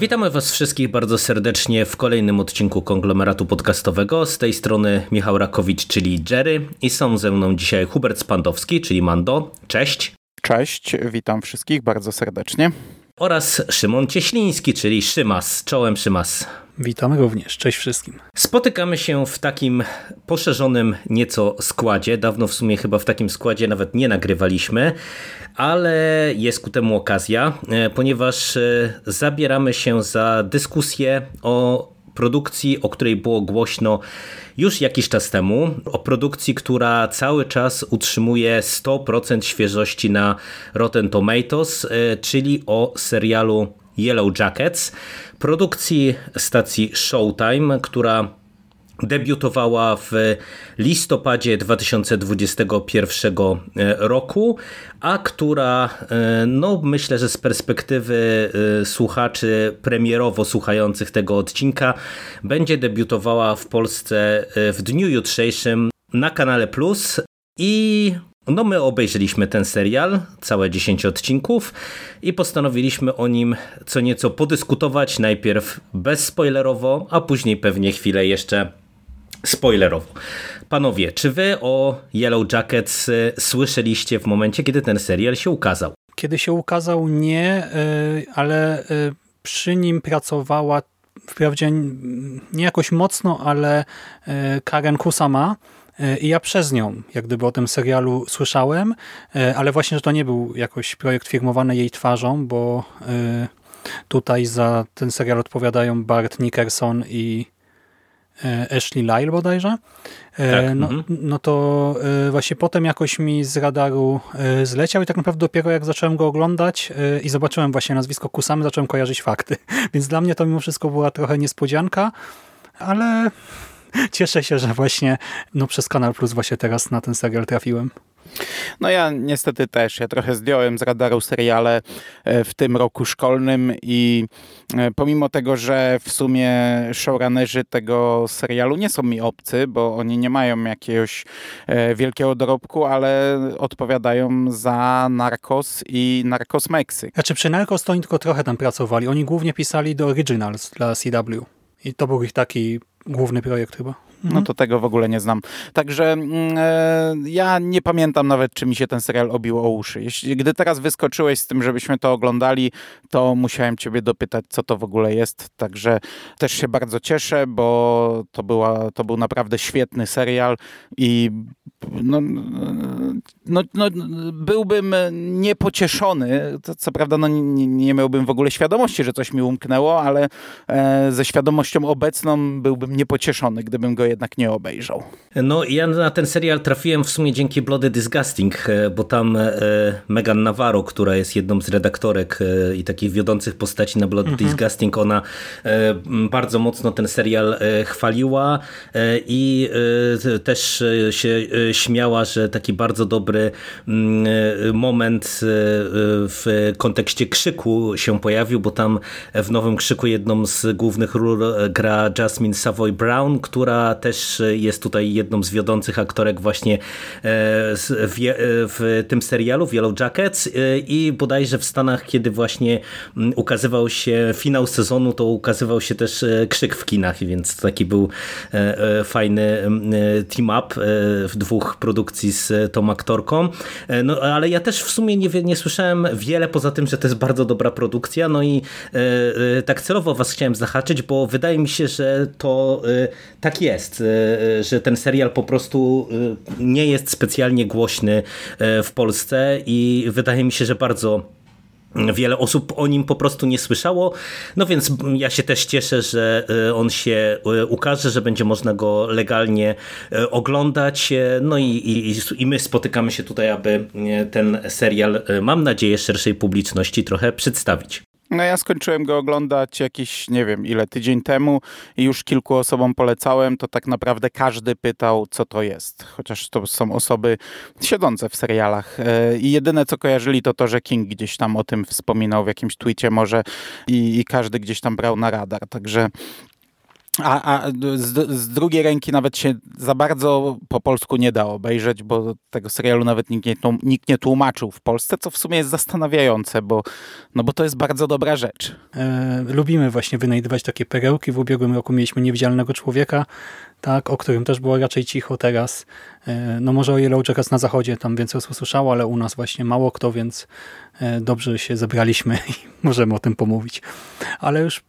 Witamy Was wszystkich bardzo serdecznie w kolejnym odcinku konglomeratu podcastowego. Z tej strony Michał Rakowicz, czyli Jerry, i są ze mną dzisiaj Hubert Spandowski, czyli Mando. Cześć. Cześć, witam wszystkich bardzo serdecznie. Oraz Szymon Cieśliński, czyli Szymas. Czołem Szymas. Witamy również. Cześć wszystkim. Spotykamy się w takim poszerzonym nieco składzie. Dawno w sumie chyba w takim składzie nawet nie nagrywaliśmy, ale jest ku temu okazja, e, ponieważ e, zabieramy się za dyskusję o produkcji, o której było głośno już jakiś czas temu, o produkcji, która cały czas utrzymuje 100% świeżości na Rotten Tomatoes, e, czyli o serialu Yellow Jackets, produkcji stacji Showtime, która debiutowała w listopadzie 2021 e, roku, a która, e, no myślę, że z perspektywy e, słuchaczy premierowo słuchających tego odcinka, będzie debiutowała w Polsce w dniu jutrzejszym na kanale Plus i no my obejrzeliśmy ten serial, całe 10 odcinków i postanowiliśmy o nim co nieco podyskutować, najpierw bezspoilerowo, a później pewnie chwilę jeszcze spoilerowo. Panowie, czy wy o Yellow Jackets y, słyszeliście w momencie, kiedy ten serial się ukazał? Kiedy się ukazał nie, y, ale y, przy nim pracowała wprawdzie nie jakoś mocno, ale Karen Kusama, i ja przez nią, jak gdyby o tym serialu słyszałem, ale właśnie, że to nie był jakoś projekt firmowany jej twarzą, bo tutaj za ten serial odpowiadają Bart Nickerson i E, Ashley Lyle bodajże, e, tak, no, mhm. no to e, właśnie potem jakoś mi z radaru zleciał i tak naprawdę dopiero jak zacząłem go oglądać i zobaczyłem właśnie nazwisko Kusamy, zacząłem kojarzyć fakty. Więc dla mnie to mimo wszystko była trochę niespodzianka, ale cieszę się, że właśnie no, przez Kanal Plus właśnie teraz na ten serial trafiłem. No ja niestety też. Ja trochę zdjąłem z radaru seriale e, w tym roku szkolnym i e, pomimo tego, że w sumie showrunnerzy tego serialu nie są mi obcy, bo oni nie mają jakiegoś e, wielkiego dorobku, ale odpowiadają za Narcos i Narcos Mexy. Znaczy przy Narcos to oni tylko trochę tam pracowali. Oni głównie pisali do Originals dla CW. I to był ich taki główny projekt chyba. No to tego w ogóle nie znam. Także mm, e, ja nie pamiętam nawet, czy mi się ten serial obił o uszy. Jeśli, gdy teraz wyskoczyłeś z tym, żebyśmy to oglądali, to musiałem ciebie dopytać, co to w ogóle jest. Także też się bardzo cieszę, bo to, była, to był naprawdę świetny serial i no, no, no, byłbym niepocieszony. To, co prawda no, nie, nie miałbym w ogóle świadomości, że coś mi umknęło, ale e, ze świadomością obecną byłbym niepocieszony, gdybym go jednak nie obejrzał. No ja na ten serial trafiłem w sumie dzięki Bloody Disgusting, e, bo tam e, Megan Navarro, która jest jedną z redaktorek e, i takich wiodących postaci na Bloody mhm. Disgusting, ona bardzo mocno ten serial chwaliła i też się śmiała, że taki bardzo dobry moment w kontekście krzyku się pojawił, bo tam w Nowym Krzyku jedną z głównych ról gra Jasmine Savoy Brown, która też jest tutaj jedną z wiodących aktorek właśnie e, w, w tym serialu, w Yellow Jackets e, i bodajże w Stanach, kiedy właśnie mm, ukazywał się finał sezonu, to ukazywał się też e, krzyk w kinach, więc taki był fajny mm, team-up w dwóch produkcji z tą aktorką. No ale ja też w sumie nie, nie słyszałem wiele poza tym, że to jest bardzo dobra produkcja, no i tak celowo was chciałem zahaczyć, bo wydaje mi się, że to tak jest, e, że ten serial po prostu e, nie jest specjalnie głośny w Polsce i wydaje mi się, że bardzo Wiele osób o nim po prostu nie słyszało, no więc ja się też cieszę, że on się ukaże, że będzie można go legalnie oglądać. No i, i, i my spotykamy się tutaj, aby ten serial, mam nadzieję, szerszej publiczności trochę przedstawić. No ja skończyłem go oglądać jakiś, nie wiem ile, tydzień temu i już kilku osobom polecałem, to tak naprawdę każdy pytał, co to jest. Chociaż to są osoby siedzące w serialach. E, I jedyne, co kojarzyli, to to, że King gdzieś tam o tym wspominał w jakimś tweetie może i, i każdy gdzieś tam brał na radar. Także A, a z, z, drugiej ręki nawet się za bardzo po polsku nie da obejrzeć, bo tego serialu nawet nikt nie, nikt nie tłumaczył w Polsce, co w sumie jest zastanawiające, bo, no bo to jest bardzo dobra rzecz. E, lubimy właśnie wynajdywać takie perełki. W ubiegłym roku mieliśmy Niewidzialnego Człowieka, tak, o którym też było raczej cicho teraz. E, no może o Yellow Jackets na zachodzie tam więcej osób słyszało, ale u nas właśnie mało kto, więc e, dobrze się zebraliśmy i możemy o tym pomówić. Ale już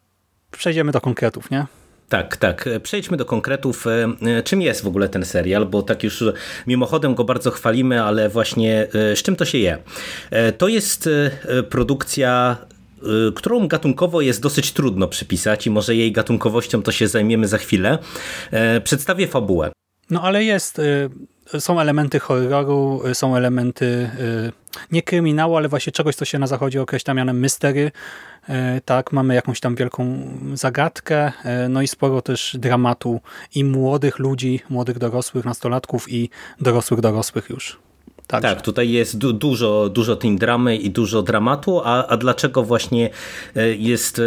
przejdziemy do konkretów, nie? Tak, tak. Przejdźmy do konkretów. E, czym jest w ogóle ten serial? Bo tak już mimochodem go bardzo chwalimy, ale właśnie z czym to się je? To jest produkcja którą gatunkowo jest dosyć trudno przypisać i może jej gatunkowością to się zajmiemy za chwilę. Przedstawię fabułę. No ale jest, są elementy horroru, są elementy nie kryminału, ale właśnie czegoś, co się na zachodzie określa mianem mystery. E, tak, mamy jakąś tam wielką zagadkę, no i sporo też dramatu i młodych ludzi, młodych dorosłych, nastolatków i dorosłych dorosłych już. Także. Tak, tutaj jest du dużo, dużo tej dramy i dużo dramatu, a, a dlaczego właśnie e, jest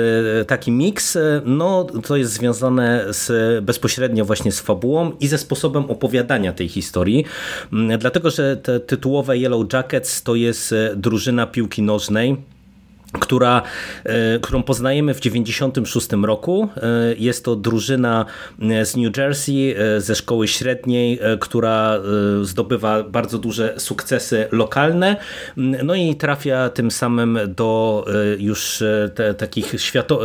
taki miks? No to jest związane z, bezpośrednio właśnie z fabułą i ze sposobem opowiadania tej historii, mm, dlatego że te tytułowe Yellow Jackets to jest drużyna piłki nożnej, która, e, którą poznajemy w 1996 roku. E, jest to drużyna e, z New Jersey, ze szkoły średniej, która zdobywa bardzo duże sukcesy lokalne, no i trafia tym samym do już te, takich świato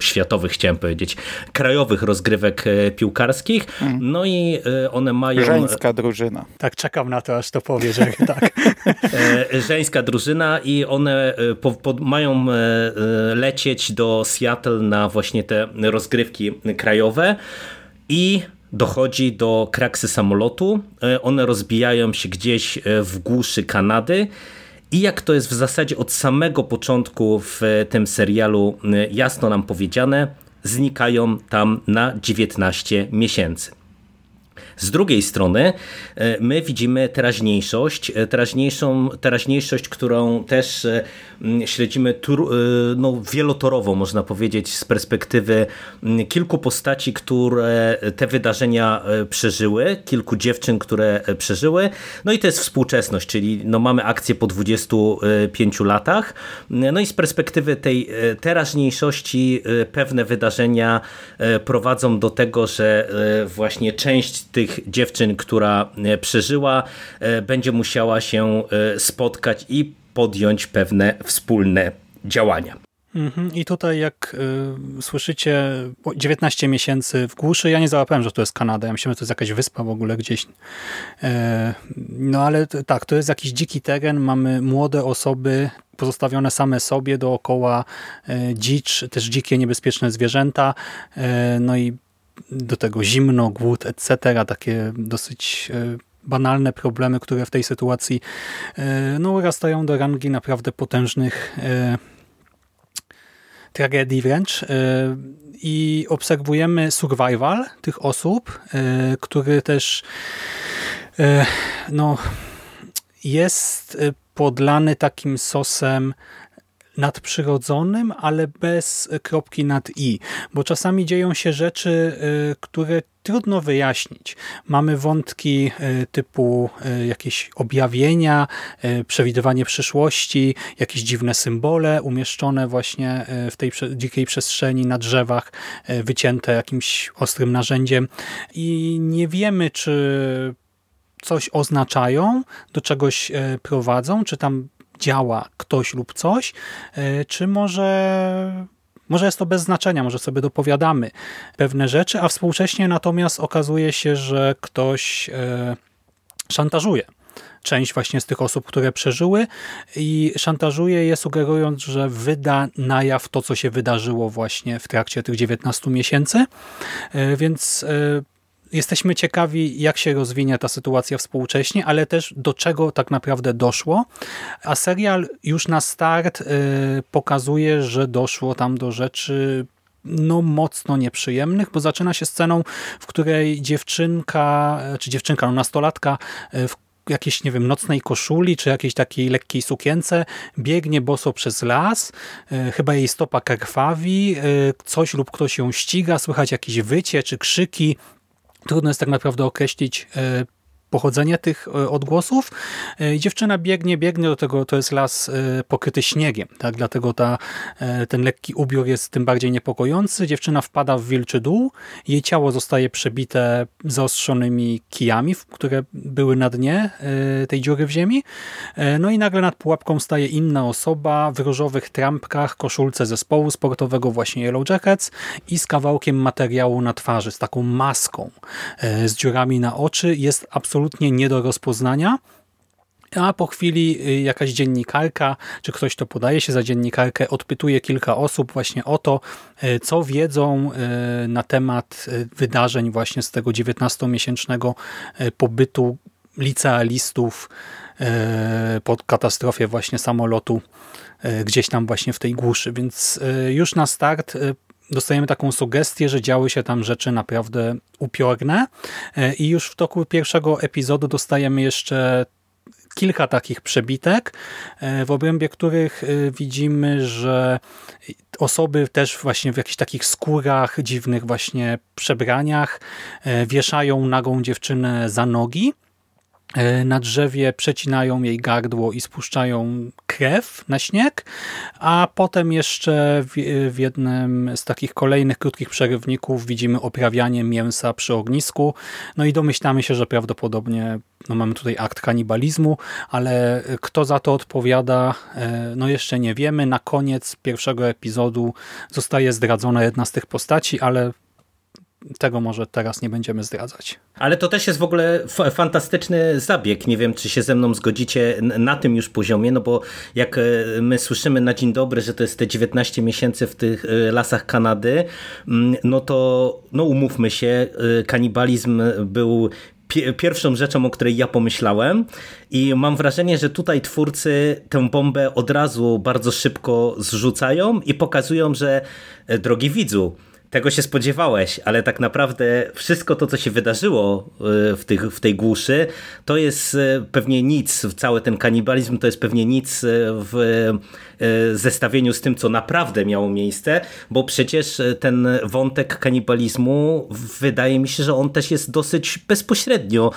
światowych, chciałem powiedzieć, krajowych rozgrywek piłkarskich. No i one mają... Żeńska drużyna. Tak, czekam na to, aż to powie, że tak. Żeńska drużyna i one po, po mają e, e, lecieć do Seattle na właśnie te rozgrywki krajowe i dochodzi do kraksy samolotu. E, one rozbijają się gdzieś w głuszy Kanady. I jak to jest w zasadzie od samego początku w tym serialu jasno nam powiedziane, znikają tam na 19 miesięcy. Z drugiej strony e, my widzimy teraźniejszość, e, teraźniejszą, teraźniejszość, którą też e, śledzimy no, wielotorowo, można powiedzieć, z perspektywy kilku postaci, które te wydarzenia przeżyły, kilku dziewczyn, które przeżyły. No i to jest współczesność, czyli no, mamy akcję po 25 latach. No i z perspektywy tej teraźniejszości pewne wydarzenia prowadzą do tego, że właśnie część tych tych dziewczyn, która e, przeżyła, e, będzie musiała się e, spotkać i podjąć pewne wspólne działania. Mhm. I tutaj jak y, słyszycie 19 miesięcy w głuszy, ja nie załapałem, że to jest Kanada. Ja myślałem, że to jest jakaś wyspa w ogóle gdzieś. E, no ale tak, to jest jakiś dziki teren. Mamy młode osoby pozostawione same sobie dookoła e, dzicz, też dzikie, niebezpieczne zwierzęta. No i do tego zimno, głód, etc. Takie dosyć e, banalne problemy, które w tej sytuacji e, no, rastają do rangi naprawdę potężnych e, tragedii wręcz. I obserwujemy survival tych osób, który też no, jest podlany takim sosem nadprzyrodzonym, ale bez kropki nad i, bo czasami dzieją się rzeczy, y, które trudno wyjaśnić. Mamy wątki y, typu y, jakieś objawienia, przewidywanie przyszłości, jakieś dziwne symbole umieszczone właśnie w tej dzikiej przestrzeni na drzewach, wycięte jakimś ostrym narzędziem i nie wiemy, czy coś oznaczają, do czegoś prowadzą, czy tam działa ktoś lub coś, e, czy może może jest to bez znaczenia, może sobie dopowiadamy pewne rzeczy, a współcześnie natomiast okazuje się, że ktoś e, szantażuje część właśnie z tych osób, które przeżyły i szantażuje je sugerując, że wyda na jaw to, co się wydarzyło właśnie w trakcie tych 19 miesięcy. E, więc jesteśmy ciekawi, jak się rozwinie ta sytuacja współcześnie, ale też do czego tak naprawdę doszło. A serial już na start y, pokazuje, że doszło tam do rzeczy no mocno nieprzyjemnych, bo zaczyna się sceną, w której dziewczynka, czy dziewczynka, no nastolatka, y, w jakiejś, nie wiem, nocnej koszuli, czy jakiejś takiej lekkiej sukience, biegnie boso przez las, e, chyba jej stopa krwawi, coś lub ktoś ją ściga, słychać jakieś wycie czy krzyki. Trudno jest tak naprawdę określić e, pochodzenie tych e, odgłosów. E, dziewczyna biegnie, biegnie do tego, to jest las e, pokryty śniegiem, tak? dlatego ta, ten lekki ubiór jest tym bardziej niepokojący. Dziewczyna wpada w wilczy dół, jej ciało zostaje przebite zaostrzonymi kijami, które były na dnie tej dziury w ziemi. No i nagle nad pułapką staje inna osoba w różowych trampkach, koszulce zespołu sportowego, właśnie Yellow Jackets i z kawałkiem materiału na twarzy, z taką maską, z dziurami na oczy. Jest absolutnie absolutnie nie do rozpoznania. A po chwili y, jakaś dziennikarka, czy ktoś to podaje się za dziennikarkę, odpytuje kilka osób właśnie o to, y, co wiedzą y, na temat wydarzeń właśnie z tego 19-miesięcznego pobytu licealistów po katastrofie właśnie samolotu gdzieś tam właśnie w tej głuszy. Więc już na start dostajemy taką sugestię, że działy się tam rzeczy naprawdę upiorne. E, i już w toku pierwszego epizodu dostajemy jeszcze kilka takich przebitek, e, w obrębie których e, widzimy, że osoby też właśnie w jakichś takich skórach, dziwnych właśnie przebraniach wieszają nagą dziewczynę za nogi na drzewie przecinają jej gardło i spuszczają krew na śnieg, a potem jeszcze w, w jednym z takich kolejnych krótkich przerywników widzimy oprawianie mięsa przy ognisku, no i domyślamy się, że prawdopodobnie no mamy tutaj akt kanibalizmu, ale kto za to odpowiada, e, no jeszcze nie wiemy. Na koniec pierwszego epizodu zostaje zdradzona jedna z tych postaci, ale tego może teraz nie będziemy zdradzać. Ale to też jest w ogóle fantastyczny zabieg. Nie wiem, czy się ze mną zgodzicie na tym już poziomie, no bo jak e, my słyszymy na dzień dobry, że to jest te 19 miesięcy w tych e, lasach Kanady, mm, no to no umówmy się, e, kanibalizm był pierwszą rzeczą, o której ja pomyślałem i mam wrażenie, że tutaj twórcy tę bombę od razu bardzo szybko zrzucają i pokazują, że drogi widzu, tego się spodziewałeś, ale tak naprawdę wszystko to, co się wydarzyło y, w, tych, w tej głuszy, to jest y, pewnie nic, cały ten kanibalizm to jest pewnie nic y, w zestawieniu z tym, co naprawdę miało miejsce, bo przecież ten wątek kanibalizmu wydaje mi się, że on też jest dosyć bezpośrednio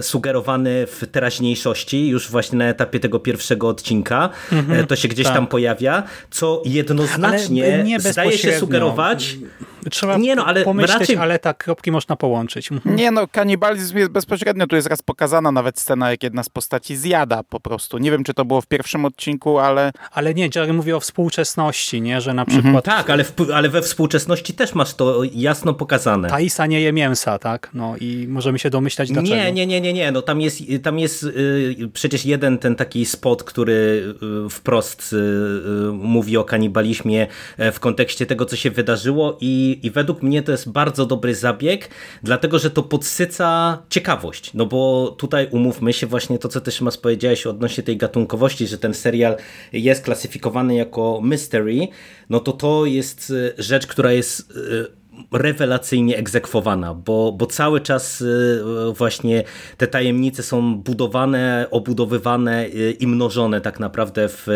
sugerowany w teraźniejszości, już właśnie na etapie tego pierwszego odcinka. Mhm, to się gdzieś tak. tam pojawia, co jednoznacznie zdaje się sugerować judgment. Trzeba nie no, ale pomyśleć, raczej... ale tak, kropki można połączyć. Mhm. Nie no, kanibalizm jest bezpośrednio, tu jest raz pokazana nawet scena, jak jedna z postaci zjada po prostu. Nie wiem, czy to było w pierwszym odcinku, ale... Ale nie, Jerry mówi o współczesności, nie, że na przykład... Mhm. Tak, ale, w, ale we współczesności też masz to jasno pokazane. Taisa nie je mięsa, tak? No i możemy się domyślać dlaczego. Nie, nie, nie, nie, nie, no tam jest, tam jest yy, przecież jeden ten taki spot, który yy, wprost yy, mówi o kanibalizmie w kontekście tego, co się wydarzyło i, i według mnie to jest bardzo dobry zabieg, dlatego że to podsyca ciekawość. No bo tutaj umówmy się właśnie to, co też mas powiedziałeś odnośnie tej gatunkowości, że ten serial jest klasyfikowany jako mystery, no to to jest e, rzecz, która jest e, rewelacyjnie egzekwowana, bo, bo cały czas e, właśnie te tajemnice są budowane, obudowywane i mnożone tak naprawdę w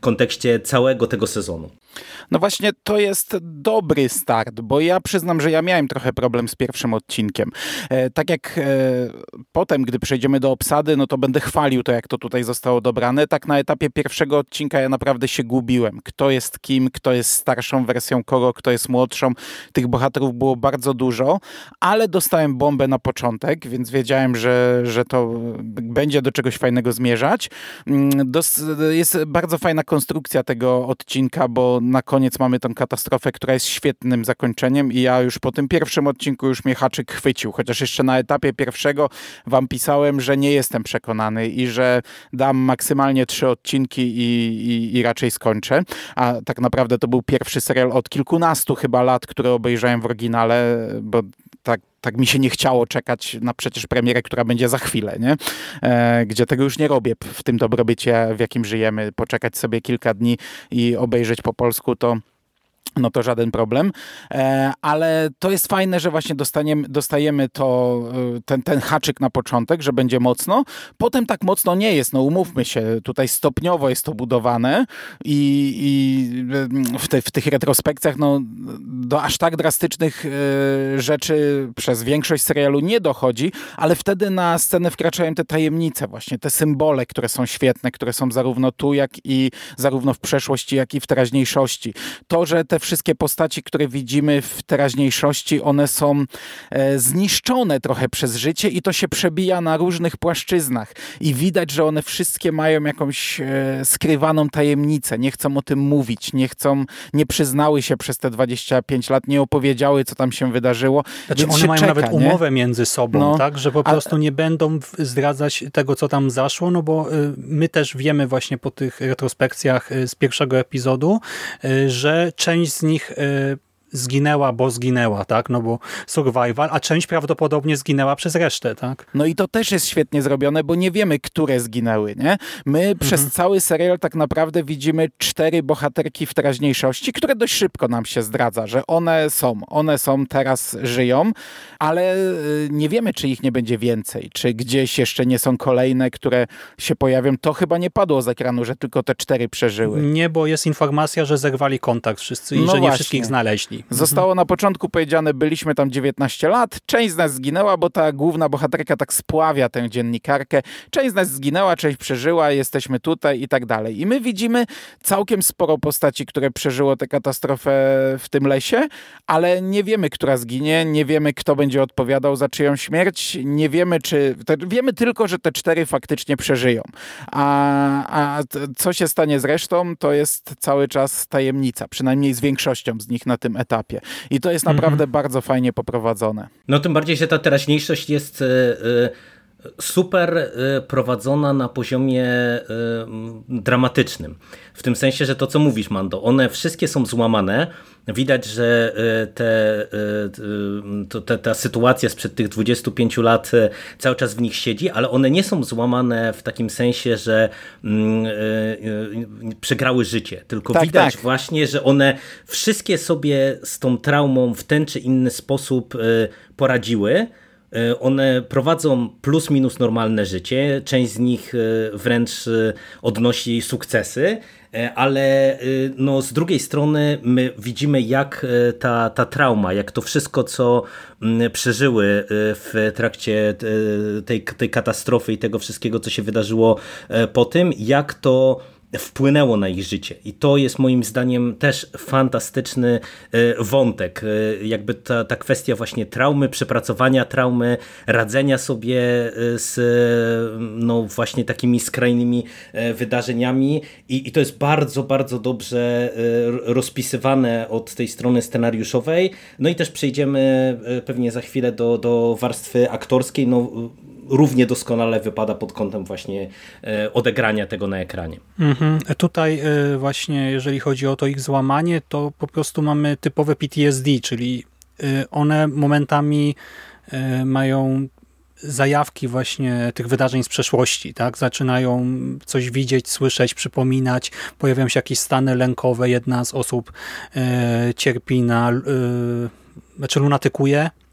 kontekście całego tego sezonu. No właśnie to jest dobry start, bo ja przyznam, że ja miałem trochę problem z pierwszym odcinkiem. E, tak jak e, potem, gdy przejdziemy do obsady, no to będę chwalił to, jak to tutaj zostało dobrane. Tak na etapie pierwszego odcinka ja naprawdę się gubiłem. Kto jest kim, kto jest starszą wersją kogo, kto jest młodszą. Tych bohaterów było bardzo dużo, ale dostałem bombę na początek, więc wiedziałem, że, że to będzie do czegoś fajnego zmierzać. Mm, dos jest bardzo fajna konstrukcja tego odcinka, bo na koniec mamy tą katastrofę, która jest świetnym zakończeniem i ja już po tym pierwszym odcinku już mnie haczyk chwycił, chociaż jeszcze na etapie pierwszego wam pisałem, że nie jestem przekonany i że dam maksymalnie trzy odcinki i, i, i raczej skończę, a tak naprawdę to był pierwszy serial od kilkunastu chyba lat, który obejrzałem w oryginale, bo tak, tak mi się nie chciało czekać na przecież premierę, która będzie za chwilę, nie? E, gdzie tego już nie robię w tym dobrobycie, w jakim żyjemy. Poczekać sobie kilka dni i obejrzeć po polsku to no to żaden problem. E, ale to jest fajne, że właśnie dostaniemy, dostajemy to, e, ten, ten haczyk na początek, że będzie mocno. Potem tak mocno nie jest, no umówmy się, tutaj stopniowo jest to budowane i, i w, te, w tych retrospekcjach no, do aż tak drastycznych e, rzeczy przez większość serialu nie dochodzi, ale wtedy na scenę wkraczają te tajemnice właśnie, te symbole, które są świetne, które są zarówno tu, jak i zarówno w przeszłości, jak i w teraźniejszości. To, że te wszystkie postaci, które widzimy w teraźniejszości, one są e, zniszczone trochę przez życie i to się przebija na różnych płaszczyznach. I widać, że one wszystkie mają jakąś e, skrywaną tajemnicę. Nie chcą o tym mówić, nie chcą, nie przyznały się przez te 25 lat, nie opowiedziały, co tam się wydarzyło. Znaczy one mają czeka, nawet umowę między sobą, no, tak? Że po prostu a... nie będą zdradzać tego, co tam zaszło, no bo y, my też wiemy właśnie po tych retrospekcjach y, z pierwszego epizodu, y, że część z nich y, zginęła, bo zginęła, tak? No bo survival, a część prawdopodobnie zginęła przez resztę, tak? No i to też jest świetnie zrobione, bo nie wiemy, które zginęły, nie? My mhm. przez cały serial tak naprawdę widzimy cztery bohaterki w teraźniejszości, które dość szybko nam się zdradza, że one są, one są, teraz żyją, ale y, nie wiemy, czy ich nie będzie więcej, czy gdzieś jeszcze nie są kolejne, które się pojawią. To chyba nie padło z ekranu, że tylko te cztery przeżyły. Nie, bo jest informacja, że zerwali kontakt wszyscy i no że nie wszystkich znaleźli. Zostało na początku powiedziane, byliśmy tam 19 lat, część z nas zginęła, bo ta główna bohaterka tak spławia tę dziennikarkę. Część z nas zginęła, część przeżyła, jesteśmy tutaj i tak dalej. I my widzimy całkiem sporo postaci, które przeżyło tę katastrofę w tym lesie, ale nie wiemy, która zginie, nie wiemy, kto będzie odpowiadał za czyją śmierć, nie wiemy, czy... Wiemy tylko, że te cztery faktycznie przeżyją. A, a co się stanie z resztą, to jest cały czas tajemnica, przynajmniej z większością z nich na tym etapie etapie. I to jest naprawdę mhm. bardzo fajnie poprowadzone. No tym bardziej, że ta teraźniejszość jest e, e, super e, prowadzona na poziomie dramatycznym. W tym sensie, że to co mówisz Mando, one wszystkie są złamane. Widać, że te, te, te, ta sytuacja sprzed tych 25 lat cały czas w nich siedzi, ale one nie są złamane w takim sensie, że mm, przegrały życie, tylko tak, widać tak. właśnie, że one wszystkie sobie z tą traumą w ten czy inny sposób poradziły one prowadzą plus minus normalne życie, część z nich e, wręcz e, odnosi sukcesy, ale no, z drugiej strony my widzimy jak ta, ta trauma, jak to wszystko co mm, przeżyły w trakcie tej, tej katastrofy i tego wszystkiego co się wydarzyło po tym, jak to wpłynęło na ich życie. I to jest moim zdaniem też fantastyczny e, wątek. E, jakby ta, ta kwestia właśnie traumy, przepracowania traumy, radzenia sobie e, z no właśnie takimi skrajnymi wydarzeniami i, i to jest bardzo, bardzo dobrze rozpisywane od tej strony scenariuszowej. No i też przejdziemy pewnie za chwilę do, do warstwy aktorskiej. No, równie doskonale wypada pod kątem właśnie e, odegrania tego na ekranie. Mhm. Tutaj e, właśnie jeżeli chodzi o to ich złamanie, to po prostu mamy typowe PTSD, czyli e, one momentami mają zajawki właśnie tych wydarzeń z przeszłości, tak? Zaczynają coś widzieć, słyszeć, przypominać, pojawiają się jakieś stany lękowe, jedna z osób e, cierpi na, e, znaczy lunatykuje, E,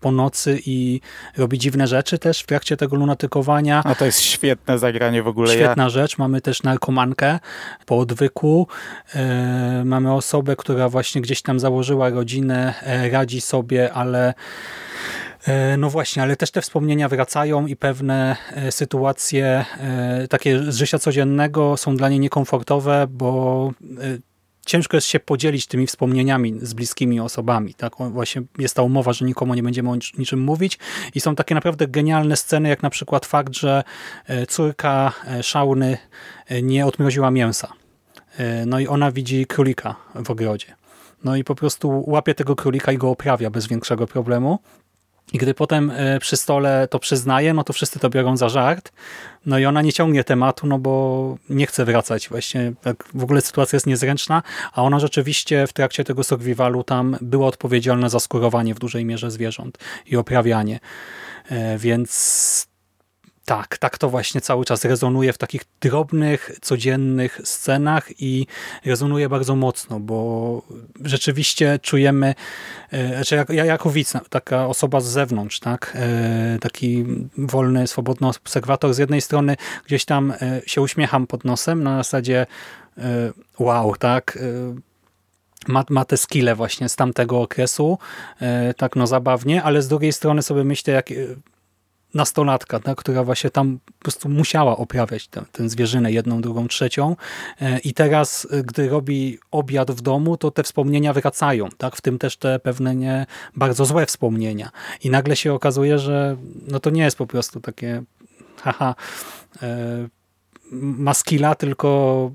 po nocy i robi dziwne rzeczy też w trakcie tego lunatykowania. A to jest świetne zagranie w ogóle. Świetna ja... rzecz. Mamy też narkomankę po odwyku. E, mamy osobę, która właśnie gdzieś tam założyła rodzinę, e, radzi sobie, ale no właśnie, ale też te wspomnienia wracają i pewne sytuacje takie z życia codziennego są dla niej niekomfortowe, bo ciężko jest się podzielić tymi wspomnieniami z bliskimi osobami. Tak? Właśnie jest ta umowa, że nikomu nie będziemy o niczym mówić i są takie naprawdę genialne sceny, jak na przykład fakt, że e, córka e, Szauny e, nie odmroziła mięsa. No i ona widzi królika w ogrodzie. No i po prostu łapie tego królika i go oprawia bez większego problemu. I gdy potem e, przy stole to przyznaje, no to wszyscy to biorą za żart. No i ona nie ciągnie tematu, no bo nie chce wracać. Właśnie tak w ogóle sytuacja jest niezręczna, a ona rzeczywiście w trakcie tego survivalu tam była odpowiedzialna za skurowanie w dużej mierze zwierząt i oprawianie. E, więc Tak, tak to właśnie cały czas rezonuje w takich drobnych, codziennych scenach i rezonuje bardzo mocno, bo rzeczywiście czujemy, e, znaczy ja, ja jako widz, taka osoba z zewnątrz, tak, e, taki wolny, swobodny obserwator z jednej strony gdzieś tam e, się uśmiecham pod nosem na zasadzie wow, tak, ma, ma te skille właśnie z tamtego okresu, tak no zabawnie, ale z drugiej strony sobie myślę, jak nastolatka, tak, która właśnie tam po prostu musiała oprawiać tę, tę zwierzynę jedną, drugą, trzecią e, i teraz, e, gdy robi obiad w domu, to te wspomnienia wracają, tak, w tym też te pewne nie bardzo złe wspomnienia i nagle się okazuje, że no to nie jest po prostu takie haha, e, maskila, tylko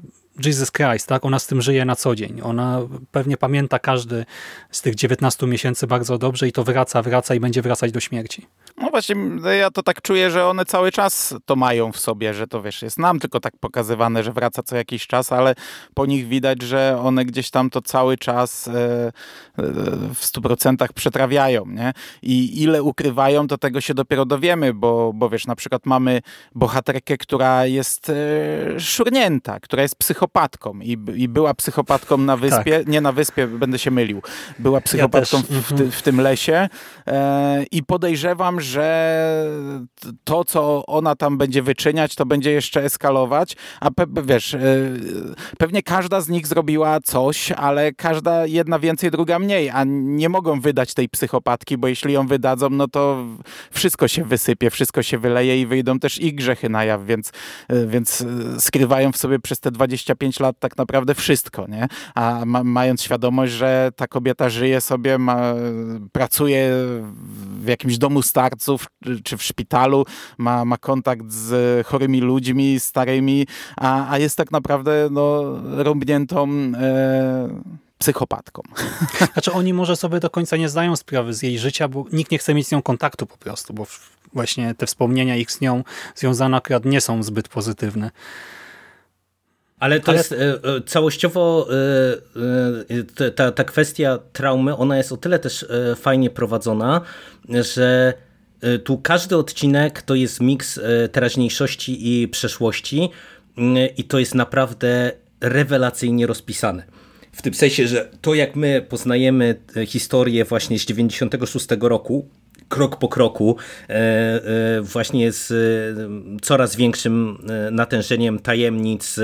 Jesus Christ, tak? Ona z tym żyje na co dzień. Ona pewnie pamięta każdy z tych 19 miesięcy bardzo dobrze i to wraca, wraca i będzie wracać do śmierci. No właśnie, ja to tak czuję, że one cały czas to mają w sobie, że to wiesz, jest nam tylko tak pokazywane, że wraca co jakiś czas, ale po nich widać, że one gdzieś tam to cały czas e, e, w stu procentach przetrawiają, nie? I ile ukrywają, to tego się dopiero dowiemy, bo, bo wiesz, na przykład mamy bohaterkę, która jest e, szurnięta, która jest psychopatką i, i była psychopatką na wyspie, tak. nie na wyspie, będę się mylił, była psychopatką ja w, w, w, tym lesie i podejrzewam, że że to, co ona tam będzie wyczyniać, to będzie jeszcze eskalować, a pe wiesz, e, pewnie każda z nich zrobiła coś, ale każda jedna więcej, druga mniej, a nie mogą wydać tej psychopatki, bo jeśli ją wydadzą, no to wszystko się wysypie, wszystko się wyleje i wyjdą też ich grzechy na jaw, więc, e, więc e, skrywają w sobie przez te 25 lat tak naprawdę wszystko, nie? A ma, mając świadomość, że ta kobieta żyje sobie, ma, pracuje w jakimś domu starców, czy w szpitalu, ma, ma kontakt z chorymi ludźmi, starymi, a, a jest tak naprawdę no, rąbniętą e, psychopatką. Znaczy oni może sobie do końca nie zdają sprawy z jej życia, bo nikt nie chce mieć z nią kontaktu po prostu, bo właśnie te wspomnienia ich z nią związane akurat nie są zbyt pozytywne. Ale to Ale... jest e, e, całościowo e, ta, ta kwestia traumy, ona jest o tyle też fajnie prowadzona, że tu każdy odcinek to jest miks e, teraźniejszości i przeszłości mm, i to jest naprawdę rewelacyjnie rozpisane. W tym sensie, że to jak my poznajemy e, historię właśnie z 96 roku, krok po kroku, e, e, właśnie z e, coraz większym natężeniem tajemnic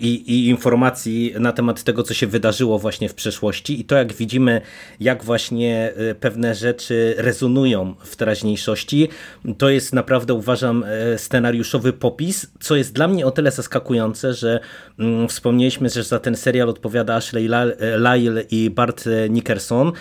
i, i, informacji na temat tego, co się wydarzyło właśnie w przeszłości. I to jak widzimy, jak właśnie pewne rzeczy rezonują w teraźniejszości, to jest naprawdę uważam scenariuszowy popis, co jest dla mnie o tyle zaskakujące, że mm, wspomnieliśmy, że za ten serial odpowiada Ashley Lyle i Bart Nickerson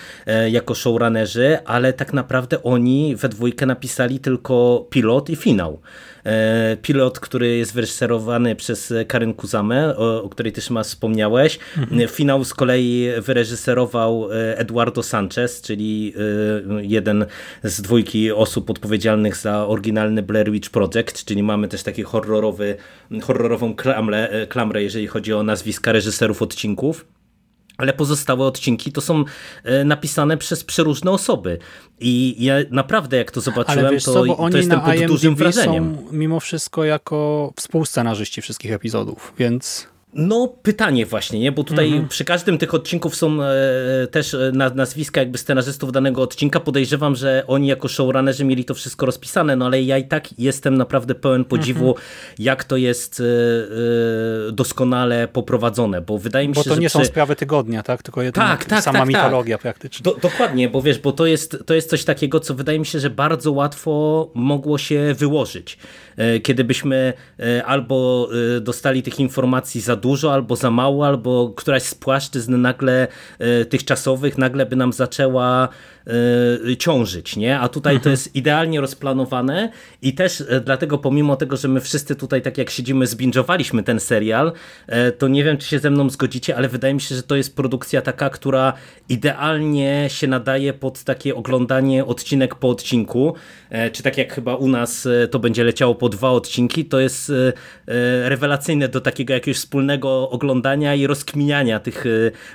jako showrunnerzy, ale tak naprawdę naprawdę oni we dwójkę napisali tylko pilot i finał. E, pilot, który jest wyreżyserowany przez Karen Kuzamę, o, o której też ma wspomniałeś. Mhm. Finał z kolei wyreżyserował e, Eduardo Sanchez, czyli e, jeden z dwójki osób odpowiedzialnych za oryginalny Blair Witch Project, czyli mamy też taki horrorowy, horrorową klamrę, klamrę, jeżeli chodzi o nazwiska reżyserów odcinków ale pozostałe odcinki to są e, napisane przez przeróżne osoby. I ja naprawdę jak to zobaczyłem, wiesz, to, co, to jestem pod IMDb dużym wrażeniem. Są mimo wszystko jako współscenarzyści wszystkich epizodów, więc... No, pytanie właśnie, nie? bo tutaj mhm. przy każdym tych odcinków są e, też e, nazwiska jakby scenarzystów danego odcinka. Podejrzewam, że oni jako showrunnerzy mieli to wszystko rozpisane, no ale ja i tak jestem naprawdę pełen podziwu, mhm. jak to jest e, e, doskonale poprowadzone, bo wydaje mi się, że... Bo to nie przy... są sprawy tygodnia, tak? Tylko jedna tak, tak, sama tak, tak. mitologia praktycznie. Do, dokładnie, bo wiesz, bo to jest, to jest coś takiego, co wydaje mi się, że bardzo łatwo mogło się wyłożyć. E, kiedy byśmy e, albo e, dostali tych informacji za dużo, albo za mało, albo któraś z płaszczyzn nagle tych czasowych nagle by nam zaczęła ciążyć, nie? A tutaj to mhm. jest idealnie rozplanowane i też dlatego pomimo tego, że my wszyscy tutaj tak jak siedzimy zbingowaliśmy ten serial, to nie wiem czy się ze mną zgodzicie, ale wydaje mi się, że to jest produkcja taka, która idealnie się nadaje pod takie oglądanie odcinek po odcinku, czy tak jak chyba u nas to będzie leciało po dwa odcinki, to jest rewelacyjne do takiego jakiegoś wspólnego oglądania i rozkminiania tych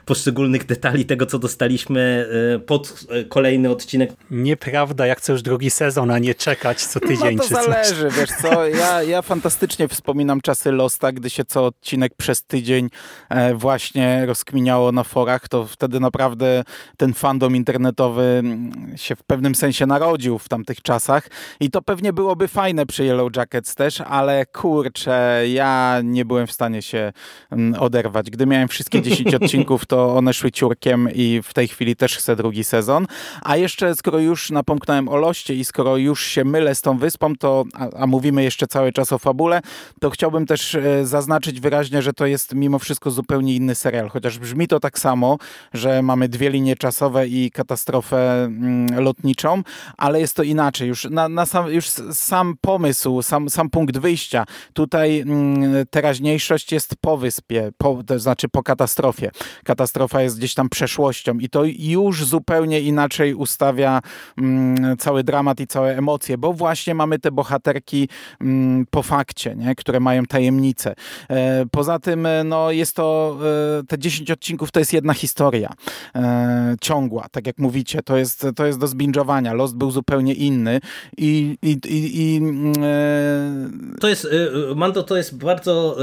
poszczególnych detali tego, co dostaliśmy pod kolejny odcinek. Nieprawda, jak chcę już drugi sezon, a nie czekać co tydzień. No to czy coś. zależy, wiesz co, ja, ja fantastycznie wspominam czasy Losta, gdy się co odcinek przez tydzień e, właśnie rozkminiało na forach, to wtedy naprawdę ten fandom internetowy mm, się w pewnym sensie narodził w tamtych czasach i to pewnie byłoby fajne przy Yellow Jackets też, ale kurczę, ja nie byłem w stanie się mm, oderwać. Gdy miałem wszystkie 10 odcinków, to one szły ciurkiem i w tej chwili też chcę drugi sezon. A jeszcze, skoro już napomknąłem o Loście i skoro już się mylę z tą wyspą, to, a, a mówimy jeszcze cały czas o fabule, to chciałbym też e, zaznaczyć wyraźnie, że to jest mimo wszystko zupełnie inny serial. Chociaż brzmi to tak samo, że mamy dwie linie czasowe i katastrofę mm, lotniczą, ale jest to inaczej. Już, na, na sam, już sam pomysł, sam, sam punkt wyjścia. Tutaj mm, teraźniejszość jest po wyspie, po, to znaczy po katastrofie. Katastrofa jest gdzieś tam przeszłością i to już zupełnie inaczej ustawia mm, cały dramat i całe emocje, bo właśnie mamy te bohaterki mm, po fakcie, nie? które mają tajemnice. E, poza tym e, no, jest to, e, te 10 odcinków to jest jedna historia e, ciągła, tak jak mówicie, to jest, to jest do zbingowania. Lost był zupełnie inny i, i, i, i mm, e, To jest, e, Mando, to jest bardzo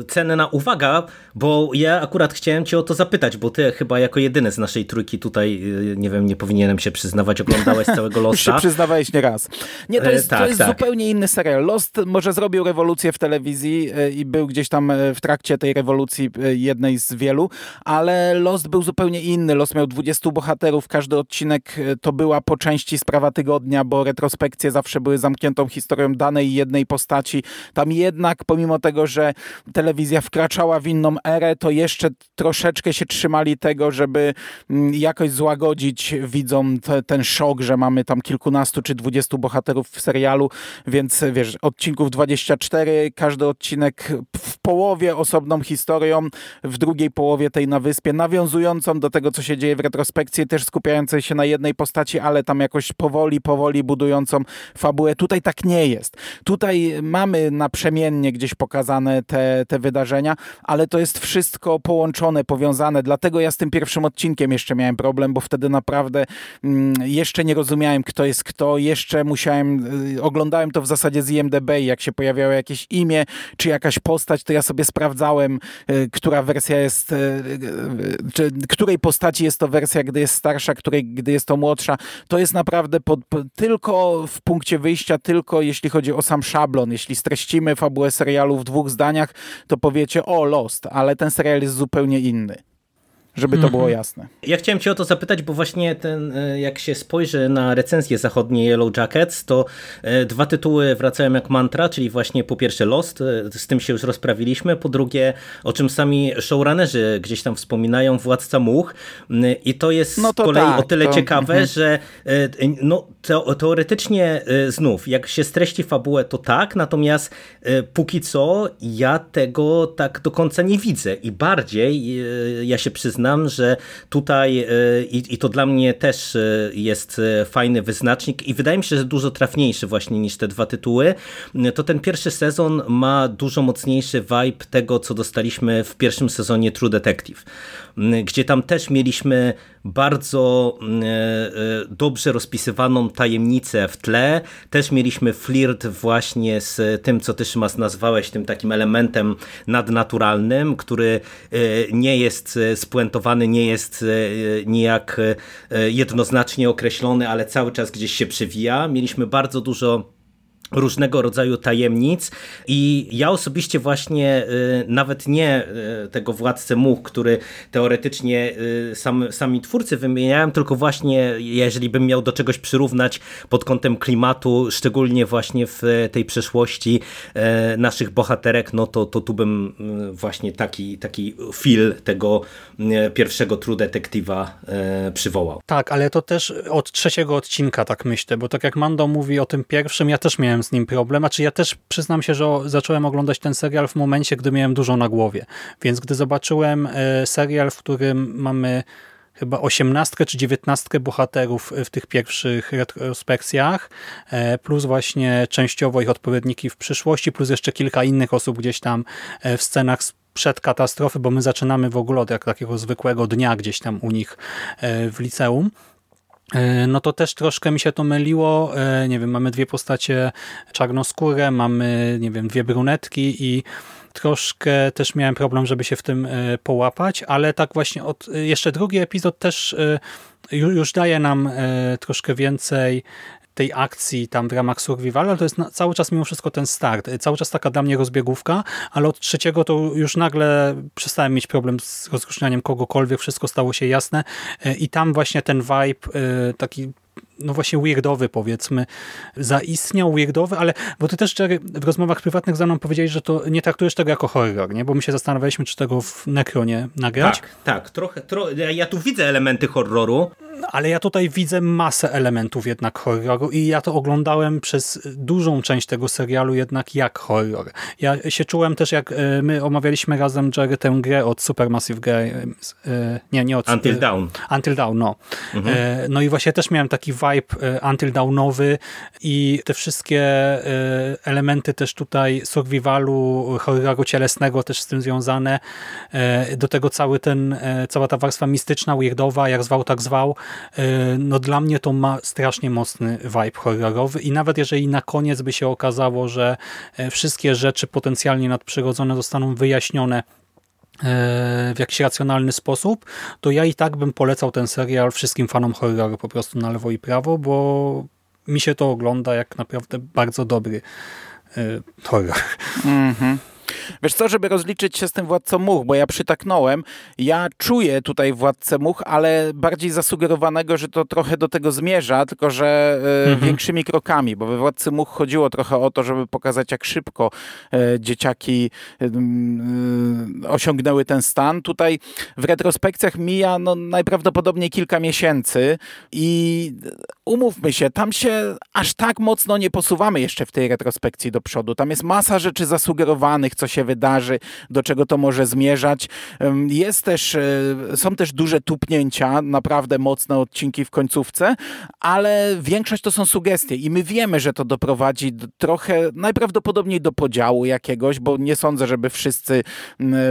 e, cenna uwaga, bo ja akurat chciałem cię o to zapytać, bo ty chyba jako jedyny z naszej trójki tutaj, nie wiem, nie powinienem się przyznawać, oglądałeś całego Losta. Już się przyznawałeś nie raz. Nie, to jest, tak, to jest tak. zupełnie inny serial. Lost może zrobił rewolucję w telewizji i był gdzieś tam w trakcie tej rewolucji jednej z wielu, ale Lost był zupełnie inny. Lost miał 20 bohaterów, każdy odcinek to była po części sprawa tygodnia, bo retrospekcje zawsze były zamkniętą historią danej jednej postaci. Tam jednak, pomimo tego, że telewizja wkraczała w inną erę, to jeszcze troszeczkę się trzymali tego, żeby mm, jakoś złagodzić widzom te, ten szok, że mamy tam kilkunastu czy dwudziestu bohaterów w serialu, więc wiesz, odcinków 24, każdy odcinek w połowie osobną historią, w drugiej połowie tej na wyspie, nawiązującą do tego, co się dzieje w retrospekcji, też skupiającej się na jednej postaci, ale tam jakoś powoli, powoli budującą fabułę. Tutaj tak nie jest. Tutaj mamy naprzemiennie gdzieś pokazane te, te wydarzenia, ale to jest wszystko połączone, powiązane. Dlatego ja z tym pierwszym odcinkiem jeszcze miałem problem, bo wtedy naprawdę mm, jeszcze nie rozumiałem, kto jest kto. Jeszcze musiałem, y, oglądałem to w zasadzie z IMDB jak się pojawiało jakieś imię, czy jakaś postać, to ja sobie sprawdzałem, y, która wersja jest, y, y, czy której postaci jest to wersja, gdy jest starsza, której, gdy jest to młodsza. To jest naprawdę pod, po, tylko w punkcie wyjścia, tylko jeśli chodzi o sam szablon. Jeśli streścimy fabułę serialu w dwóch zdaniach, to powiecie, o Lost, ale ten serial jest zupełnie inny. Żeby to było jasne. Ja chciałem cię o to zapytać, bo właśnie ten, e, jak się spojrzy na recenzje zachodnie Yellow Jackets, to e, dwa tytuły wracają jak mantra, czyli właśnie po pierwsze Lost, e, z tym się już rozprawiliśmy, po drugie, o czym sami showrunnerzy gdzieś tam wspominają, Władca Much i to jest No to z kolei tak, o tyle to- ciekawe, mhm. że no, teo- teoretycznie znów, jak się streści fabułę, to tak, natomiast póki co ja tego tak do końca nie widzę i bardziej ja się przyznam, że tutaj e, i, i to dla mnie też e, jest e, fajny wyznacznik i wydaje mi się, że dużo trafniejszy właśnie niż te dwa tytuły, to ten pierwszy sezon ma dużo mocniejszy vibe tego, co dostaliśmy w pierwszym sezonie True Detective, gdzie tam też mieliśmy bardzo mm, e, e, dobrze rozpisywaną tajemnicę w tle. Też mieliśmy flirt właśnie z tym, co ty Szymas nazwałeś, tym takim elementem nadnaturalnym, który e, nie jest spuentowany, nie jest nijak jednoznacznie określony, ale cały czas gdzieś się przewija. Mieliśmy bardzo dużo różnego rodzaju tajemnic i ja osobiście właśnie y, nawet nie y, tego władcę much, który teoretycznie y, sam, sami twórcy wymieniałem, tylko właśnie jeżeli bym miał do czegoś przyrównać pod kątem klimatu, szczególnie właśnie w tej przeszłości naszych bohaterek, no to, to tu bym właśnie taki, taki feel tego pierwszego True Detective'a przywołał. Tak, ale to też od trzeciego odcinka tak myślę, bo tak jak Mando mówi o tym pierwszym, ja też miałem z nim problem, a czy ja też przyznam się, że zacząłem oglądać ten serial w momencie, gdy miałem dużo na głowie, więc gdy zobaczyłem e, serial, w którym mamy chyba osiemnastkę czy dziewiętnastkę bohaterów w tych pierwszych retrospekcjach, e, plus właśnie częściowo ich odpowiedniki w przyszłości, plus jeszcze kilka innych osób gdzieś tam e, w scenach sprzed katastrofy, bo my zaczynamy w ogóle od jak takiego zwykłego dnia gdzieś tam u nich e, w liceum no to też troszkę mi się to myliło. Nie wiem, mamy dwie postacie czarnoskóre, mamy, nie wiem, dwie brunetki i troszkę też miałem problem, żeby się w tym połapać, ale tak właśnie od, jeszcze drugi epizod też już daje nam troszkę więcej tej akcji tam w ramach survival, ale to jest na, cały czas mimo wszystko ten start. Cały czas taka dla mnie rozbiegówka, ale od trzeciego to już nagle przestałem mieć problem z rozróżnianiem kogokolwiek, wszystko stało się jasne e, i tam właśnie ten vibe e, taki no właśnie weirdowy powiedzmy, zaistniał weirdowy, ale bo ty też Jerry, w rozmowach prywatnych ze mną powiedziałeś, że to nie traktujesz tego jako horror, nie? Bo my się zastanawialiśmy, czy tego w Necronie nagrać. Tak, tak, trochę, tro... ja tu widzę elementy horroru. Ale ja tutaj widzę masę elementów jednak horroru i ja to oglądałem przez dużą część tego serialu jednak jak horror. Ja się czułem też jak e, my omawialiśmy razem Jerry tę grę od Supermassive Games, e, nie, nie od... Until Dawn. Until Dawn, no. Mhm. E, no i właśnie też miałem taki vibe vibe Until Dawnowy i te wszystkie e, elementy też tutaj survivalu, horroru cielesnego też z tym związane. E, do tego cały ten, e, cała ta warstwa mistyczna, weirdowa, jak zwał, tak zwał. No dla mnie to ma strasznie mocny vibe horrorowy i nawet jeżeli na koniec by się okazało, że wszystkie rzeczy potencjalnie nadprzyrodzone zostaną wyjaśnione w jakiś racjonalny sposób, to ja i tak bym polecał ten serial wszystkim fanom horroru po prostu na lewo i prawo, bo mi się to ogląda jak naprawdę bardzo dobry horror. Mm -hmm. Wiesz co, żeby rozliczyć się z tym Władcą Much, bo ja przytaknąłem, ja czuję tutaj Władcę Much, ale bardziej zasugerowanego, że to trochę do tego zmierza, tylko że e, mhm. większymi krokami, bo we Władcy Much chodziło trochę o to, żeby pokazać, jak szybko e, dzieciaki e, osiągnęły ten stan. Tutaj w retrospekcjach mija no, najprawdopodobniej kilka miesięcy i umówmy się, tam się aż tak mocno nie posuwamy jeszcze w tej retrospekcji do przodu. Tam jest masa rzeczy zasugerowanych, co się wydarzy, do czego to może zmierzać. Jest też, e, są też duże tupnięcia, naprawdę mocne odcinki w końcówce, ale większość to są sugestie i my wiemy, że to doprowadzi trochę najprawdopodobniej do podziału jakiegoś, bo nie sądzę, żeby wszyscy,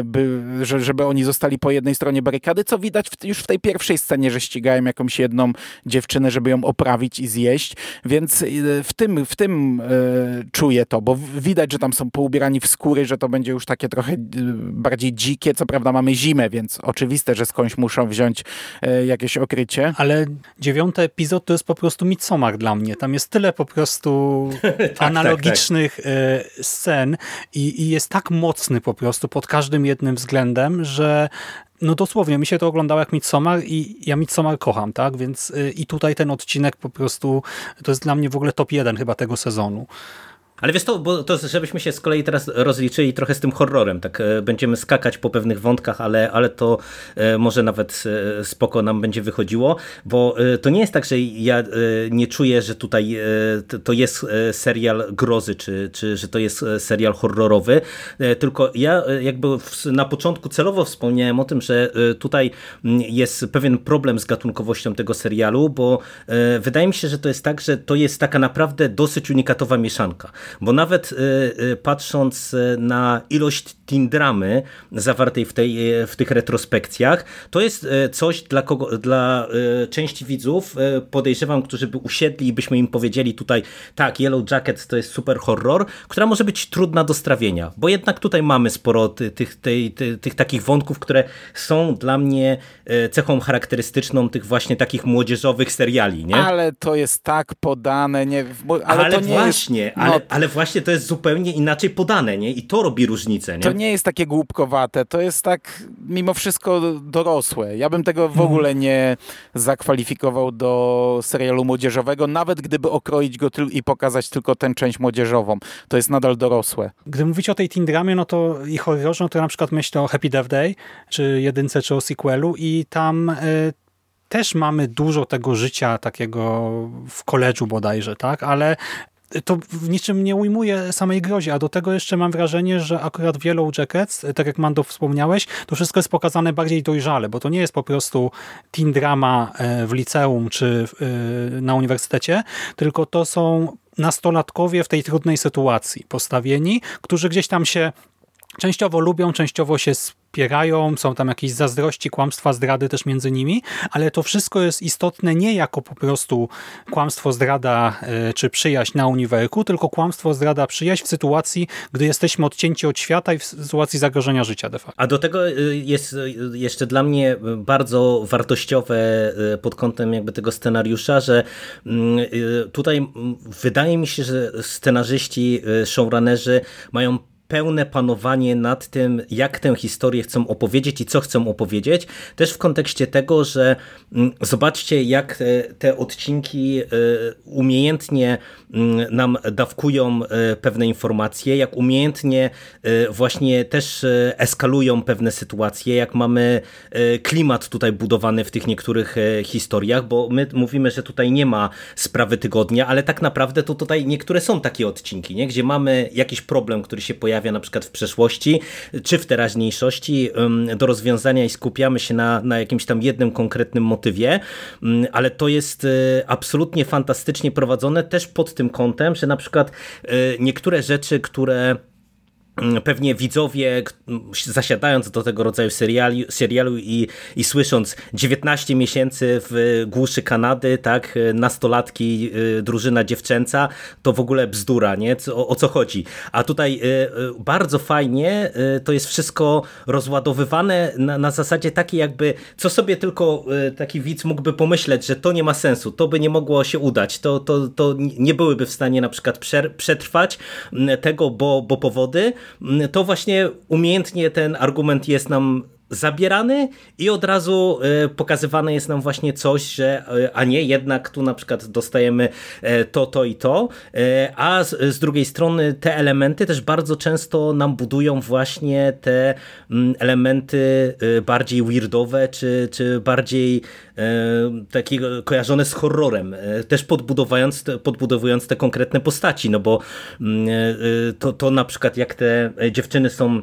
by, żeby oni zostali po jednej stronie barykady, co widać już w tej pierwszej scenie, że ścigają jakąś jedną dziewczynę, żeby ją oprawić i zjeść, więc e, w tym, w tym e, czuję to, bo widać, że tam są poubierani w skóry, że to będzie już takie trochę y, bardziej dzikie. Co prawda mamy zimę, więc oczywiste, że skądś muszą wziąć e, jakieś okrycie. Ale dziewiąty epizod to jest po prostu Midsommar dla mnie. Tam jest tyle po prostu tak, analogicznych tak, tak. scen i, i jest tak mocny po prostu pod każdym jednym względem, że no dosłownie, mi się to oglądało jak Midsommar i ja Midsommar kocham, tak? Więc y, i tutaj ten odcinek po prostu to jest dla mnie w ogóle top jeden chyba tego sezonu. Ale wiesz to, bo to żebyśmy się z kolei teraz rozliczyli trochę z tym horrorem, tak e, będziemy skakać po pewnych wątkach, ale, ale to e, może nawet e, spoko nam będzie wychodziło, bo to nie jest tak, że ja nie czuję, że tutaj to jest serial grozy, czy, czy że to jest serial horrorowy, tylko ja jakby na początku celowo wspomniałem o tym, że tutaj jest pewien problem z gatunkowością tego serialu, bo wydaje mi się, że to jest tak, że to jest taka naprawdę dosyć unikatowa mieszanka. Bo nawet y, y, patrząc y, na ilość teen dramy zawartej w, tej, w tych retrospekcjach, to jest coś dla, kogo, dla części widzów, podejrzewam, którzy by usiedli i byśmy im powiedzieli tutaj, tak, Yellow Jacket to jest super horror, która może być trudna do strawienia, bo jednak tutaj mamy sporo tych, tej, tych, tych takich wątków, które są dla mnie cechą charakterystyczną tych właśnie takich młodzieżowych seriali, nie? Ale to jest tak podane, nie... Ale, ale to nie właśnie, jest... ale, no, ale właśnie to jest zupełnie inaczej podane, nie? I to robi różnicę, nie? To nie jest takie głupkowate, to jest tak mimo wszystko dorosłe. Ja bym tego w mhm. ogóle nie zakwalifikował do serialu młodzieżowego, nawet gdyby okroić go i pokazać tylko tę część młodzieżową. To jest nadal dorosłe. Gdy mówicie o tej teen dramie, no to i horrorze, no to na przykład myślę o Happy Death Day, czy jedynce, czy o sequelu i tam... Y też mamy dużo tego życia takiego w koledżu bodajże, tak? Ale to w niczym nie ujmuje samej grozi, a do tego jeszcze mam wrażenie, że akurat w Yellow Jackets, tak jak Mando wspomniałeś, to wszystko jest pokazane bardziej dojrzale, bo to nie jest po prostu teen drama e, w liceum czy e, na uniwersytecie, tylko to są nastolatkowie w tej trudnej sytuacji postawieni, którzy gdzieś tam się częściowo lubią, częściowo się popierają, są tam jakieś zazdrości, kłamstwa, zdrady też między nimi, ale to wszystko jest istotne nie jako po prostu kłamstwo, zdrada e, czy przyjaźń na uniwerku, tylko kłamstwo, zdrada, przyjaźń w sytuacji, gdy jesteśmy odcięci od świata i w sytuacji zagrożenia życia de facto. A do tego jest jeszcze dla mnie bardzo wartościowe pod kątem jakby tego scenariusza, że mm, tutaj wydaje mi się, że scenarzyści, showrunnerzy mają pełne panowanie nad tym, jak tę historię chcą opowiedzieć i co chcą opowiedzieć. Też w kontekście tego, że mm, zobaczcie, jak te, te odcinki e, umiejętnie mm, nam dawkują e, pewne informacje, jak umiejętnie e, właśnie też eskalują pewne sytuacje, jak mamy klimat tutaj budowany w tych niektórych historiach, bo my mówimy, że tutaj nie ma sprawy tygodnia, ale tak naprawdę to tutaj niektóre są takie odcinki, nie? gdzie mamy jakiś problem, który się pojawia pojawia na przykład w przeszłości czy w teraźniejszości. Do rozwiązania i skupiamy się na, na jakimś tam jednym konkretnym motywie, ale to jest e, absolutnie fantastycznie prowadzone też pod tym kątem, że na przykład e, niektóre rzeczy, które pewnie widzowie zasiadając do tego rodzaju serialu, serialu i, i słysząc 19 miesięcy w głuszy Kanady, tak, nastolatki, y, drużyna dziewczęca, to w ogóle bzdura, nie? O, o co chodzi? A tutaj y, y, bardzo fajnie to jest wszystko rozładowywane na, na zasadzie takiej jakby, co sobie tylko taki widz mógłby pomyśleć, że to nie ma sensu, to by nie mogło się udać, to, to, to nie byłyby w stanie na przykład przetrwać tego, bo, bo powody, to właśnie umiejętnie ten argument jest nam zabierany i od razu e, pokazywane jest nam właśnie coś, że e, a nie, jednak tu na przykład dostajemy e, to, to i to, a z, z drugiej strony te elementy też bardzo często nam budują właśnie te mm, elementy bardziej weirdowe, czy, czy bardziej takie kojarzone z horrorem, też podbudowując, podbudowując te konkretne postaci, no bo mm, to, to na przykład jak te dziewczyny są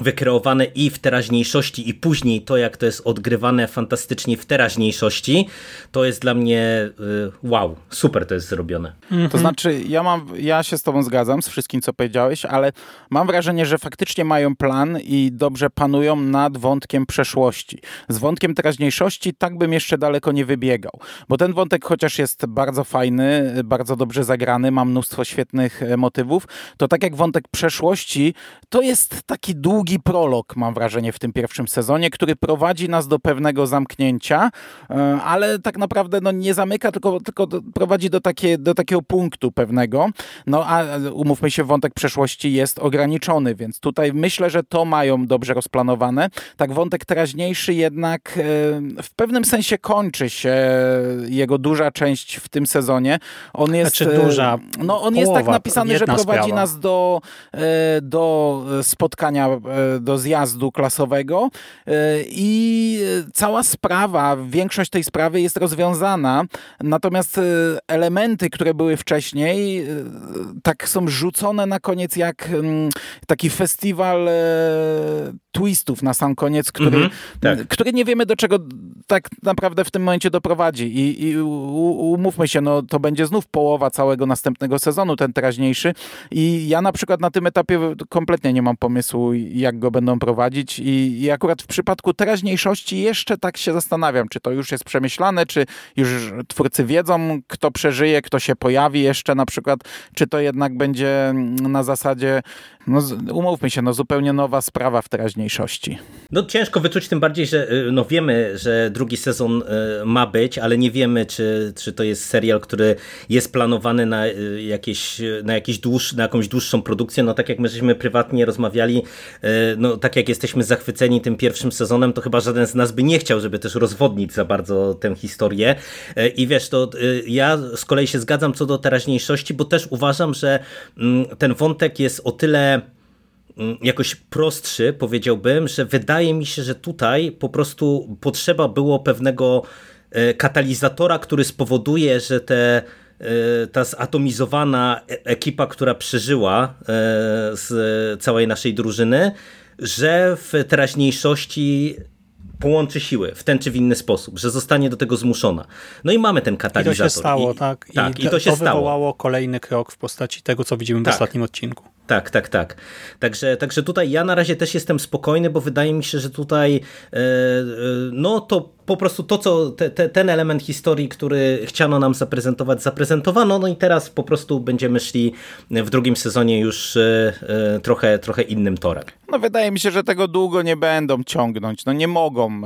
wykreowane i w teraźniejszości i później to, jak to jest odgrywane fantastycznie w teraźniejszości, to jest dla mnie y, wow, super to jest zrobione. Mhm. To znaczy, ja, mam, ja się z tobą zgadzam z wszystkim, co powiedziałeś, ale mam wrażenie, że faktycznie mają plan i dobrze panują nad wątkiem przeszłości. Z wątkiem teraźniejszości tak bym jeszcze daleko nie wybiegał, bo ten wątek chociaż jest bardzo fajny, bardzo dobrze zagrany, ma mnóstwo świetnych e, motywów, to tak jak wątek przeszłości, to jest taki długi długi prolog, mam wrażenie, w tym pierwszym sezonie, który prowadzi nas do pewnego zamknięcia, e, ale tak naprawdę no, nie zamyka, tylko, tylko prowadzi do, takie, do takiego punktu pewnego. No a umówmy się, wątek przeszłości jest ograniczony, więc tutaj myślę, że to mają dobrze rozplanowane. Tak wątek teraźniejszy jednak e, w pewnym sensie kończy się jego duża część w tym sezonie. On jest znaczy duża. No on jest tak napisany, że prowadzi sprawa. nas do, e, do spotkania E, do zjazdu klasowego e, i cała sprawa, większość tej sprawy jest rozwiązana, natomiast e, elementy, które były wcześniej, tak są rzucone na koniec jak mm, taki festiwal twistów na sam koniec, który, mm -hmm, tak. który nie wiemy do czego tak naprawdę w tym momencie doprowadzi. I, i umówmy się, no to będzie znów połowa całego następnego sezonu, ten teraźniejszy. I ja na przykład na tym etapie kompletnie nie mam pomysłu, jak go będą prowadzić. I, i akurat w przypadku teraźniejszości jeszcze tak się zastanawiam, czy to już jest przemyślane, czy już twórcy wiedzą, kto przeżyje, kto się pojawi jeszcze na przykład, czy to jednak będzie na zasadzie, no umówmy się, no zupełnie nowa sprawa w teraźniejszości. No ciężko wyczuć, tym bardziej, że y, no wiemy, że drugi sezon y, ma być, ale nie wiemy, czy, czy to jest serial, który jest planowany na, y, jakieś, na, jakieś dłuż, na jakąś dłuższą produkcję. No tak jak my żeśmy prywatnie rozmawiali, no tak jak jesteśmy zachwyceni tym pierwszym sezonem, to chyba żaden z nas by nie chciał, żeby też rozwodnić za bardzo tę historię. I wiesz, to ja z kolei się zgadzam co do teraźniejszości, bo też uważam, że mm, ten wątek jest o tyle Mm, jakoś prostszy, powiedziałbym, że wydaje mi się, że tutaj po prostu potrzeba było pewnego e, katalizatora, który spowoduje, że te e, ta zatomizowana e, ekipa, która przeżyła z całej naszej drużyny, że w teraźniejszości połączy siły w ten czy w inny sposób, że zostanie do tego zmuszona. No i mamy ten katalizator. I to się stało, I, tak? tak I, to się to stało. kolejny krok w postaci tego, co widzimy tak. w ostatnim odcinku. Tak, tak, tak. Także, także tutaj ja na razie też jestem spokojny, bo wydaje mi się, że tutaj e, e, no to po prostu to, co te, te, ten element historii, który chciano nam zaprezentować, zaprezentowano, no i teraz po prostu będziemy szli w drugim sezonie już e, trochę, trochę innym torem. No wydaje mi się, że tego długo nie będą ciągnąć. No nie mogą.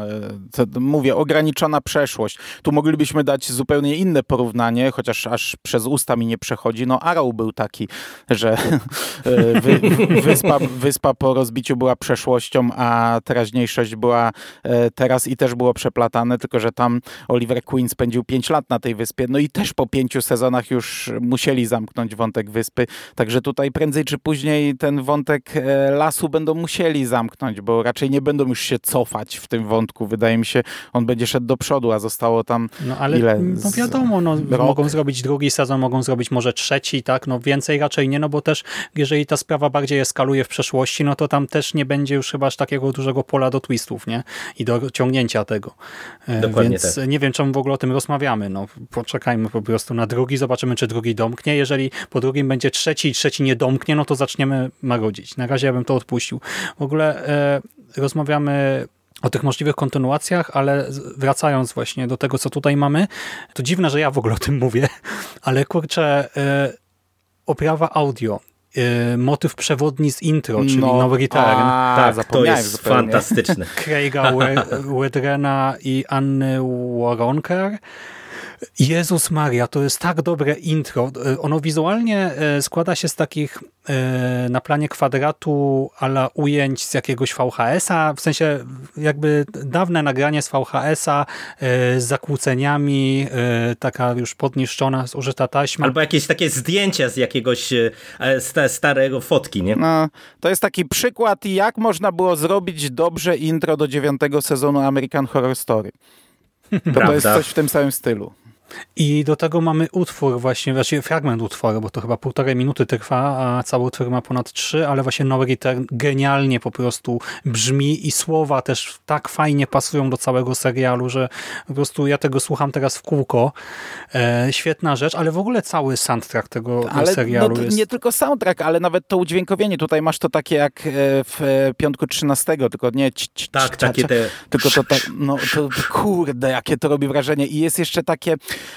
Mówię, ograniczona przeszłość. Tu moglibyśmy dać zupełnie inne porównanie, chociaż aż przez usta mi nie przechodzi. No Arrow był taki, że wy, wyspa, wyspa po rozbiciu była przeszłością, a teraźniejszość była e, teraz i też było przeplatane, tylko że tam Oliver Queen spędził 5 lat na tej wyspie, no i też po pięciu sezonach już musieli zamknąć wątek wyspy, także tutaj prędzej czy później ten wątek e, lasu będą musieli zamknąć, bo raczej nie będą już się cofać w tym wątku, wydaje mi się, on będzie szedł do przodu, a zostało tam no, ale, ile? No wiadomo, no, mogą zrobić drugi sezon, mogą zrobić może trzeci, tak, no więcej raczej nie, no bo też jeżeli ta sprawa bardziej eskaluje w przeszłości, no to tam też nie będzie już chyba aż takiego dużego pola do twistów, nie? I do ciągnięcia tego. E, Dokładnie Więc tak. nie wiem, czemu w ogóle o tym rozmawiamy. No, poczekajmy po prostu na drugi, zobaczymy, czy drugi domknie. Jeżeli po drugim będzie trzeci i trzeci nie domknie, no to zaczniemy magodzić. Na razie ja bym to odpuścił. W ogóle e, rozmawiamy o tych możliwych kontynuacjach, ale wracając właśnie do tego, co tutaj mamy, to dziwne, że ja w ogóle o tym mówię, ale kurczę, e, oprawa audio Y, motyw przewodni z intro, czyli no, No Return. A, tak, to jest zupełnie. fantastyczne. Craiga Wedrena i Anny Waronker. Jezus Maria, to jest tak dobre intro. Ono wizualnie e, składa się z takich e, na planie kwadratu ala ujęć z jakiegoś VHS-a, w sensie jakby dawne nagranie z VHS-a e, z zakłóceniami, taka już podniszczona, zużyta taśma. Albo jakieś takie zdjęcia z jakiegoś starego fotki, nie? No, to jest taki przykład, jak można było zrobić dobrze intro do dziewiątego sezonu American Horror Story. To, to jest coś w tym samym stylu. I do tego mamy utwór właśnie, właściwie fragment utworu, bo to chyba półtorej minuty trwa, a cały utwór ma ponad trzy, ale właśnie No Return genialnie po prostu brzmi i słowa też tak fajnie pasują do całego serialu, że po prostu ja tego słucham teraz w kółko. E, świetna rzecz, ale w ogóle cały soundtrack tego ale serialu no, jest... Nie tylko soundtrack, ale nawet to udźwiękowienie. Tutaj masz to takie jak e, w e, Piątku 13, tylko nie... Tak, takie te... Tylko to tak, no to kurde, jakie to robi wrażenie. I jest jeszcze takie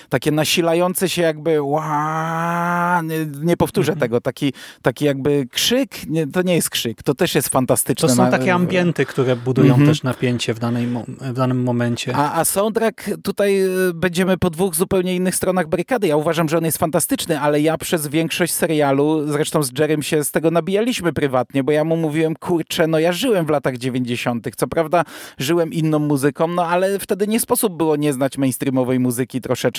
takie nasilające się jakby ła, nie, nie powtórzę mhm. tego, taki, taki jakby krzyk, nie, to nie jest krzyk, to też jest fantastyczne. To są takie ambienty, które budują mhm. też napięcie w, danej, w danym momencie. A, a soundtrack tutaj e, będziemy po dwóch zupełnie innych stronach barykady. Ja uważam, że on jest fantastyczny, ale ja przez większość serialu, zresztą z Jerem się z tego nabijaliśmy prywatnie, bo ja mu mówiłem, kurczę, no ja żyłem w latach 90. Co prawda żyłem inną muzyką, no ale wtedy nie sposób było nie znać mainstreamowej muzyki troszeczkę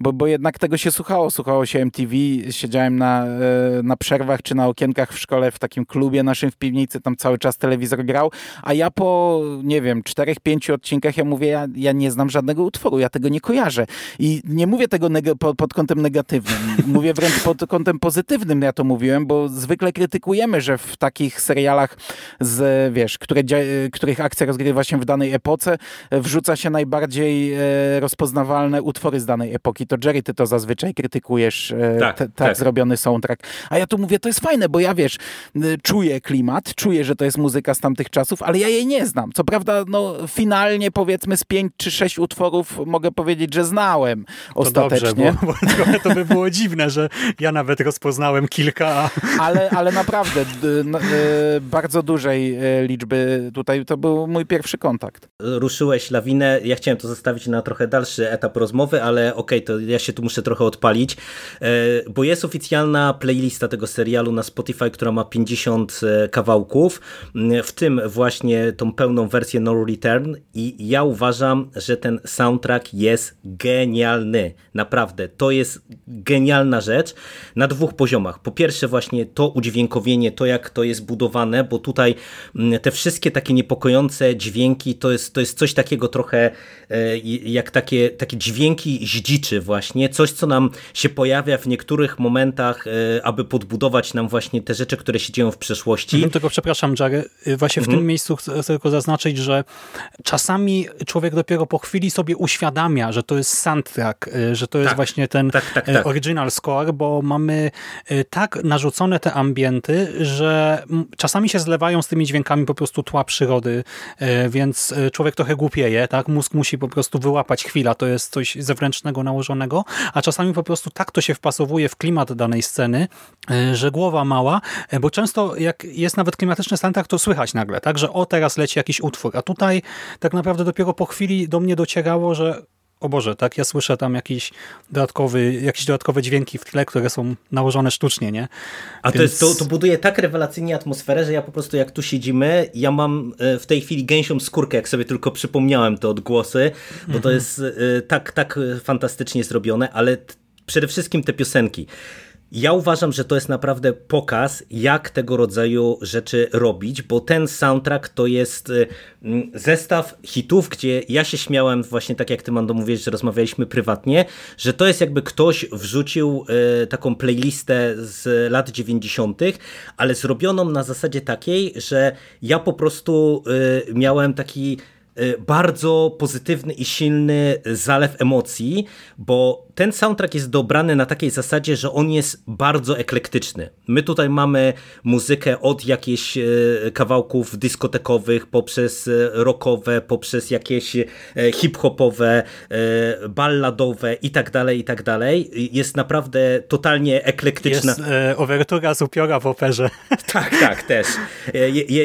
bo, bo jednak tego się słuchało. Słuchało się MTV, siedziałem na, e, na przerwach czy na okienkach w szkole w takim klubie naszym w piwnicy, tam cały czas telewizor grał, a ja po, nie wiem, czterech, pięciu odcinkach ja mówię, ja, ja nie znam żadnego utworu, ja tego nie kojarzę. I nie mówię tego pod, pod kątem negatywnym, mówię wręcz pod kątem pozytywnym, ja to mówiłem, bo zwykle krytykujemy, że w takich serialach z, wiesz, które, których akcja rozgrywa się w danej epoce, wrzuca się najbardziej e, rozpoznawalne utwory z danej epoki, to Jerry, ty to zazwyczaj krytykujesz, e, tak, tak, tak, zrobiony soundtrack. A ja tu mówię, to jest fajne, bo ja wiesz, czuję klimat, czuję, że to jest muzyka z tamtych czasów, ale ja jej nie znam. Co prawda, no finalnie powiedzmy z pięć czy sześć utworów mogę powiedzieć, że znałem ostatecznie. To dobrze, bo, bo trochę to by było dziwne, że ja nawet rozpoznałem kilka. Ale, ale naprawdę e, bardzo dużej e, liczby tutaj to był mój pierwszy kontakt. Ruszyłeś lawinę, ja chciałem to zostawić na trochę dalszy etap rozmowy, ale okej, okay, to ja się tu muszę trochę odpalić, e, bo jest oficjalna playlista tego serialu na Spotify, która ma 50 e, kawałków, w tym właśnie tą pełną wersję No Return i ja uważam, że ten soundtrack jest genialny. Naprawdę, to jest genialna rzecz na dwóch poziomach. Po pierwsze właśnie to udźwiękowienie, to jak to jest budowane, bo tutaj te wszystkie takie niepokojące dźwięki to jest, to jest coś takiego trochę e, jak takie, takie dźwięki zdziczy właśnie, coś co nam się pojawia w niektórych momentach, aby podbudować nam właśnie te rzeczy, które się dzieją w przeszłości. Mhm, tylko przepraszam Jerry, właśnie w mhm. tym miejscu chcę tylko zaznaczyć, że czasami człowiek dopiero po chwili sobie uświadamia, że to jest soundtrack, że to jest tak, właśnie ten tak, tak, tak. original score, bo mamy tak narzucone te ambienty, że czasami się zlewają z tymi dźwiękami po prostu tła przyrody, więc człowiek trochę głupieje, tak? Mózg musi po prostu wyłapać chwila, to jest coś zewnętrznego nałożonego, a czasami po prostu tak to się wpasowuje w klimat danej sceny, e, że głowa mała, e, bo często jak jest nawet klimatyczny soundtrack, to słychać nagle, tak, że o teraz leci jakiś utwór, a tutaj tak naprawdę dopiero po chwili do mnie docierało, że o Boże, tak, ja słyszę tam jakiś dodatkowy, jakieś dodatkowe dźwięki w tle, które są nałożone sztucznie, nie? A Więc... to, jest, to, to buduje tak rewelacyjnie atmosferę, że ja po prostu jak tu siedzimy, ja mam e, w tej chwili gęsią skórkę, jak sobie tylko przypomniałem te odgłosy, bo to mhm. jest tak, tak fantastycznie zrobione, ale przede wszystkim te piosenki. Ja uważam, że to jest naprawdę pokaz, jak tego rodzaju rzeczy robić, bo ten soundtrack to jest y, zestaw hitów, gdzie ja się śmiałem, właśnie tak jak ty Mando mówisz, że rozmawialiśmy prywatnie, że to jest jakby ktoś wrzucił y, taką playlistę z lat 90., ale zrobioną na zasadzie takiej, że ja po prostu y, miałem taki bardzo pozytywny i silny zalew emocji, bo ten soundtrack jest dobrany na takiej zasadzie, że on jest bardzo eklektyczny. My tutaj mamy muzykę od jakichś e, kawałków dyskotekowych, poprzez e, rockowe, poprzez jakieś hip-hopowe, balladowe i tak dalej, i tak dalej. Jest naprawdę totalnie eklektyczna. Jest e, overtura z upiora w operze. Tak, tak, też.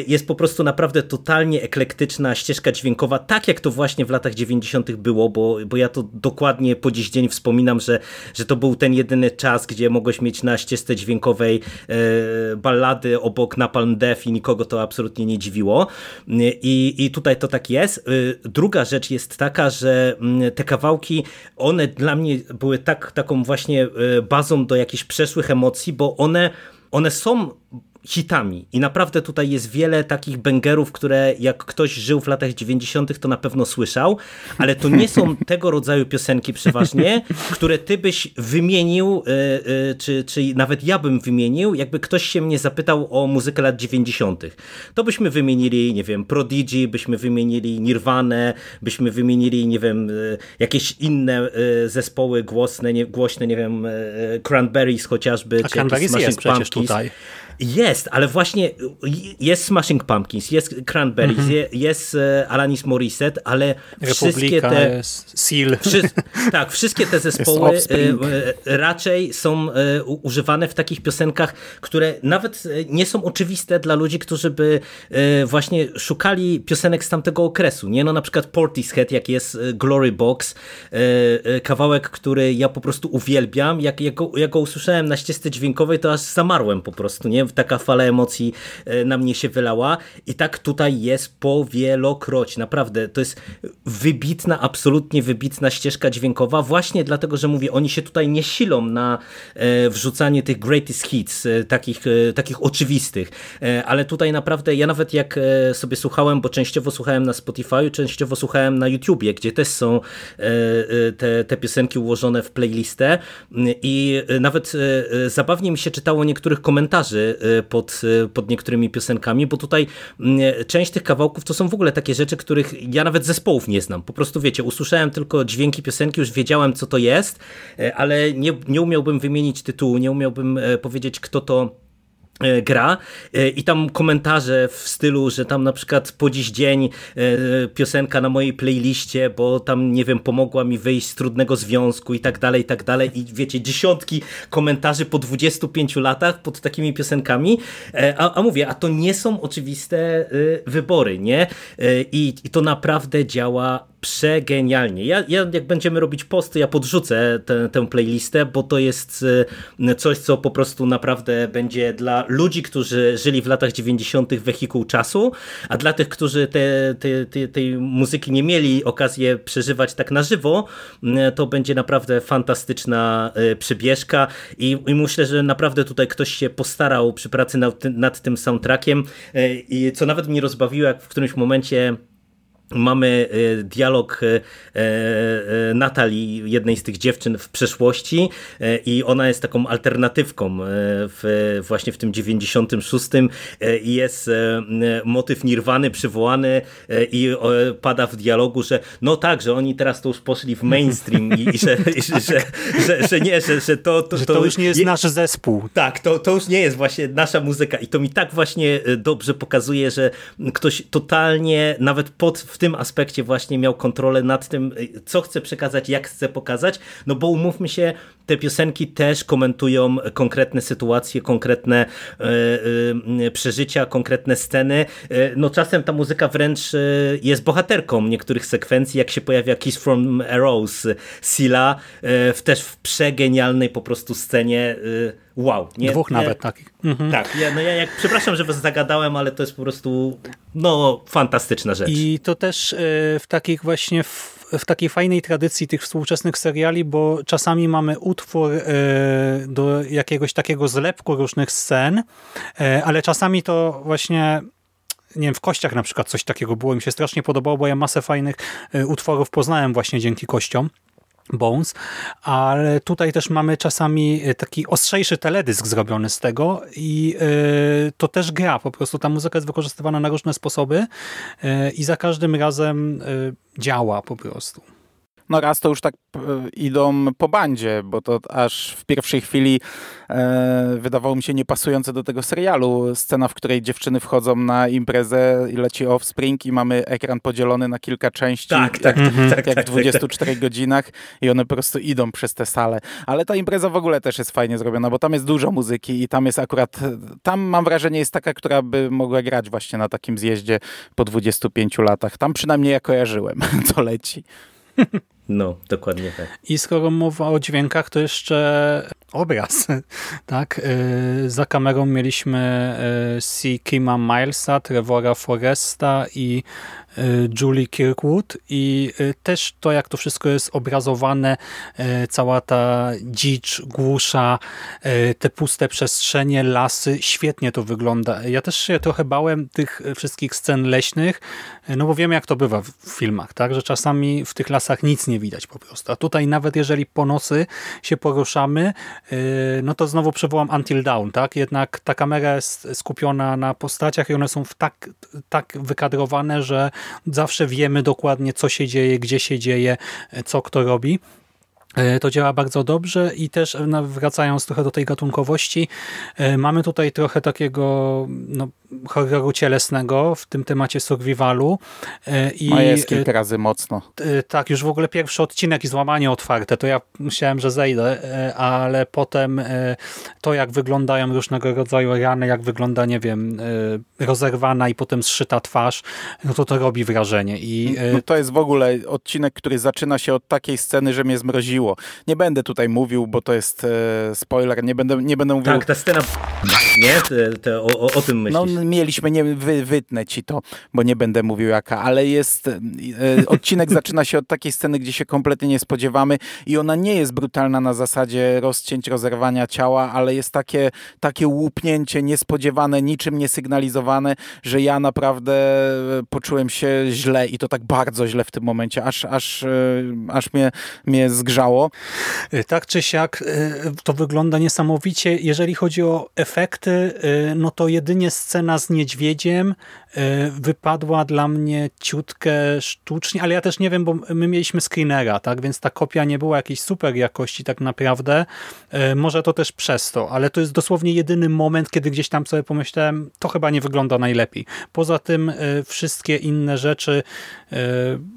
Jest po prostu naprawdę totalnie eklektyczna ścieżka dźwiękowa, tak jak to właśnie w latach 90. było, bo, bo ja to dokładnie po dziś dzień wspominam że, że to był ten jedyny czas, gdzie mogłeś mieć na ścieżce dźwiękowej e, ballady obok Napalm Death i nikogo to absolutnie nie dziwiło. I, I tutaj to tak jest. E, druga rzecz jest taka, że mm, te kawałki, one dla mnie były tak, taką właśnie e, bazą do jakichś przeszłych emocji, bo one one są hitami. I naprawdę tutaj jest wiele takich bangerów, które jak ktoś żył w latach 90., to na pewno słyszał, ale to nie są tego rodzaju piosenki przeważnie, które ty byś wymienił, e, e, czy, czy nawet ja bym wymienił, jakby ktoś się mnie zapytał o muzykę lat 90. To byśmy wymienili, nie wiem, Prodigy, byśmy wymienili Nirvanę, byśmy wymienili, nie wiem, e, jakieś inne zespoły głosne, nie, głośne, nie wiem, Cranberries chociażby, A czy Cranberries jest przecież tutaj. Jest, ale właśnie jest Smashing Pumpkins, jest Cranberries, mm -hmm. jest e, Alanis Morissette, ale Republika, wszystkie te... Seal. Wszy, tak, wszystkie te zespoły e, e, raczej są używane w takich piosenkach, które nawet nie są oczywiste dla ludzi, którzy by właśnie szukali piosenek z tamtego okresu. Nie? No na przykład Portishead, jak jest Glory Box, kawałek, który ja po prostu uwielbiam. Jak, jak, go, jak go usłyszałem na ścieżce dźwiękowej, to aż zamarłem po prostu, nie? Taka fala emocji e, na mnie się wylała. I tak tutaj jest powielokroć. Naprawdę, to jest wybitna, absolutnie wybitna ścieżka dźwiękowa, właśnie dlatego, że mówię, oni się tutaj nie silą na e, wrzucanie tych greatest hits, e, takich, takich oczywistych, ale tutaj naprawdę, ja nawet jak sobie słuchałem, bo częściowo słuchałem na Spotify, częściowo słuchałem na YouTubie, gdzie też są te, te piosenki ułożone w playlistę. I nawet zabawnie mi się czytało niektórych komentarzy pod, y, pod niektórymi piosenkami, bo tutaj mm, część tych kawałków to są w ogóle takie rzeczy, których ja nawet zespołów nie znam. Po prostu wiecie, usłyszałem tylko dźwięki piosenki, już wiedziałem co to jest, y, ale nie, nie umiałbym wymienić tytułu, nie umiałbym powiedzieć kto to gra e, i tam komentarze w stylu, że tam na przykład po dziś dzień e, piosenka na mojej playliście, bo tam nie wiem, pomogła mi wyjść z trudnego związku i tak dalej, i tak dalej i wiecie, dziesiątki komentarzy po 25 latach pod takimi piosenkami, a, a mówię, a to nie są oczywiste wybory, nie? I, i to naprawdę działa przegenialnie. Ja, ja jak będziemy robić posty, ja podrzucę tę, tę playlistę, bo to jest e, coś, co po prostu naprawdę będzie dla ludzi, którzy żyli w latach 90. wehikuł czasu, a dla tych, którzy te, te, te, tej muzyki nie mieli okazję przeżywać tak na żywo, to będzie naprawdę fantastyczna e, przebieżka i, i myślę, że naprawdę tutaj ktoś się postarał przy pracy nad, nad tym soundtrackiem i co nawet mnie rozbawiło, jak w którymś momencie Mamy e, dialog e, e, Natalii, jednej z tych dziewczyn w przeszłości i ona jest taką alternatywką w, właśnie w tym 96 i jest motyw Nirwany przywołany i pada w dialogu, że no tak, że oni teraz to już poszli w mainstream i, i że, że, że, że, że nie, że, że to, to, to, to już nie jest je, nasz zespół. Tak, to, to już nie jest właśnie nasza muzyka i to mi tak właśnie dobrze pokazuje, że ktoś totalnie nawet pod w tym aspekcie właśnie miał kontrolę nad tym, co chce przekazać, jak chce pokazać, no bo umówmy się, te piosenki też komentują konkretne sytuacje, konkretne e, e, przeżycia, konkretne sceny. E, no czasem ta muzyka wręcz jest bohaterką niektórych sekwencji, jak się pojawia Kiss from a Rose, Sila, w też w przegenialnej po prostu scenie wow. Nie? Dwóch nawet takich. Mhm. Tak, ja, no ja jak, przepraszam, że was zagadałem, ale to jest po prostu no, fantastyczna rzecz. I to też w takich właśnie w, w takiej fajnej tradycji tych współczesnych seriali, bo czasami mamy utwór e, do jakiegoś takiego zlepku różnych scen, e, ale czasami to właśnie nie wiem, w Kościach na przykład coś takiego było, mi się strasznie podobało, bo ja masę fajnych utworów poznałem właśnie dzięki Kościom. Bones, ale tutaj też mamy czasami e, taki ostrzejszy teledysk zrobiony z tego i yy, to też gra, po prostu ta muzyka jest wykorzystywana na różne sposoby yy, i za każdym razem działa po prostu. No raz to już tak e, idą po bandzie, bo to aż w pierwszej chwili e, wydawało mi się niepasujące do tego serialu. Scena, w której dziewczyny wchodzą na imprezę i leci Offspring i mamy ekran podzielony na kilka części. Tak, tak, jak, tak, tak, jak tak, w 24 tak, godzinach i one po prostu idą przez te sale. Ale ta impreza w ogóle też jest fajnie zrobiona, bo tam jest dużo muzyki i tam jest akurat, tam mam wrażenie jest taka, która by mogła grać właśnie na takim zjeździe po 25 latach. Tam przynajmniej ja kojarzyłem, co leci. No, dokładnie tak. I skoro mowa o dźwiękach, to jeszcze obraz. tak? Y, za kamerą mieliśmy y, C. Kima Milesa, Trevora Foresta i Y, Julie Kirkwood i y, też to, jak to wszystko jest obrazowane, y, cała ta dzicz, głusza, te puste przestrzenie, lasy, świetnie to wygląda. Ja też się trochę bałem tych wszystkich scen leśnych, no bo wiem, jak to bywa w filmach, tak, że czasami w tych lasach nic nie widać po prostu, a tutaj nawet jeżeli po nocy się poruszamy, no to znowu przywołam Until Dawn, tak, jednak ta kamera jest skupiona na postaciach i one są tak, tak wykadrowane, że zawsze wiemy dokładnie, co się dzieje, gdzie się dzieje, co kto robi. E, to działa bardzo dobrze i też e, wracając trochę do tej gatunkowości, e, mamy tutaj trochę takiego no, horroru cielesnego w tym temacie survivalu. I no jest kilka razy mocno. Tak, już w ogóle pierwszy odcinek i złamanie otwarte, to ja myślałem, że zejdę, ale potem to jak wyglądają różnego rodzaju rany, jak wygląda, nie wiem, rozerwana i potem zszyta twarz, no to to robi wrażenie. I, no to jest w ogóle odcinek, który zaczyna się od takiej sceny, że mnie zmroziło. Nie będę tutaj mówił, bo to jest e, spoiler, nie będę, nie będę mówił... Tak, ta scena... Nie? Te, te, o, o, tym myślisz. No mieliśmy, nie wy, wytnę ci to, bo nie będę mówił jaka, ale jest... E, odcinek zaczyna się od takiej sceny, gdzie się kompletnie nie spodziewamy i ona nie jest brutalna na zasadzie rozcięć, rozerwania ciała, ale jest takie, takie łupnięcie niespodziewane, niczym niesygnalizowane, że ja naprawdę poczułem się źle i to tak bardzo źle w tym momencie, aż, aż, e, aż mnie, mnie zgrzało tak czy siak to wygląda niesamowicie. Jeżeli chodzi o efekty, no to jedynie scena z niedźwiedziem wypadła dla mnie ciutkę sztucznie, ale ja też nie wiem, bo my mieliśmy screenera, tak, więc ta kopia nie była jakiejś super jakości tak naprawdę. Może to też przez to, ale to jest dosłownie jedyny moment, kiedy gdzieś tam sobie pomyślałem, to chyba nie wygląda najlepiej. Poza tym wszystkie inne rzeczy,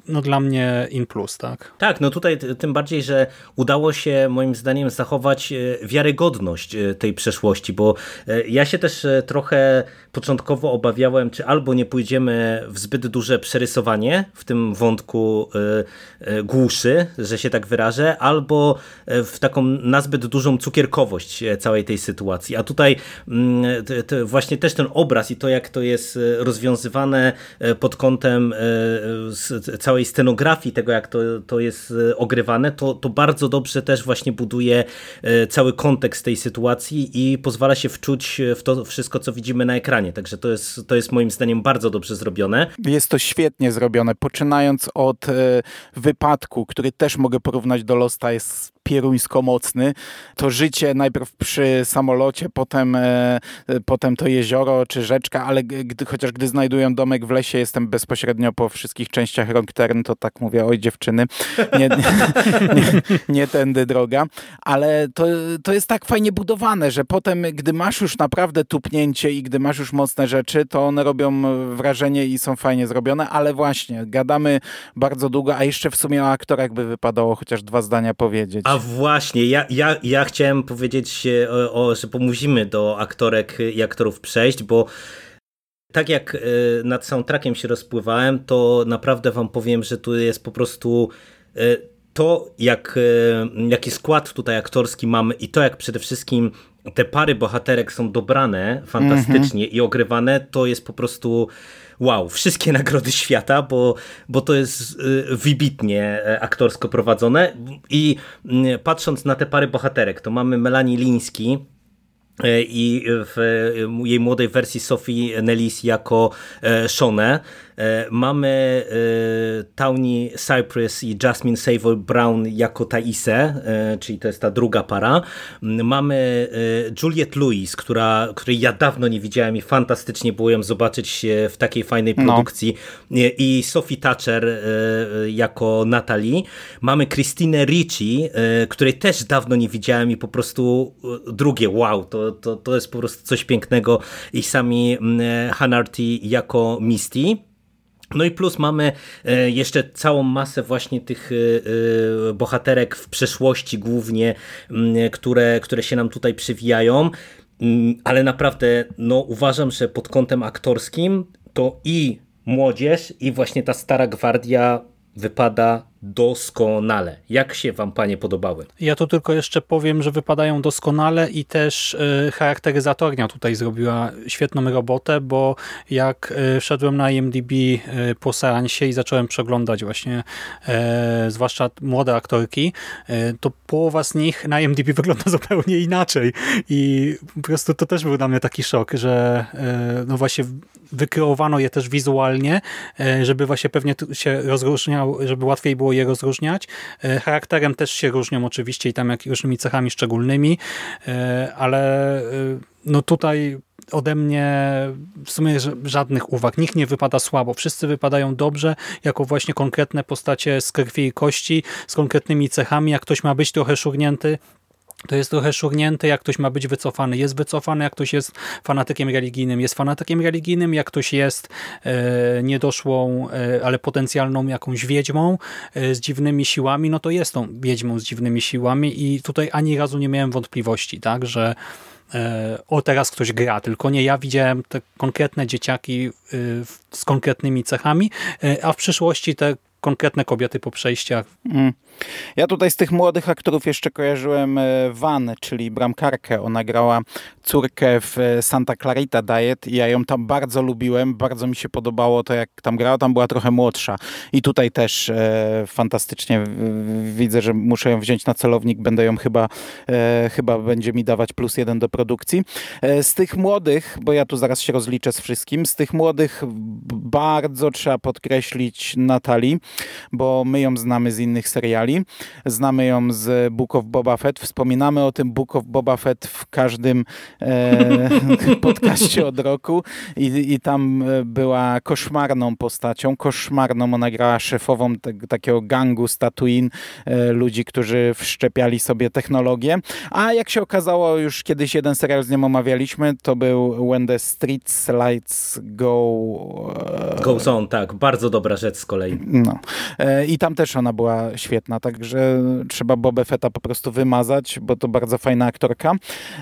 no dla mnie in plus, tak. Tak, no tutaj tym bardziej, że udało się moim zdaniem zachować e, wiarygodność e, tej przeszłości, bo e, ja się też trochę początkowo obawiałem, czy albo nie pójdziemy w zbyt duże przerysowanie w tym wątku głuszy, że się tak wyrażę, albo w taką nazbyt dużą cukierkowość całej tej sytuacji. A tutaj mm, właśnie też ten obraz i to, jak to jest rozwiązywane pod kątem całej scenografii, tego jak to, to jest ogrywane, to, to bardzo dobrze też właśnie buduje e, cały kontekst tej sytuacji i pozwala się wczuć w to wszystko, co widzimy na ekranie, także to jest, to jest moim zdaniem bardzo dobrze zrobione. Jest to świetnie zrobione, poczynając od e, wypadku, który też mogę porównać do Losta, jest pieruńsko mocny. To życie najpierw przy samolocie, potem, e, potem to jezioro czy rzeczka, ale gdy, chociaż gdy znajdują domek w lesie, jestem bezpośrednio po wszystkich częściach Wrong Turn, to tak mówię, oj dziewczyny, nie, nie, nie, nie tędy droga. Ale to, to jest tak fajnie budowane, że potem, gdy masz już naprawdę tupnięcie i gdy masz już mocne rzeczy, to one robią wrażenie i są fajnie zrobione, ale właśnie, gadamy bardzo długo, a jeszcze w sumie o aktorach by wypadało chociaż dwa zdania powiedzieć. A właśnie, ja, ja, ja chciałem powiedzieć, o, o, że musimy do aktorek i aktorów przejść, bo tak jak e, nad soundtrackiem się rozpływałem, to naprawdę wam powiem, że tu jest po prostu e, to, jak, e, jaki skład tutaj aktorski mamy i to, jak przede wszystkim te pary bohaterek są dobrane fantastycznie mm -hmm. i ogrywane, to jest po prostu wow, wszystkie nagrody świata, bo, bo to jest wybitnie aktorsko prowadzone i mm, patrząc na te pary bohaterek, to mamy Melanie Liński, E, i w jej młodej wersji Sophie Nellis jako e, Shone. E, mamy Tawny Cypress i Jasmine Savoy Brown jako Taise, czyli to jest ta druga para. Mamy Juliette Lewis, która, której ja dawno nie widziałem i fantastycznie było ją zobaczyć w takiej fajnej no. produkcji. No. I Sophie Thatcher jako Natalie. Mamy Christine Ricci, której też dawno nie widziałem i po prostu drugie wow, to to, to, jest po prostu coś pięknego i sami Hanarty jako Misty. No i plus mamy e, jeszcze całą masę właśnie tych e, e, bohaterek w przeszłości głównie, które, które się nam tutaj przywijają, ale naprawdę no, uważam, że pod kątem aktorskim to i młodzież i właśnie ta stara gwardia wypada doskonale. Jak się wam panie podobały? Ja to tylko jeszcze powiem, że wypadają doskonale i też y, charakteryzatornia tutaj zrobiła świetną robotę, bo jak y, wszedłem na IMDb y, po seansie i zacząłem przeglądać właśnie zwłaszcza młode aktorki, to połowa z nich na IMDb wygląda zupełnie inaczej i po prostu to też był dla mnie taki szok, że no właśnie wykreowano je też wizualnie, żeby właśnie pewnie się rozróżniał, żeby łatwiej było było je rozróżniać. E, charakterem też się różnią oczywiście i tam różnymi cechami szczególnymi, e, ale e, no tutaj ode mnie w sumie żadnych uwag. Nikt nie wypada słabo. Wszyscy wypadają dobrze, jako właśnie konkretne postacie z krwi i kości, z konkretnymi cechami. Jak ktoś ma być trochę szurnięty, to jest trochę szurnięte, jak ktoś ma być wycofany. Jest wycofany, jak ktoś jest fanatykiem religijnym. Jest fanatykiem religijnym, jak ktoś jest e, niedoszłą, e, ale potencjalną jakąś wiedźmą e, z dziwnymi siłami, no to jest tą wiedźmą z dziwnymi siłami i tutaj ani razu nie miałem wątpliwości, tak, że e, o teraz ktoś gra, tylko nie ja widziałem te konkretne dzieciaki e, z konkretnymi cechami, e, a w przyszłości te konkretne kobiety po przejściach. Mm. Ja tutaj z tych młodych aktorów jeszcze kojarzyłem e, Van, czyli bramkarkę. Ona grała córkę w e, Santa Clarita Diet i ja ją tam bardzo lubiłem. Bardzo mi się podobało to, jak tam grała. Tam była trochę młodsza. I tutaj też e, fantastycznie widzę, że muszę ją wziąć na celownik. Będę ją chyba, e, chyba będzie mi dawać plus jeden do produkcji. E, z tych młodych, bo ja tu zaraz się rozliczę z wszystkim, z tych młodych bardzo trzeba podkreślić Natalii, bo my ją znamy z innych seriali. Znamy ją z Book of Boba Fett. Wspominamy o tym Book of Boba Fett w każdym e, podcaście od roku I, i tam e, była koszmarną postacią. Koszmarną ona grała szefową te, takiego gangu z Tatooine, e, ludzi, którzy wszczepiali sobie technologię. A jak się okazało, już kiedyś jeden serial z nią omawialiśmy, to był When the Streets Lights Go... E, Goes on, tak. Bardzo dobra rzecz z kolei. No. E, I tam też ona była świetna, także trzeba Boba Fetta po prostu wymazać, bo to bardzo fajna aktorka.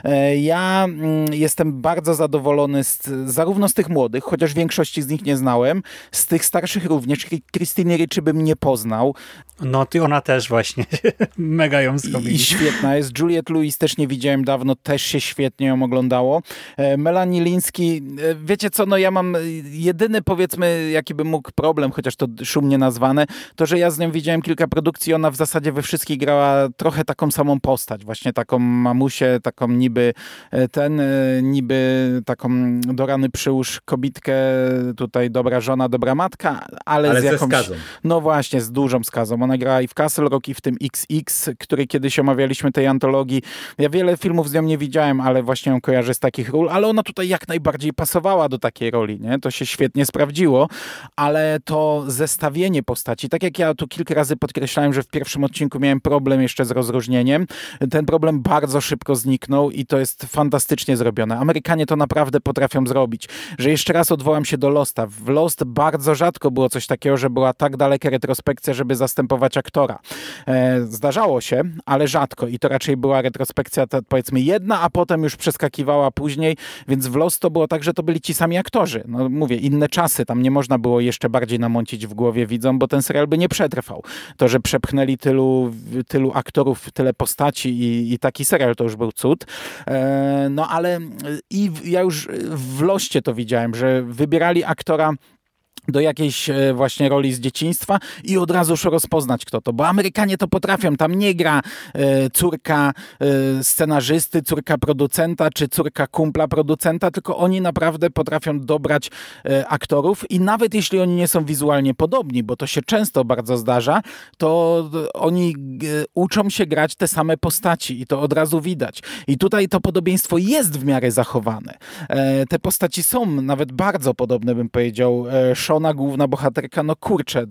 E, ja mm, jestem bardzo zadowolony z, zarówno z tych młodych, chociaż większości z nich nie znałem, z tych starszych również. Christine Ricci bym nie poznał. No ty ona też właśnie. Mega ją zrobili. I świetna jest. Juliette Lewis też nie widziałem dawno, też się świetnie ją oglądało. E, Melanie Liński, e, wiecie co, no ja mam jedyny powiedzmy, jaki bym mógł problem, chociaż to szumnie nazwane, to że ja z nią widziałem kilka produkcji, ona w zasadzie we wszystkich grała trochę taką samą postać, właśnie taką mamusię, taką niby e, ten, niby taką do rany przyłóż kobitkę, tutaj dobra żona, dobra matka, ale, ale z jakąś... skazą. No właśnie, z dużą skazą. Ona grała i w Castle Rock i w tym XX, który kiedyś omawialiśmy tej antologii. Ja wiele filmów z nią nie widziałem, ale właśnie ją kojarzę z takich ról, ale ona tutaj jak najbardziej pasowała do takiej roli, nie? To się świetnie sprawdziło, ale to zestawienie postaci, tak jak ja tu kilka razy podkreślałem, że w pierwszym odcinku miałem problem jeszcze z rozróżnieniem, ten problem bardzo szybko zniknął i to jest fantastycznie zrobione. Amerykanie to naprawdę potrafią zrobić. Że jeszcze raz odwołam się do Losta. W Lost bardzo rzadko było coś takiego, że była tak daleka retrospekcja, żeby zastępować aktora. E, zdarzało się, ale rzadko i to raczej była retrospekcja ta, powiedzmy jedna, a potem już przeskakiwała później, więc w Lost to było tak, że to byli ci sami aktorzy. No mówię, inne czasy, tam nie można było jeszcze bardziej namącić w głowie widzom, bo ten serial by nie przetrwał. To, że przepchnęli tylu, tylu aktorów, tyle postaci i, i taki serial to już był cud. E, no ale i ja już w Loście to widziałem, że wybierali aktora do jakiejś e, właśnie roli z dzieciństwa i od razu już rozpoznać kto to, bo Amerykanie to potrafią, tam nie gra e, córka e, scenarzysty, córka producenta czy córka kumpla producenta, tylko oni naprawdę potrafią dobrać aktorów i nawet jeśli oni nie są wizualnie podobni, bo to się często bardzo zdarza, to oni uczą się grać te same postaci i to od razu widać. I tutaj to podobieństwo jest w miarę zachowane. Te postaci są nawet bardzo podobne, bym powiedział, Sean ona główna bohaterka, no kurczę,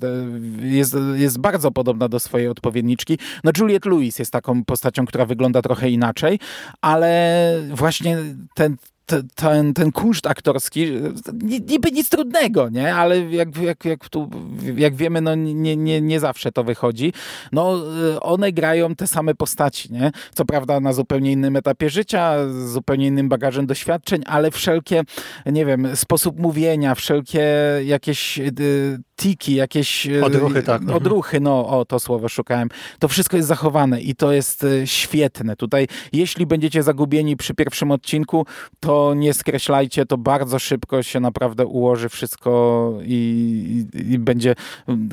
jest, jest bardzo podobna do swojej odpowiedniczki. No Juliette Lewis jest taką postacią, która wygląda trochę inaczej, ale właśnie ten ten, ten kunszt aktorski, niby nic trudnego, nie? Ale jak, jak, jak, tu, jak wiemy, no nie, nie, nie zawsze to wychodzi. No, one grają te same postaci, nie? Co prawda na zupełnie innym etapie życia, z zupełnie innym bagażem doświadczeń, ale wszelkie, nie wiem, sposób mówienia, wszelkie jakieś y, tiki, jakieś e, odruchy, tak. Mhm. Odruchy, no o to słowo szukałem. To wszystko jest zachowane i to jest e, świetne. Tutaj, jeśli będziecie zagubieni przy pierwszym odcinku, to nie skreślajcie, to bardzo szybko się naprawdę ułoży wszystko i, i, i będzie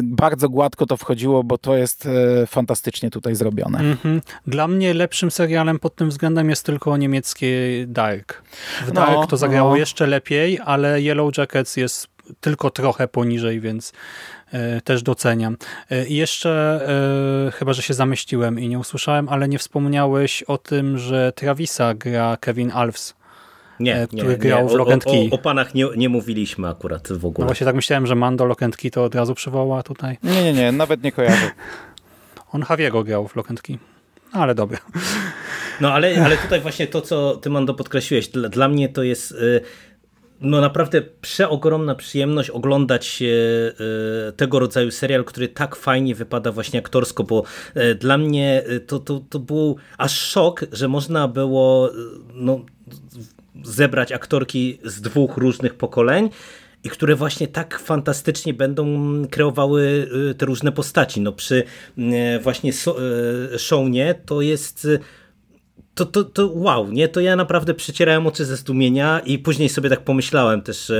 bardzo gładko to wchodziło, bo to jest e, fantastycznie tutaj zrobione. Mhm. Dla mnie lepszym serialem pod tym względem jest tylko niemieckie Dark. W Dark no, to zagrało no. jeszcze lepiej, ale Yellow Jackets jest tylko trochę poniżej, więc e, też doceniam. E, I jeszcze, e, chyba że się zamyśliłem i nie usłyszałem, ale nie wspomniałeś o tym, że Travisa gra Kevin Alves. Nie, który nie, grał nie. w Lock and Key. O, o, o panach nie, nie mówiliśmy akurat w ogóle. No właśnie tak myślałem, że Mando Lock and Key to od razu przywoła tutaj. Nie, nie, nie, nawet nie kojarzę. On Javiego grał w Lock and Key. No, ale dobra. No ale, ale tutaj właśnie to, co ty Mando podkreśliłeś, dla, dla mnie to jest... Y no naprawdę przeogromna przyjemność oglądać e, tego rodzaju serial, który tak fajnie wypada właśnie aktorsko, bo e, dla mnie e, to, to, to był aż szok, że można było no, zebrać aktorki z dwóch różnych pokoleń i które właśnie tak fantastycznie będą kreowały te różne postaci. No przy właśnie Shownie to jest to, to, to wow, nie? To ja naprawdę przecierałem oczy ze zdumienia i później sobie tak pomyślałem też,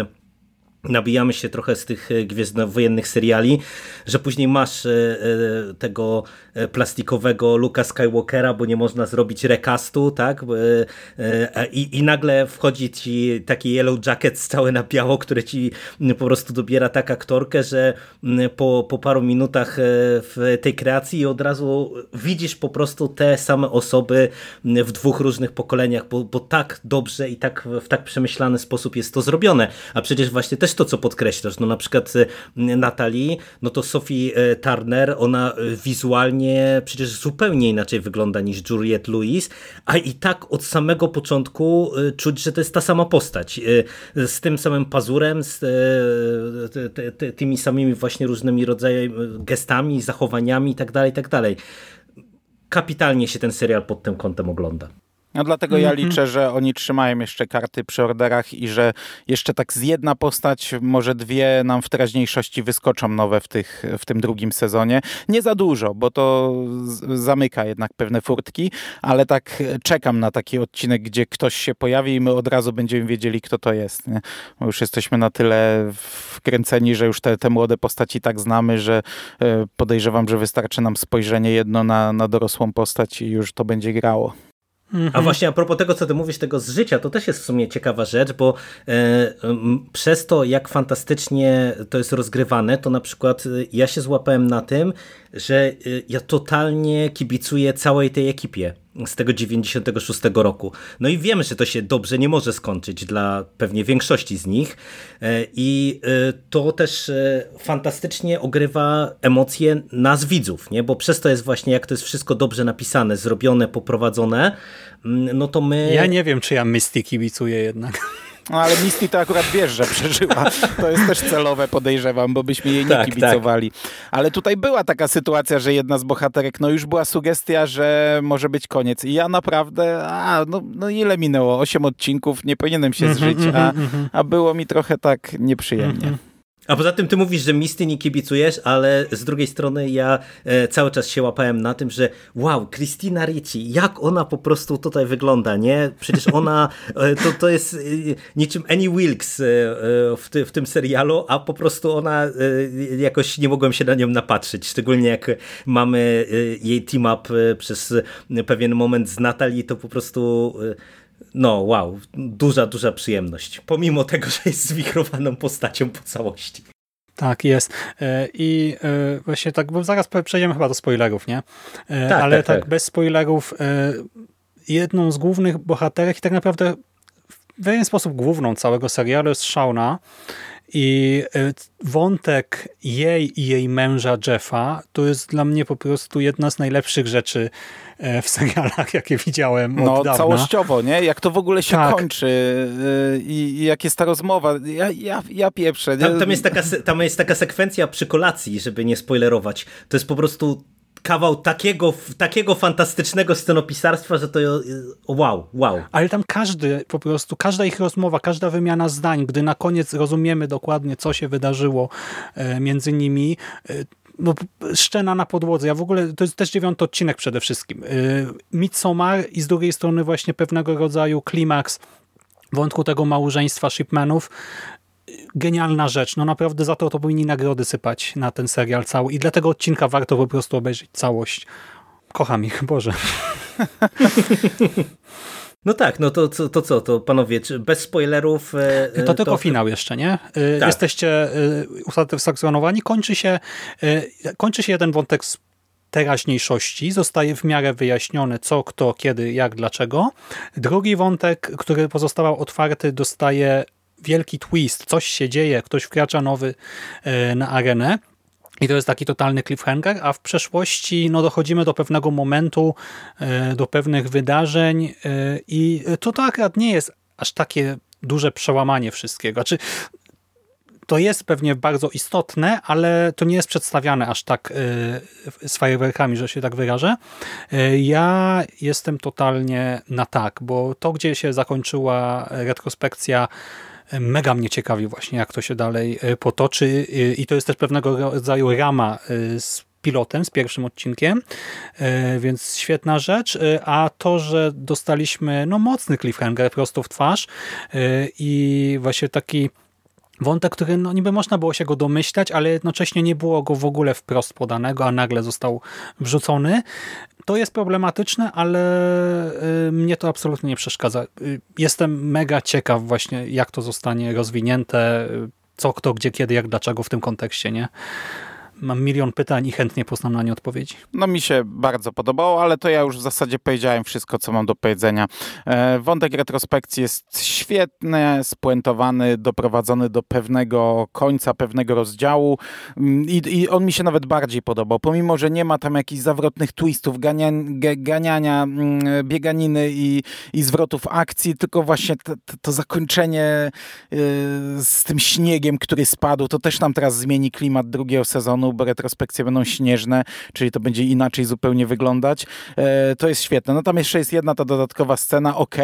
nabijamy się trochę z tych e, gwiezdnowojennych seriali, że później masz e, e, tego plastikowego Luka Skywalkera, bo nie można zrobić recastu, tak? I, i nagle wchodzi ci taki Yellow Jacket cały na biało, które ci po prostu dobiera tak aktorkę, że po, po paru minutach w tej kreacji od razu widzisz po prostu te same osoby w dwóch różnych pokoleniach, bo, bo tak dobrze i tak w tak przemyślany sposób jest to zrobione. A przecież właśnie też to, co podkreślasz, no na przykład y, Natalii, no to Sophie y, Turner, ona y, wizualnie przecież zupełnie inaczej wygląda niż Juliette Lewis, a i tak od samego początku czuć, że to jest ta sama postać. Z tym samym pazurem, z tymi samymi właśnie różnymi rodzajami gestami, zachowaniami itd., tak itd. Tak Kapitalnie się ten serial pod tym kątem ogląda. No dlatego ja mhm. liczę, że oni trzymają jeszcze karty przy orderach i że jeszcze tak z jedna postać, może dwie nam w teraźniejszości wyskoczą nowe w, tych, w tym drugim sezonie. Nie za dużo, bo to zamyka jednak pewne furtki, ale tak czekam na taki odcinek, gdzie ktoś się pojawi i my od razu będziemy wiedzieli, kto to jest. Nie? Bo już jesteśmy na tyle wkręceni, że już te, te młode postaci tak znamy, że e, podejrzewam, że wystarczy nam spojrzenie jedno na, na dorosłą postać i już to będzie grało. A właśnie a propos tego, co ty mówisz, tego z życia, to też jest w sumie ciekawa rzecz, bo e, przez to, jak fantastycznie to jest rozgrywane, to na przykład e, ja się złapałem na tym, że e, ja totalnie kibicuję całej tej ekipie z tego 96 roku. No i wiemy, że to się dobrze nie może skończyć dla pewnie większości z nich e, i e, to też e, fantastycznie ogrywa emocje nas widzów, nie? bo przez to jest właśnie, jak to jest wszystko dobrze napisane, zrobione, poprowadzone, mm, no to my... Ja nie wiem, czy ja Misty kibicuję jednak. No ale Misty to akurat wiesz, że przeżyła. To jest też celowe, podejrzewam, bo byśmy jej nie tak, kibicowali. Tak. Ale tutaj była taka sytuacja, że jedna z bohaterek, no już była sugestia, że może być koniec. I ja naprawdę, a no, no ile minęło? Osiem odcinków, nie powinienem się zżyć, mhm, a, mhm, mhm. a było mi trochę tak nieprzyjemnie. A poza tym ty mówisz, że Misty nie kibicujesz, ale z drugiej strony ja e, cały czas się łapałem na tym, że wow, Christina Ricci, jak ona po prostu tutaj wygląda, nie? Przecież ona, e, to, to jest e, niczym Annie Wilkes w, ty, w tym serialu, a po prostu ona, jakoś nie mogłem się na nią napatrzeć, szczególnie jak mamy jej team-up przez pewien moment z Natalii, to po prostu no wow, duża, duża przyjemność. Pomimo tego, że jest zwichrowaną postacią po całości. Tak, jest. E, I e, właśnie tak, bo zaraz przejdziemy chyba do spoilerów, nie? E, tak, Ale tak, tak, tak, bez spoilerów jedną z głównych bohaterek i tak naprawdę w pewien sposób główną całego serialu jest Shauna, i e, wątek jej i jej męża Jeffa to jest dla mnie po prostu jedna z najlepszych rzeczy e, w serialach, jakie widziałem No dawna. całościowo, nie? Jak to w ogóle się tak. kończy e, i, i jak jest ta rozmowa. Ja, ja, ja pieprzę. Tam, tam, jest taka, tam jest taka sekwencja przy kolacji, żeby nie spoilerować. To jest po prostu kawał takiego, takiego fantastycznego scenopisarstwa, że to wow, wow. Ale tam każdy, po prostu, każda ich rozmowa, każda wymiana zdań, gdy na koniec rozumiemy dokładnie, co się wydarzyło e, między nimi, e, no, szczena na podłodze. Ja w ogóle, to jest też dziewiąty odcinek przede wszystkim. E, Midsommar i z drugiej strony właśnie pewnego rodzaju klimaks wątku tego małżeństwa Shipmanów, genialna rzecz. No naprawdę za to to powinni nagrody sypać na ten serial cały i dla tego odcinka warto po prostu obejrzeć całość. Kocham ich, Boże. No tak, no to, to, to co, to panowie, bez spoilerów... E, to, to tylko finał jeszcze, nie? E, tak. Jesteście e, usatysfakcjonowani, kończy się, kończy się jeden wątek z teraźniejszości, zostaje w miarę wyjaśnione co, kto, kiedy, jak, dlaczego. Drugi wątek, który pozostawał otwarty, dostaje wielki twist, coś się dzieje, ktoś wkracza nowy e, na arenę. I to jest taki totalny cliffhanger, a w przeszłości no, dochodzimy do pewnego momentu, e, do pewnych wydarzeń e, i to to akurat nie jest aż takie duże przełamanie wszystkiego. Znaczy, to jest pewnie bardzo istotne, ale to nie jest przedstawiane aż tak z fajerwerkami, że się tak wyrażę. Ja jestem totalnie na tak, bo to, gdzie się zakończyła retrospekcja mega mnie ciekawi właśnie, jak to się dalej e, potoczy. E, i to jest też pewnego rodzaju rama e, z pilotem, z pierwszym odcinkiem, więc świetna rzecz, a to, że dostaliśmy no mocny cliffhanger prosto w twarz i właśnie taki wątek, który no, niby można było się go domyślać, ale jednocześnie nie było go w ogóle wprost podanego, a nagle został wrzucony. To jest problematyczne, ale y, mnie to absolutnie nie przeszkadza. Y, jestem mega ciekaw właśnie, jak to zostanie rozwinięte, y, co, kto, gdzie, kiedy, jak, dlaczego w tym kontekście, nie? Mam milion pytań i chętnie poznam na nie odpowiedzi. No mi się bardzo podobało, ale to ja już w zasadzie powiedziałem wszystko, co mam do powiedzenia. E, wątek retrospekcji jest świetny, spuentowany, doprowadzony do pewnego końca, pewnego rozdziału mm, i, i on mi się nawet bardziej podobał, pomimo, że nie ma tam jakichś zawrotnych twistów, gania, ganiania, mm, bieganiny i, i zwrotów akcji, tylko właśnie to, to zakończenie e, z tym śniegiem, który spadł, to też nam teraz zmieni klimat drugiego sezonu, bo retrospekcje będą śnieżne, czyli to będzie inaczej zupełnie wyglądać. To jest świetne. No tam jeszcze jest jedna ta dodatkowa scena, ok.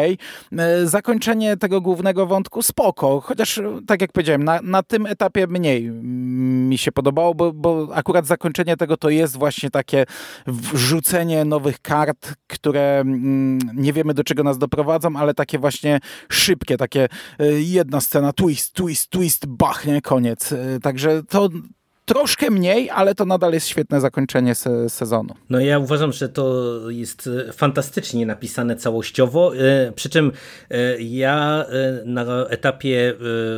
Zakończenie tego głównego wątku spoko, chociaż tak jak powiedziałem, na, na tym etapie mniej mi się podobało, bo, bo akurat zakończenie tego to jest właśnie takie wrzucenie nowych kart, które mm, nie wiemy do czego nas doprowadzą, ale takie właśnie szybkie, takie e, jedna scena, twist, twist, twist, bach, nie, koniec. E, także to troszkę mniej, ale to nadal jest świetne zakończenie se sezonu. No ja uważam, że to jest e, fantastycznie napisane całościowo, e, przy czym e, ja na etapie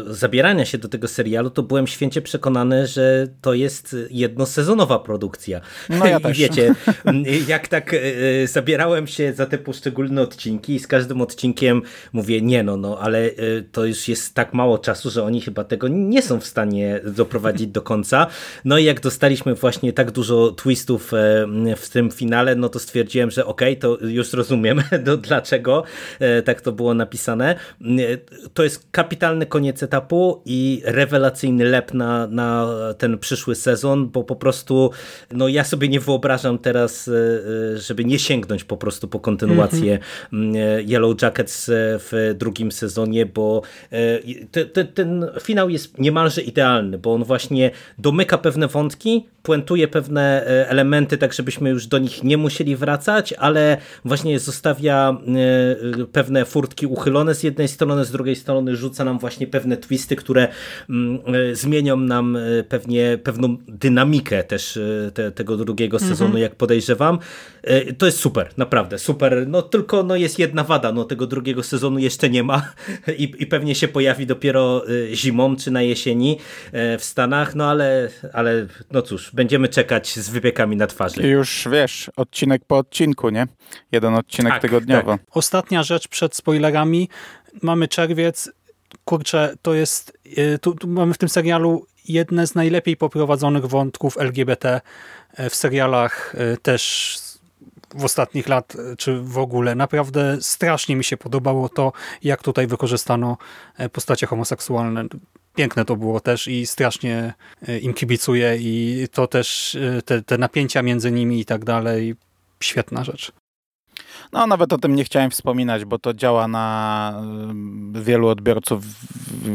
zabierania się do tego serialu to byłem święcie przekonany, że to jest jednosezonowa produkcja. No ja też. I wiecie, jak tak zabierałem się za te poszczególne odcinki i z każdym odcinkiem mówię, nie no, no, ale to już jest tak mało czasu, że oni chyba tego nie są w stanie doprowadzić do końca. No i jak dostaliśmy właśnie tak dużo twistów e, w tym finale, no to stwierdziłem, że okej, okay, to już rozumiem, dlaczego e, tak to było napisane. E, to jest kapitalny koniec etapu i rewelacyjny lep na, na ten przyszły sezon, bo po prostu no ja sobie nie wyobrażam teraz, żeby nie sięgnąć po prostu po kontynuację mm -hmm. Yellow Jackets w drugim sezonie, bo te, te, ten finał jest niemalże idealny, bo on właśnie domyka pewne wątki, puentuje pewne e, elementy, tak żebyśmy już do nich nie musieli wracać, ale właśnie zostawia e, pewne furtki uchylone z jednej strony, z drugiej strony rzuca nam właśnie pewne twisty, które mm, e, zmienią nam pewnie pewną dynamikę też te, tego drugiego mhm. sezonu, jak podejrzewam. To jest super, naprawdę super. No tylko no, jest jedna wada, no tego drugiego sezonu jeszcze nie ma i, i pewnie się pojawi dopiero zimą czy na jesieni w Stanach, no ale, ale no cóż, będziemy czekać z wypiekami na twarzy. I już wiesz, odcinek po odcinku, nie? Jeden odcinek tak, tygodniowo. Tak. Ostatnia rzecz przed spoilerami. Mamy czerwiec. Kurczę, to jest... Y, tu, tu mamy w tym serialu jedne z najlepiej poprowadzonych wątków LGBT y, w serialach y, też w ostatnich lat, czy w ogóle. Naprawdę strasznie mi się podobało to, jak tutaj wykorzystano postacie homoseksualne piękne to było też i strasznie e, im kibicuję i to też e, te, te napięcia między nimi i tak dalej, świetna rzecz. No, nawet o tym nie chciałem wspominać, bo to działa na y, wielu odbiorców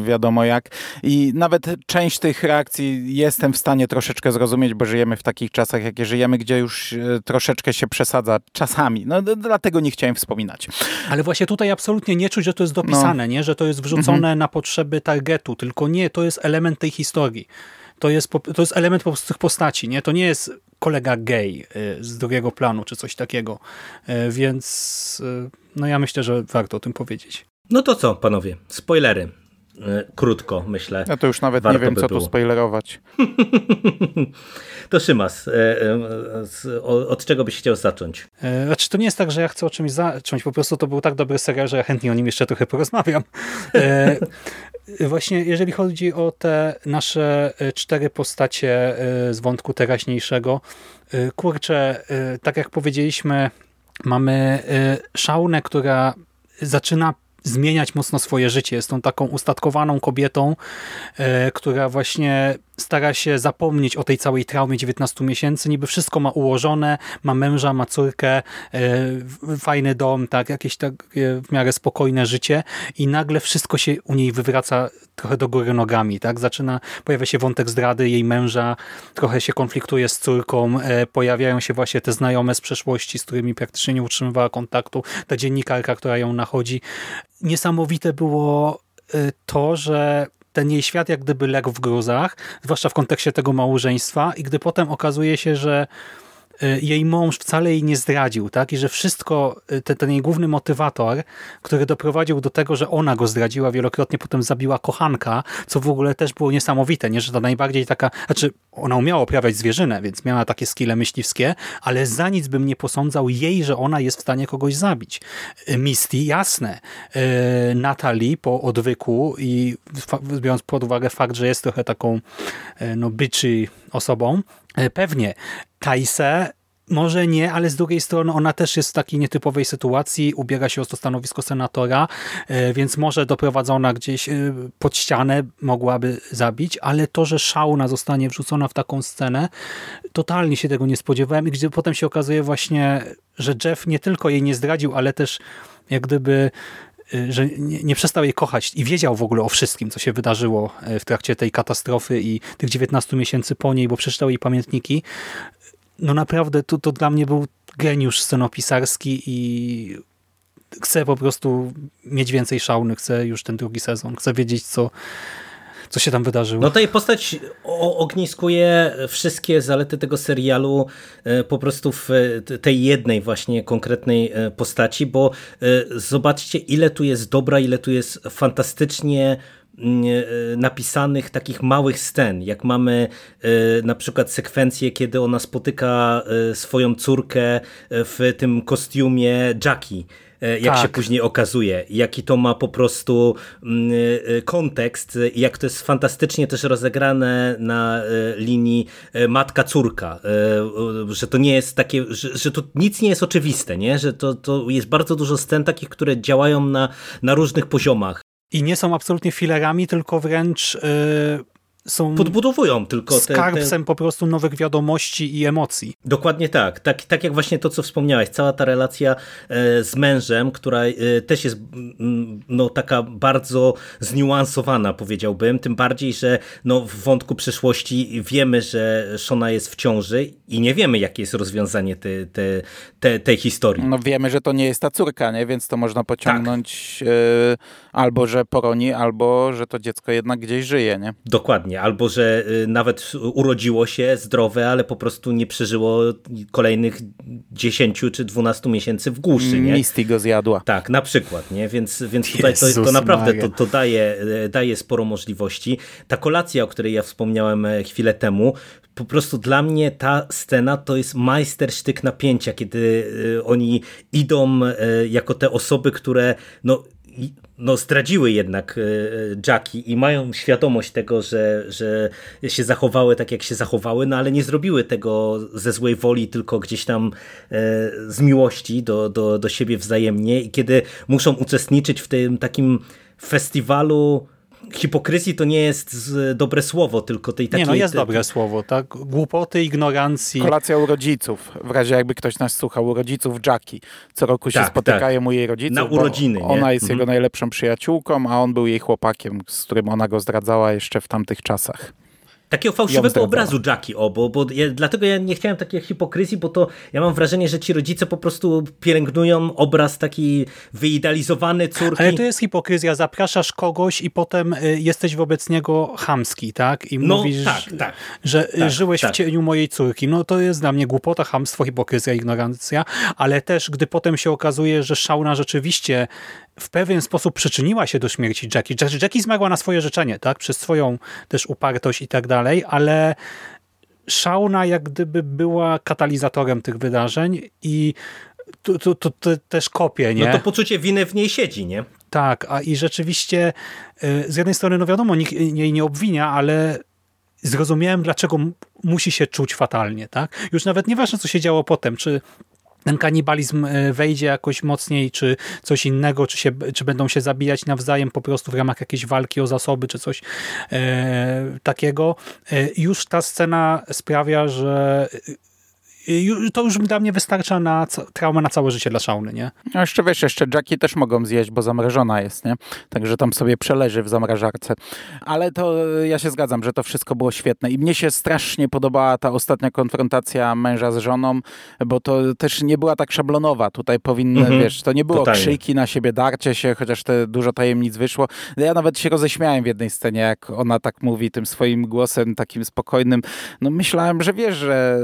wiadomo jak. I nawet część tych reakcji jestem w stanie troszeczkę zrozumieć, bo żyjemy w takich czasach, jakie żyjemy, gdzie już y, troszeczkę się przesadza czasami. No, dlatego nie chciałem wspominać. Ale właśnie tutaj absolutnie nie czuć, że to jest dopisane, no. nie? że to jest wrzucone mhm. na potrzeby targetu, tylko nie, to jest element tej historii. To jest, to jest element po prostu tych postaci, nie? To nie jest kolega gay y, z drugiego planu, czy coś takiego. Y, więc y, no ja myślę, że warto o tym powiedzieć. No to co, panowie? Spoilery. Krótko, myślę. Ja to już nawet nie wiem, by co było. tu spoilerować. to Szymas, od czego byś chciał zacząć? Znaczy, to nie jest tak, że ja chcę o czymś zacząć, po prostu to był tak dobry serial, że ja chętnie o nim jeszcze trochę porozmawiam. Właśnie jeżeli chodzi o te nasze e, cztery postacie e, z wątku teraźniejszego, e, kurczę, tak jak powiedzieliśmy, mamy Szaunę, która zaczyna zmieniać mocno swoje życie. Jest tą taką ustatkowaną kobietą, która właśnie stara się zapomnieć o tej całej traumie 19 miesięcy, niby wszystko ma ułożone, ma męża, ma córkę, e, fajny dom, tak, jakieś tak w miarę spokojne życie i nagle wszystko się u niej wywraca trochę do góry nogami, tak, zaczyna, pojawia się wątek zdrady jej męża, trochę się konfliktuje z córką, e, pojawiają się właśnie te znajome z przeszłości, z którymi praktycznie nie utrzymywała kontaktu, ta dziennikarka, która ją nachodzi. Niesamowite było e, to, że ten jej świat jak gdyby legł w gruzach, zwłaszcza w kontekście tego małżeństwa i gdy potem okazuje się, że jej mąż wcale jej nie zdradził, tak? I że wszystko, y, ten, ten jej główny motywator, który doprowadził do tego, że ona go zdradziła, wielokrotnie potem zabiła kochanka, co w ogóle też było niesamowite, nie? Że to najbardziej taka, znaczy ona umiała oprawiać zwierzynę, więc miała takie skille myśliwskie, ale za nic bym nie posądzał jej, że ona jest w stanie kogoś zabić. Y, Misty, jasne. Natalie po odwyku i biorąc pod uwagę fakt, że jest trochę taką no bitchy osobą, pewnie. Kajse może nie, ale z drugiej strony ona też jest w takiej nietypowej sytuacji, ubiega się o to stanowisko senatora, e, więc może doprowadzona gdzieś e, pod ścianę mogłaby zabić, ale to, że Shauna zostanie wrzucona w taką scenę, totalnie się tego nie spodziewałem. I gdzie potem się okazuje właśnie, że Jeff nie tylko jej nie zdradził, ale też jak gdyby e, że nie, nie, przestał jej kochać i wiedział w ogóle o wszystkim, co się wydarzyło w trakcie tej katastrofy i tych 19 miesięcy po niej, bo przeczytał jej pamiętniki, no naprawdę to, to dla mnie był geniusz scenopisarski i chcę po prostu mieć więcej szauny, chcę już ten drugi sezon, chcę wiedzieć co, co się tam wydarzyło. No tej postać ogniskuje wszystkie zalety tego serialu e, po prostu w tej jednej właśnie konkretnej e, postaci, bo e, zobaczcie ile tu jest dobra, ile tu jest fantastycznie E, napisanych takich małych scen, jak mamy na przykład sekwencję, kiedy ona spotyka swoją córkę w tym kostiumie Jackie, jak tak. się później okazuje, jaki to ma po prostu kontekst, jak to jest fantastycznie też rozegrane na linii matka-córka, że to nie jest takie, że, że to nic nie jest oczywiste, nie? że to, to jest bardzo dużo scen takich, które działają na, na różnych poziomach. I nie są absolutnie filerami, tylko wręcz yy, są podbudowują tylko te, skarbcem te... po prostu nowych wiadomości i emocji. Dokładnie tak. tak. Tak jak właśnie to, co wspomniałeś. Cała ta relacja e, z mężem, która e, też jest no, taka bardzo zniuansowana, powiedziałbym. Tym bardziej, że no, w wątku przyszłości wiemy, że Shona jest w ciąży i nie wiemy, jakie jest rozwiązanie te, te, te, tej historii. No wiemy, że to nie jest ta córka, nie? więc to można pociągnąć tak. e, albo, że poroni, albo, że to dziecko jednak gdzieś żyje. Nie? Dokładnie albo że y, nawet urodziło się zdrowe, ale po prostu nie przeżyło kolejnych 10 czy 12 miesięcy w głuszy. Nie? Misty go zjadła. Tak, na przykład, nie? Więc, więc tutaj to, to naprawdę to, to daje, daje sporo możliwości. Ta kolacja, o której ja wspomniałem e, chwilę temu, po prostu dla mnie ta scena to jest majstersztyk napięcia, kiedy y, oni idą e, jako te osoby, które no, no, zdradziły jednak e, Jackie i mają świadomość tego, że, że się zachowały tak, jak się zachowały, no ale nie zrobiły tego ze złej woli, tylko gdzieś tam e, z miłości do, do, do siebie wzajemnie. I kiedy muszą uczestniczyć w tym takim festiwalu hipokryzji to nie jest dobre słowo, tylko tej takiej... Nie, no jest te... dobre słowo, tak? Głupoty, ignorancji. Kolacja u rodziców, w razie jakby ktoś nas słuchał, u rodziców Jackie. Co roku się tak, spotykają tak. u jej rodziców. Na urodziny, Ona jest mhm. jego najlepszą przyjaciółką, a on był jej chłopakiem, z którym ona go zdradzała jeszcze w tamtych czasach takiego fałszywego obrazu Jackie, o, bo, bo ja, dlatego ja nie chciałem takiej hipokryzji, bo to ja mam wrażenie, że ci rodzice po prostu pielęgnują obraz taki wyidealizowany córki. Ale to jest hipokryzja, zapraszasz kogoś i potem y, jesteś wobec niego chamski, tak? I no, mówisz, tak, tak, że tak, żyłeś tak. w cieniu mojej córki. No to jest dla mnie głupota, chamstwo, hipokryzja, ignorancja, ale też gdy potem się okazuje, że Shauna rzeczywiście w pewien sposób przyczyniła się do śmierci Jackie. Jackie zmarła na swoje życzenie, tak? Przez swoją też upartość i tak dalej, ale Shauna jak gdyby była katalizatorem tych wydarzeń i to, to, to, to też kopie, nie? No to poczucie winy w niej siedzi, nie? Tak, a i rzeczywiście y, z jednej strony, no wiadomo, nikt jej nie obwinia, ale zrozumiałem, dlaczego musi się czuć fatalnie, tak? Już nawet nieważne, co się działo potem, czy ten kanibalizm e, wejdzie jakoś mocniej, czy coś innego, czy, się, czy będą się zabijać nawzajem po prostu w ramach jakiejś walki o zasoby, czy coś e, takiego. E, już ta scena sprawia, że to już dla mnie wystarcza na traumę na całe życie dla Szauny, nie? No jeszcze wiesz, jeszcze Jackie też mogą zjeść, bo zamrażona jest, nie? Także tam sobie przeleży w zamrażarce. Ale to ja się zgadzam, że to wszystko było świetne i mnie się strasznie podobała ta ostatnia konfrontacja męża z żoną, bo to też nie była tak szablonowa. Tutaj powinny, mhm. wiesz, to nie było Totalnie. krzyki na siebie, darcie się, chociaż te dużo tajemnic wyszło. Ja nawet się roześmiałem w jednej scenie, jak ona tak mówi tym swoim głosem takim spokojnym. No myślałem, że wiesz, że,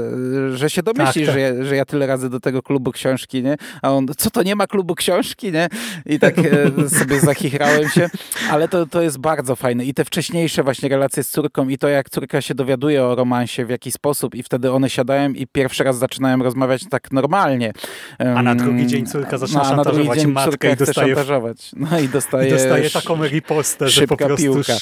że się do myśli, tak, tak. Że, że ja tyle razy do tego klubu książki, nie? A on, co to nie ma klubu książki, nie? I tak e, sobie zachichrałem się, ale to, to jest bardzo fajne. I te wcześniejsze właśnie relacje z córką i to, jak córka się dowiaduje o romansie w jakiś sposób i wtedy one siadają i pierwszy raz zaczynają rozmawiać tak normalnie. A na drugi dzień córka zaczyna no, szantażować na drugi dzień matkę i dostaje, szantażować. No i dostaje, i dostaje taką ripostę, że po prostu... Piłka.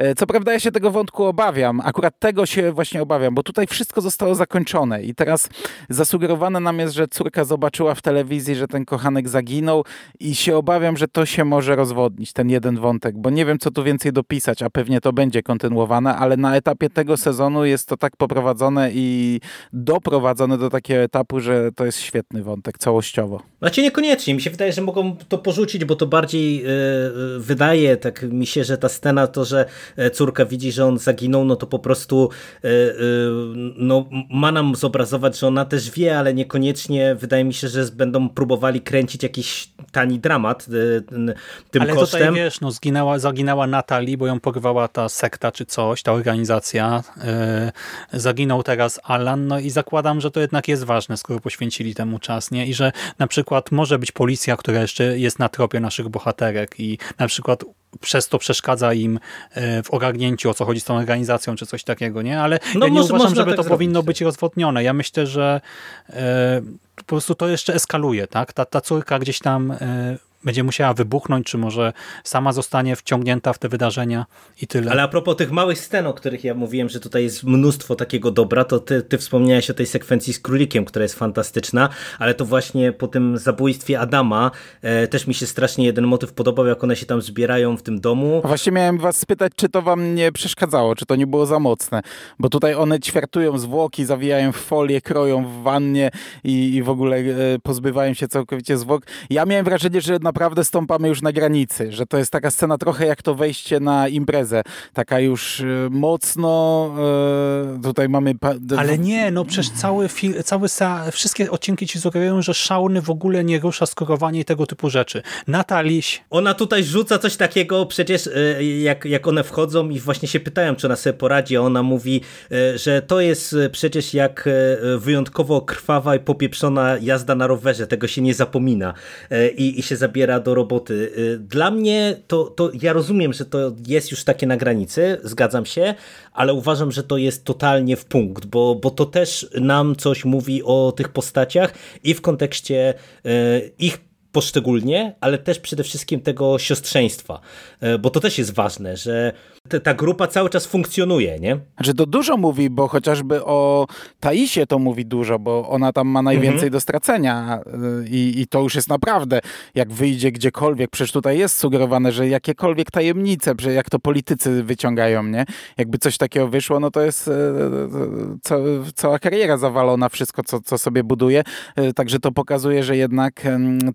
E, co prawda ja się tego wątku obawiam, akurat tego się właśnie obawiam, bo tutaj wszystko zostało zakończone i teraz zasugerowane nam jest, że córka zobaczyła w telewizji, że ten kochanek zaginął i się obawiam, że to się może rozwodnić, ten jeden wątek, bo nie wiem, co tu więcej dopisać, a pewnie to będzie kontynuowane, ale na etapie tego sezonu jest to tak poprowadzone i doprowadzone do takiego etapu, że to jest świetny wątek całościowo. Znaczy niekoniecznie. Mi się wydaje, że mogą to porzucić, bo to bardziej yy, wydaje, tak mi się, że ta scena to, że e, córka widzi, że on zaginął, no to po prostu yy, no, ma nam zobrazować, że ona też wie, ale niekoniecznie wydaje mi się, że będą próbowali kręcić jakiś tani dramat tym ale kosztem. Ale tutaj wiesz, no, zginęła, zaginęła Natalie, bo ją porwała ta sekta czy coś, ta organizacja. zaginął teraz Alan, no i zakładam, że to jednak jest ważne, skoro poświęcili temu czas, nie? I że na przykład może być policja, która jeszcze jest na tropie naszych bohaterek i na przykład przez to przeszkadza im e, w ogarnięciu, o co chodzi z tą organizacją, czy coś takiego, nie? Ale no ja nie może, uważam, żeby tak to zrobić. powinno być rozwodnione. Ja myślę, że po prostu to jeszcze eskaluje, tak? Ta, ta córka gdzieś tam e, będzie musiała wybuchnąć, czy może sama zostanie wciągnięta w te wydarzenia i tyle. Ale a propos tych małych scen, o których ja mówiłem, że tutaj jest mnóstwo takiego dobra, to ty, ty wspomniałeś o tej sekwencji z królikiem, która jest fantastyczna, ale to właśnie po tym zabójstwie Adama e, też mi się strasznie jeden motyw podobał, jak one się tam zbierają w tym domu. A właśnie miałem was spytać, czy to wam nie przeszkadzało, czy to nie było za mocne, bo tutaj one ćwiartują zwłoki, zawijają w folię, kroją w wannie i, i w ogóle e, pozbywają się całkowicie zwłok. Ja miałem wrażenie, że na naprawdę stąpamy już na granicy, że to jest taka scena trochę jak to wejście na imprezę, taka już e, mocno, e, tutaj mamy... Ale nie, no przecież cały film, cały wszystkie odcinki ci sugerują, że Szałny w ogóle nie rusza skorowanie i tego typu rzeczy. Nataliś... Ona tutaj rzuca coś takiego, przecież e, jak, jak one wchodzą i właśnie się pytają, czy ona sobie poradzi, a ona mówi, że to jest przecież jak wyjątkowo krwawa i popieprzona jazda na rowerze, tego się nie zapomina. I, i się zabija zabiera do roboty. Y, dla mnie to, to ja rozumiem, że to jest już takie na granicy, zgadzam się, ale uważam, że to jest totalnie w punkt, bo, bo to też nam coś mówi o tych postaciach i w kontekście y, ich poszczególnie, ale też przede wszystkim tego siostrzeństwa, y, bo to też jest ważne, że ta grupa cały czas funkcjonuje, nie? Znaczy to dużo mówi, bo chociażby o Taisie to mówi dużo, bo ona tam ma najwięcej mhm. do stracenia y, i, i to już jest naprawdę, jak wyjdzie gdziekolwiek, przecież tutaj jest sugerowane, że jakiekolwiek tajemnice, że jak to politycy wyciągają, nie? Jakby coś takiego wyszło, no to jest e, ca, cała kariera zawalona, wszystko, co, co sobie buduje, e, także to pokazuje, że jednak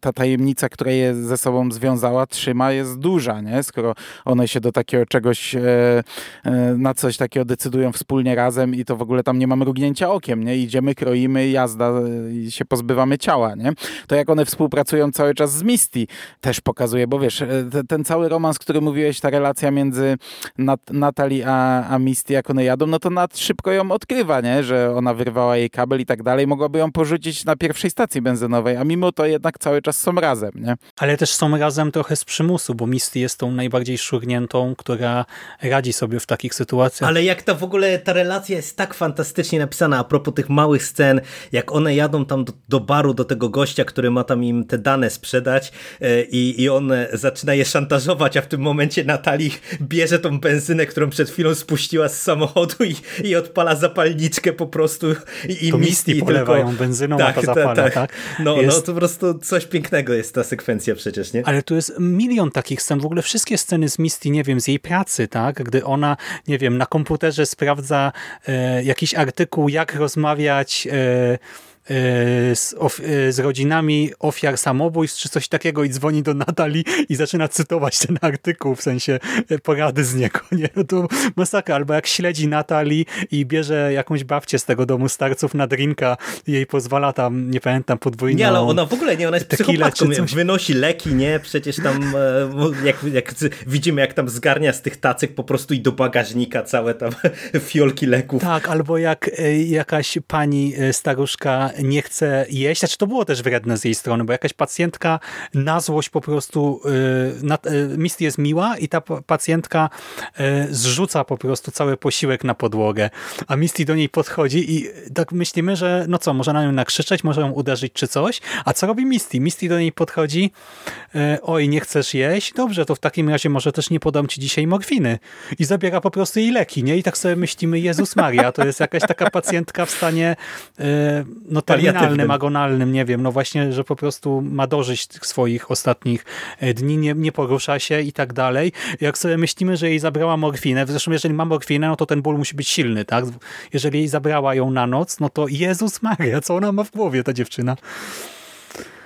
ta tajemnica, która je ze sobą związała, trzyma, jest duża, nie? Skoro one się do takiego czegoś E, e, na coś takiego decydują wspólnie razem i to w ogóle tam nie mamy mrugnięcia okiem, nie? Idziemy, kroimy, jazda e, i się pozbywamy ciała, nie? To jak one współpracują cały czas z Misty też pokazuje, bo wiesz, ten cały romans, który mówiłeś, ta relacja między Nat a, a Misty, jak one jadą, no to Nat szybko ją odkrywa, nie? Że ona wyrwała jej kabel i tak dalej, mogłaby ją porzucić na pierwszej stacji benzynowej, a mimo to jednak cały czas są razem, nie? Ale też są razem trochę z przymusu, bo Misty jest tą najbardziej szurniętą, która radzi sobie w takich sytuacjach. Ale jak ta w ogóle ta relacja jest tak fantastycznie napisana a propos tych małych scen, jak one jadą tam do, do baru do tego gościa, który ma tam im te dane sprzedać e, i, i on zaczyna je szantażować, a w tym momencie Natali bierze tą benzynę, którą przed chwilą spuściła z samochodu i, i odpala zapalniczkę po prostu i, i to Misty polewają tylko... benzyną, tak, a ta zapala, tak? tak? No, jest... no to po prostu coś pięknego jest ta sekwencja przecież, nie? Ale tu jest milion takich scen, w ogóle wszystkie sceny z Misty, nie wiem, z jej pracy, tak? Gdy ona, nie wiem, na komputerze sprawdza e, jakiś artykuł, jak rozmawiać E, z, e, z, rodzinami ofiar samobójstw czy coś takiego i dzwoni do Natalii i zaczyna cytować ten artykuł, w sensie e, porady z niego. Nie? No to masakra. Albo jak śledzi Natalii i bierze jakąś babcię z tego domu starców na drinka i jej pozwala tam, nie pamiętam, podwójną Nie, ale ona w ogóle nie, ona jest psychopatką, wynosi leki, nie? Przecież tam jak, jak widzimy, jak tam zgarnia z tych tacyk po prostu i do bagażnika całe tam fiolki leków. Tak, albo jak jakaś pani staruszka nie chce jeść. Znaczy to było też wredne z jej strony, bo jakaś pacjentka na złość po prostu yy, Misty jest miła i ta pacjentka zrzuca po prostu cały posiłek na podłogę, a Misty do niej podchodzi i tak myślimy, że no co, może na nią nakrzyczeć, może ją uderzyć czy coś, a co robi Misty? Misty do niej podchodzi, oj, nie chcesz jeść? Dobrze, to w takim razie może też nie podam ci dzisiaj morfiny. I zabiera po prostu jej leki, nie? I tak sobie myślimy, Jezus Maria, to jest jakaś taka pacjentka w stanie no terminalnym, agonalnym, nie wiem, no właśnie, że po prostu ma dożyć tych swoich ostatnich e, dni, nie, nie porusza się i tak dalej. Jak sobie myślimy, że jej zabrała morfinę, zresztą jeżeli ma morfinę, no to ten ból musi być silny, tak? Jeżeli jej zabrała ją na noc, no to Jezus Maria, co ona ma w głowie, ta dziewczyna?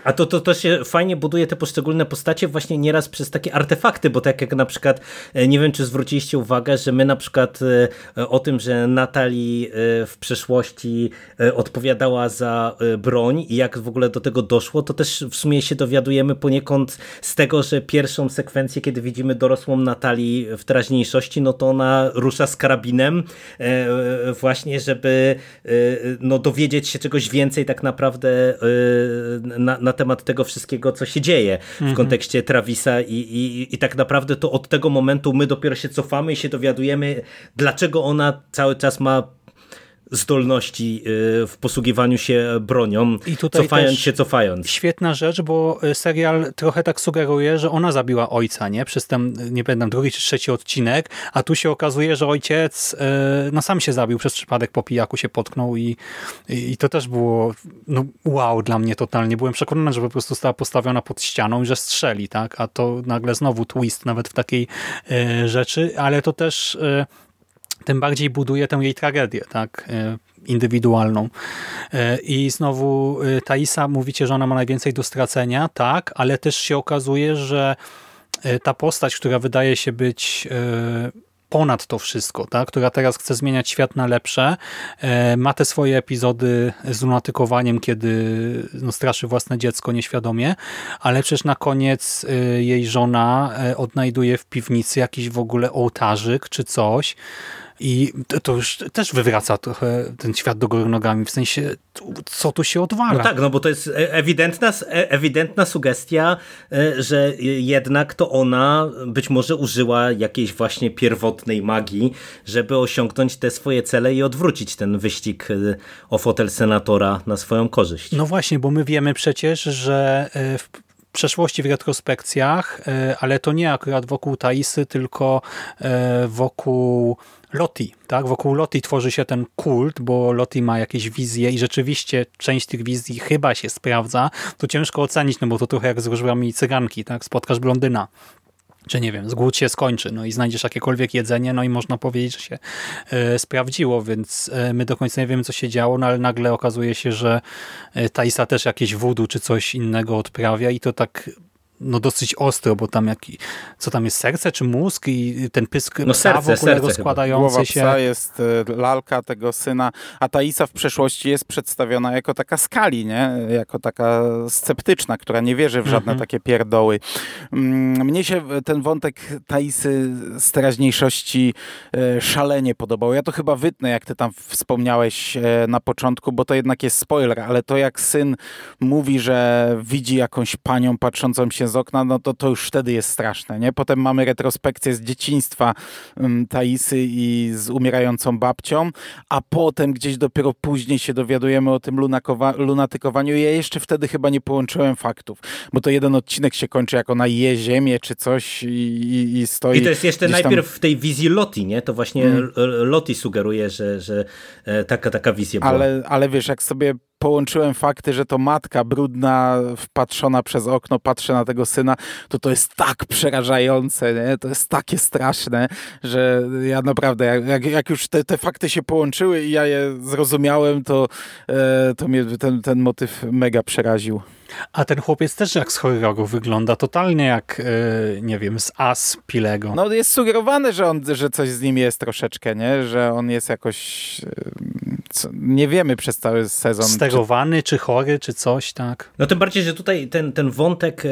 A to, to, to się fajnie buduje te poszczególne postacie właśnie nieraz przez takie artefakty, bo tak jak na przykład, e, nie wiem czy zwróciliście uwagę, że my na przykład e, o tym, że Natalii e, w przeszłości odpowiadała za broń i jak w ogóle do tego doszło, to też w sumie się dowiadujemy poniekąd z tego, że pierwszą sekwencję, kiedy widzimy dorosłą Natalii w teraźniejszości, no to ona rusza z karabinem właśnie, żeby no, dowiedzieć się czegoś więcej tak naprawdę na, na temat tego wszystkiego, co się dzieje w mhm. kontekście Travisa i, i, i tak naprawdę to od tego momentu my dopiero się cofamy i się dowiadujemy, dlaczego ona cały czas ma zdolności y, w posługiwaniu się bronią, I tutaj cofając się, cofając. Świetna rzecz, bo y, serial trochę tak sugeruje, że ona zabiła ojca, nie? Przez ten, nie pamiętam, drugi czy trzeci odcinek, a tu się okazuje, że ojciec y, no sam się zabił przez przypadek po pijaku się potknął i, i to też było no, wow dla mnie totalnie. Byłem przekonany, że po prostu została postawiona pod ścianą i że strzeli, tak? A to nagle znowu twist nawet w takiej rzeczy, ale to też tym bardziej buduje tę jej tragedię, tak, e, indywidualną. E, I znowu e, Taisa mówicie, że ona ma najwięcej do stracenia, tak, ale też się okazuje, że ta postać, która wydaje się być ponad to wszystko, tak? która teraz chce zmieniać świat na lepsze, ma te swoje epizody z lunatykowaniem, kiedy no, straszy własne dziecko nieświadomie, ale przecież na koniec jej żona odnajduje w piwnicy jakiś w ogóle ołtarzyk czy coś, i to już też wywraca trochę ten świat do góry nogami, w sensie co tu się odwala. No tak, no bo to jest e, ewidentna, e, ewidentna sugestia, e, że jednak to ona być może użyła jakiejś właśnie pierwotnej magii, żeby osiągnąć te swoje cele i odwrócić ten wyścig o fotel senatora na swoją korzyść. No właśnie, bo my wiemy przecież, że w przeszłości w retrospekcjach, ale to nie akurat wokół Taisy, tylko wokół Loti, tak? Wokół Loti tworzy się ten kult, bo Loti ma jakieś wizje i rzeczywiście część tych wizji chyba się sprawdza. To ciężko ocenić, no bo to trochę jak z wróżbami cyganki, tak? Spotkasz blondyna, czy nie wiem, zgód się skończy, no i znajdziesz jakiekolwiek jedzenie, no i można powiedzieć, że się e, sprawdziło, więc e, my do końca nie wiemy, co się działo, no ale nagle okazuje się, że e, Taisa też jakieś wudu czy coś innego odprawia i to tak no dosyć ostro, bo tam jaki, co tam jest, serce czy mózg i ten pysk no serce, w ogóle serce rozkładający się. Psa jest e, lalka tego syna, a Taisa w przeszłości jest przedstawiona jako taka skali, nie? Jako taka sceptyczna, która nie wierzy w żadne mhm. takie pierdoły. Mm, mnie się ten wątek Taisy z teraźniejszości e, szalenie podobał. Ja to chyba wytnę, jak ty tam wspomniałeś e, na początku, bo to jednak jest spoiler, ale to jak syn mówi, że widzi jakąś panią patrzącą się z okna, no to to już wtedy jest straszne, nie? Potem mamy retrospekcję z dzieciństwa um, Taisy i z umierającą babcią, a potem gdzieś dopiero później się dowiadujemy o tym lunatykowaniu ja jeszcze wtedy chyba nie połączyłem faktów, bo to jeden odcinek się kończy, jak ona je ziemię czy coś i, i, i stoi... I to jest jeszcze najpierw tam... w tej wizji Loti, nie? To właśnie mm. Loti sugeruje, że, że e, taka, taka wizja była. Ale, ale wiesz, jak sobie połączyłem fakty, że to matka brudna, wpatrzona przez okno, patrzy na tego syna, to to jest tak przerażające, nie? to jest takie straszne, że ja naprawdę, jak, jak już te, te fakty się połączyły i ja je zrozumiałem, to, e, to mnie ten, ten motyw mega przeraził. A ten chłopiec też jak z horroru wygląda, totalnie jak, e, nie wiem, z As Pilego. No jest sugerowane, że, on, że coś z nim jest troszeczkę, nie? Że on jest jakoś nie wiemy przez cały sezon. Sterowany, czy... czy chory, czy coś, tak. No tym bardziej, że tutaj ten, ten wątek e,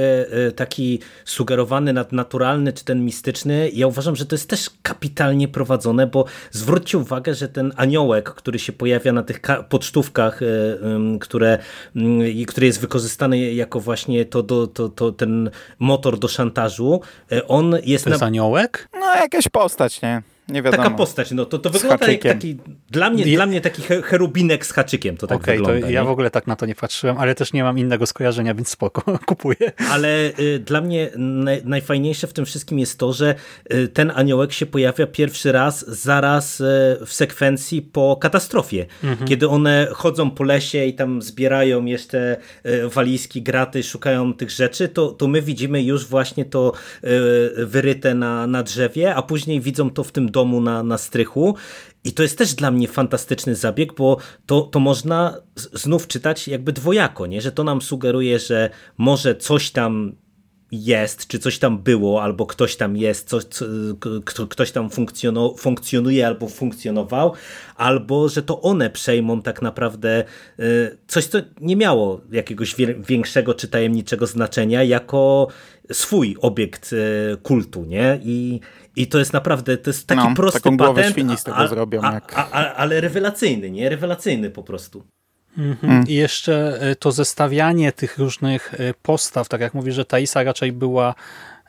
e, taki sugerowany, nadnaturalny, czy ten mistyczny, ja uważam, że to jest też kapitalnie prowadzone, bo zwróćcie uwagę, że ten aniołek, który się pojawia na tych pocztówkach, e, które, który jest wykorzystany jako właśnie to, to, to, to ten motor do szantażu, on jest... To jest na... aniołek? No jakaś postać, nie? Nie wiadomo. Taka postać, no to, to wygląda jak taki, dla mnie, dla mnie taki herubinek z haczykiem, to tak okay, wygląda. To ja w ogóle tak na to nie patrzyłem, ale też nie mam innego skojarzenia, więc spoko, kupuję. Ale y, dla mnie naj, najfajniejsze w tym wszystkim jest to, że y, ten aniołek się pojawia pierwszy raz zaraz y, w sekwencji po katastrofie, mhm. kiedy one chodzą po lesie i tam zbierają jeszcze y, walizki, graty, szukają tych rzeczy, to, to my widzimy już właśnie to y, wyryte na, na drzewie, a później widzą to w tym domu na, na strychu. I to jest też dla mnie fantastyczny zabieg, bo to, to można znów czytać jakby dwojako, nie? że to nam sugeruje, że może coś tam jest, czy coś tam było, albo ktoś tam jest, coś, co, ktoś tam funkcjonuje albo funkcjonował, albo że to one przejmą tak naprawdę y, coś, co nie miało jakiegoś większego czy tajemniczego znaczenia, jako swój obiekt y, kultu, nie? I, i to jest naprawdę, to jest taki no, prosty taką patent, świni z tego a, zrobią. A, a, ale rewelacyjny, nie? Rewelacyjny po prostu. Mhm. Mm. I jeszcze e, to zestawianie tych różnych e, postaw, tak jak mówisz, że Taisa raczej była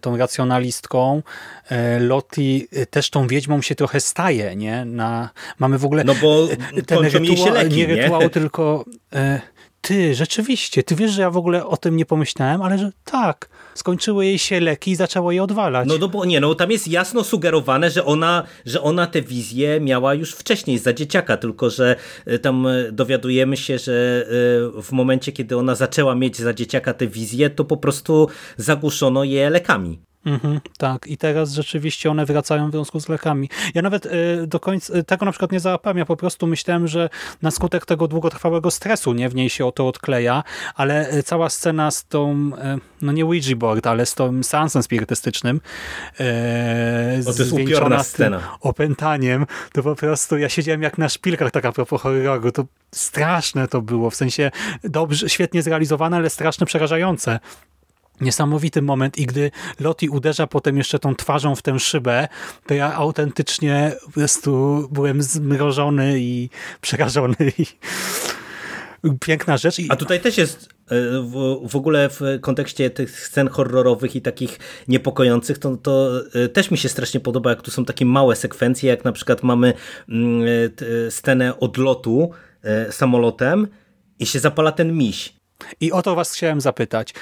tą racjonalistką. E, Loti też tą wiedźmą się trochę staje, nie? Na, mamy w ogóle no bo ten rytuał, leki, nie rytuał, nie? tylko ty, rzeczywiście, ty wiesz, że ja w ogóle o tym nie pomyślałem, ale że tak, skończyły jej się leki i zaczęło je odwalać. No, no bo nie, no tam jest jasno sugerowane, że ona, że ona tę wizję miała już wcześniej, za dzieciaka, tylko że e, tam e, dowiadujemy się, że e, w momencie, kiedy ona zaczęła mieć za dzieciaka tę wizję, to po prostu zagłuszono je lekami. Mhm, tak, i teraz rzeczywiście one wracają w związku z lekami. Ja nawet y, do końca y, tego na przykład nie załapałem, ja po prostu myślałem, że na skutek tego długotrwałego stresu nie w niej się o to odkleja, ale y, cała scena z tą, no nie Ouija board, ale z tą seansem spirytystycznym o, to jest upiorna scena. opętaniem, to po prostu ja siedziałem jak na szpilkach tak a propos horroru, to straszne to było, w sensie dobrze, świetnie zrealizowane, ale strasznie przerażające niesamowity moment i gdy Loti uderza potem jeszcze tą twarzą w tę szybę, to ja autentycznie po prostu byłem zmrożony i przerażony. I... Piękna rzecz. A tutaj też jest e, w, w ogóle w kontekście tych scen horrorowych i takich niepokojących, to, to e, też mi się strasznie podoba, jak tu są takie małe sekwencje, jak na przykład mamy mm, e, scenę odlotu samolotem i się zapala ten miś. I o to was chciałem zapytać.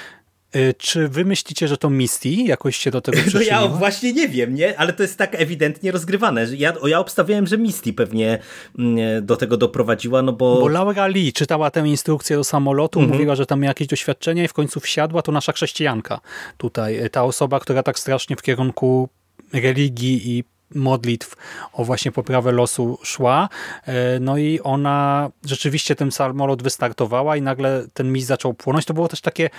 Y, czy wy myślicie, że to Misty jakoś się do tego przyczyniła? No ja właśnie nie wiem, nie? Ale to jest tak ewidentnie rozgrywane. Ja, ja obstawiałem, że Misty pewnie mm, do tego doprowadziła, no bo... Bo Laura Lee czytała tę instrukcję do samolotu, mhm. mówiła, że tam miała jakieś doświadczenia i w końcu wsiadła, to nasza chrześcijanka tutaj. Y, ta osoba, która tak strasznie w kierunku religii i modlitw o właśnie poprawę losu szła. Y, no i ona rzeczywiście ten samolot wystartowała i nagle ten mis zaczął płonąć. To było też takie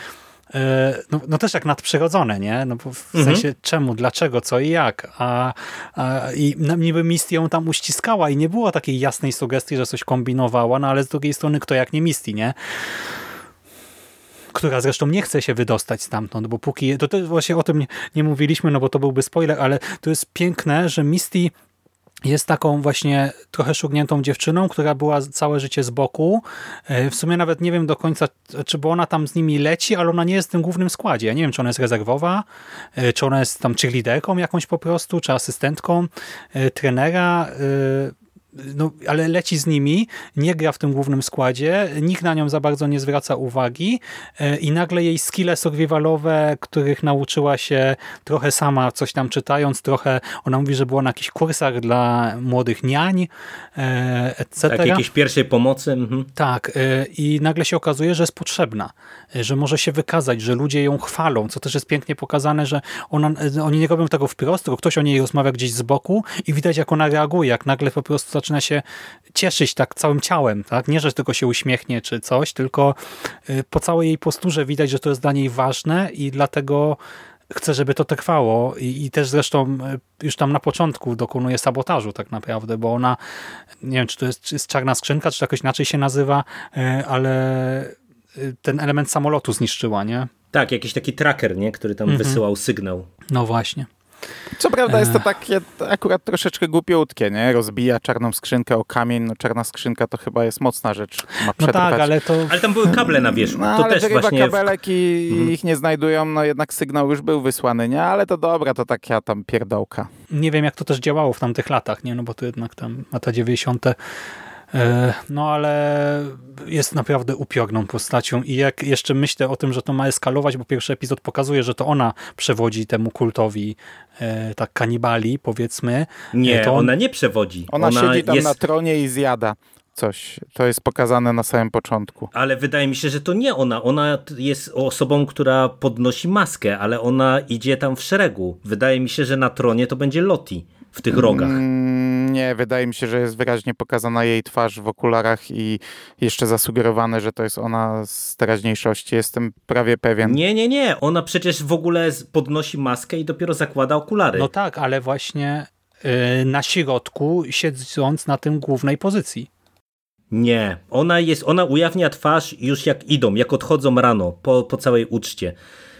no, no też jak nadprzyrodzone, nie? No bo w mhm. sensie czemu, dlaczego, co i jak. A, a, I niby Misty ją tam uściskała i nie było takiej jasnej sugestii, że coś kombinowała, no ale z drugiej strony kto jak nie Misty, nie? która zresztą nie chce się wydostać stamtąd, bo póki, to, to właśnie o tym nie, nie mówiliśmy, no bo to byłby spoiler, ale to jest piękne, że Misty jest taką właśnie trochę szugniętą dziewczyną, która była całe życie z boku. E, w sumie nawet nie wiem do końca, czy bo ona tam z nimi leci, ale ona nie jest w tym głównym składzie. Ja nie wiem, czy ona jest rezerwowa, e, czy ona jest tam czy liderką jakąś po prostu, czy asystentką e, trenera no, ale leci z nimi, nie gra w tym głównym składzie, nikt na nią za bardzo nie zwraca uwagi e, i nagle jej skille survivalowe, których nauczyła się trochę sama, coś tam czytając, trochę, ona mówi, że była na jakichś kursach dla młodych niań, e, etc. Tak, jakiejś pierwszej pomocy. Mhm. Tak, e, i nagle się okazuje, że jest potrzebna, że może się wykazać, że ludzie ją chwalą, co też jest pięknie pokazane, że ona, oni nie robią tego wprost, tylko ktoś o niej rozmawia gdzieś z boku i widać, jak ona reaguje, jak nagle po prostu zaczyna się cieszyć tak całym ciałem. Tak? Nie, że tylko się uśmiechnie czy coś, tylko y, po całej jej posturze widać, że to jest dla niej ważne i dlatego chce, żeby to trwało i, i, też zresztą e, już tam na początku dokonuje sabotażu tak naprawdę, bo ona, nie wiem, czy to jest, czy jest czarna skrzynka, czy to jakoś inaczej się nazywa, e, ale ten element samolotu zniszczyła, nie? Tak, jakiś taki tracker, nie? który tam mhm. wysyłał sygnał. No właśnie. Co prawda jest to takie akurat troszeczkę głupiutkie, nie? Rozbija czarną skrzynkę o kamień. No czarna skrzynka to chyba jest mocna rzecz. Ma no tak, ale to... Ale tam były kable na wierzchu. No, to ale też właśnie... kabelek i mhm. ich nie znajdują, no jednak sygnał już był wysłany, nie? Ale to dobra, to taka tam pierdołka. Nie wiem, jak to też działało w tamtych latach, nie? No bo to jednak tam lata 90 E, no ale jest naprawdę upiorną postacią i jak jeszcze myślę o tym, że to ma eskalować, bo pierwszy epizod pokazuje, że to ona przewodzi temu kultowi e, tak kanibali, powiedzmy. Nie, to on... ona nie przewodzi. Ona, ona siedzi tam jest... na tronie i zjada coś. To jest pokazane na samym początku. Ale wydaje mi się, że to nie ona. Ona jest osobą, która podnosi maskę, ale ona idzie tam w szeregu. Wydaje mi się, że na tronie to będzie Loti w tych rogach. Mm, nie, wydaje mi się, że jest wyraźnie pokazana jej twarz w okularach i jeszcze zasugerowane, że to jest ona z teraźniejszości. Jestem prawie pewien. Nie, nie, nie. Ona przecież w ogóle podnosi maskę i dopiero zakłada okulary. No tak, ale właśnie yy, na środku, siedząc na tym głównej pozycji. Nie, ona jest, ona ujawnia twarz już jak idą, jak odchodzą rano po, po całej uczcie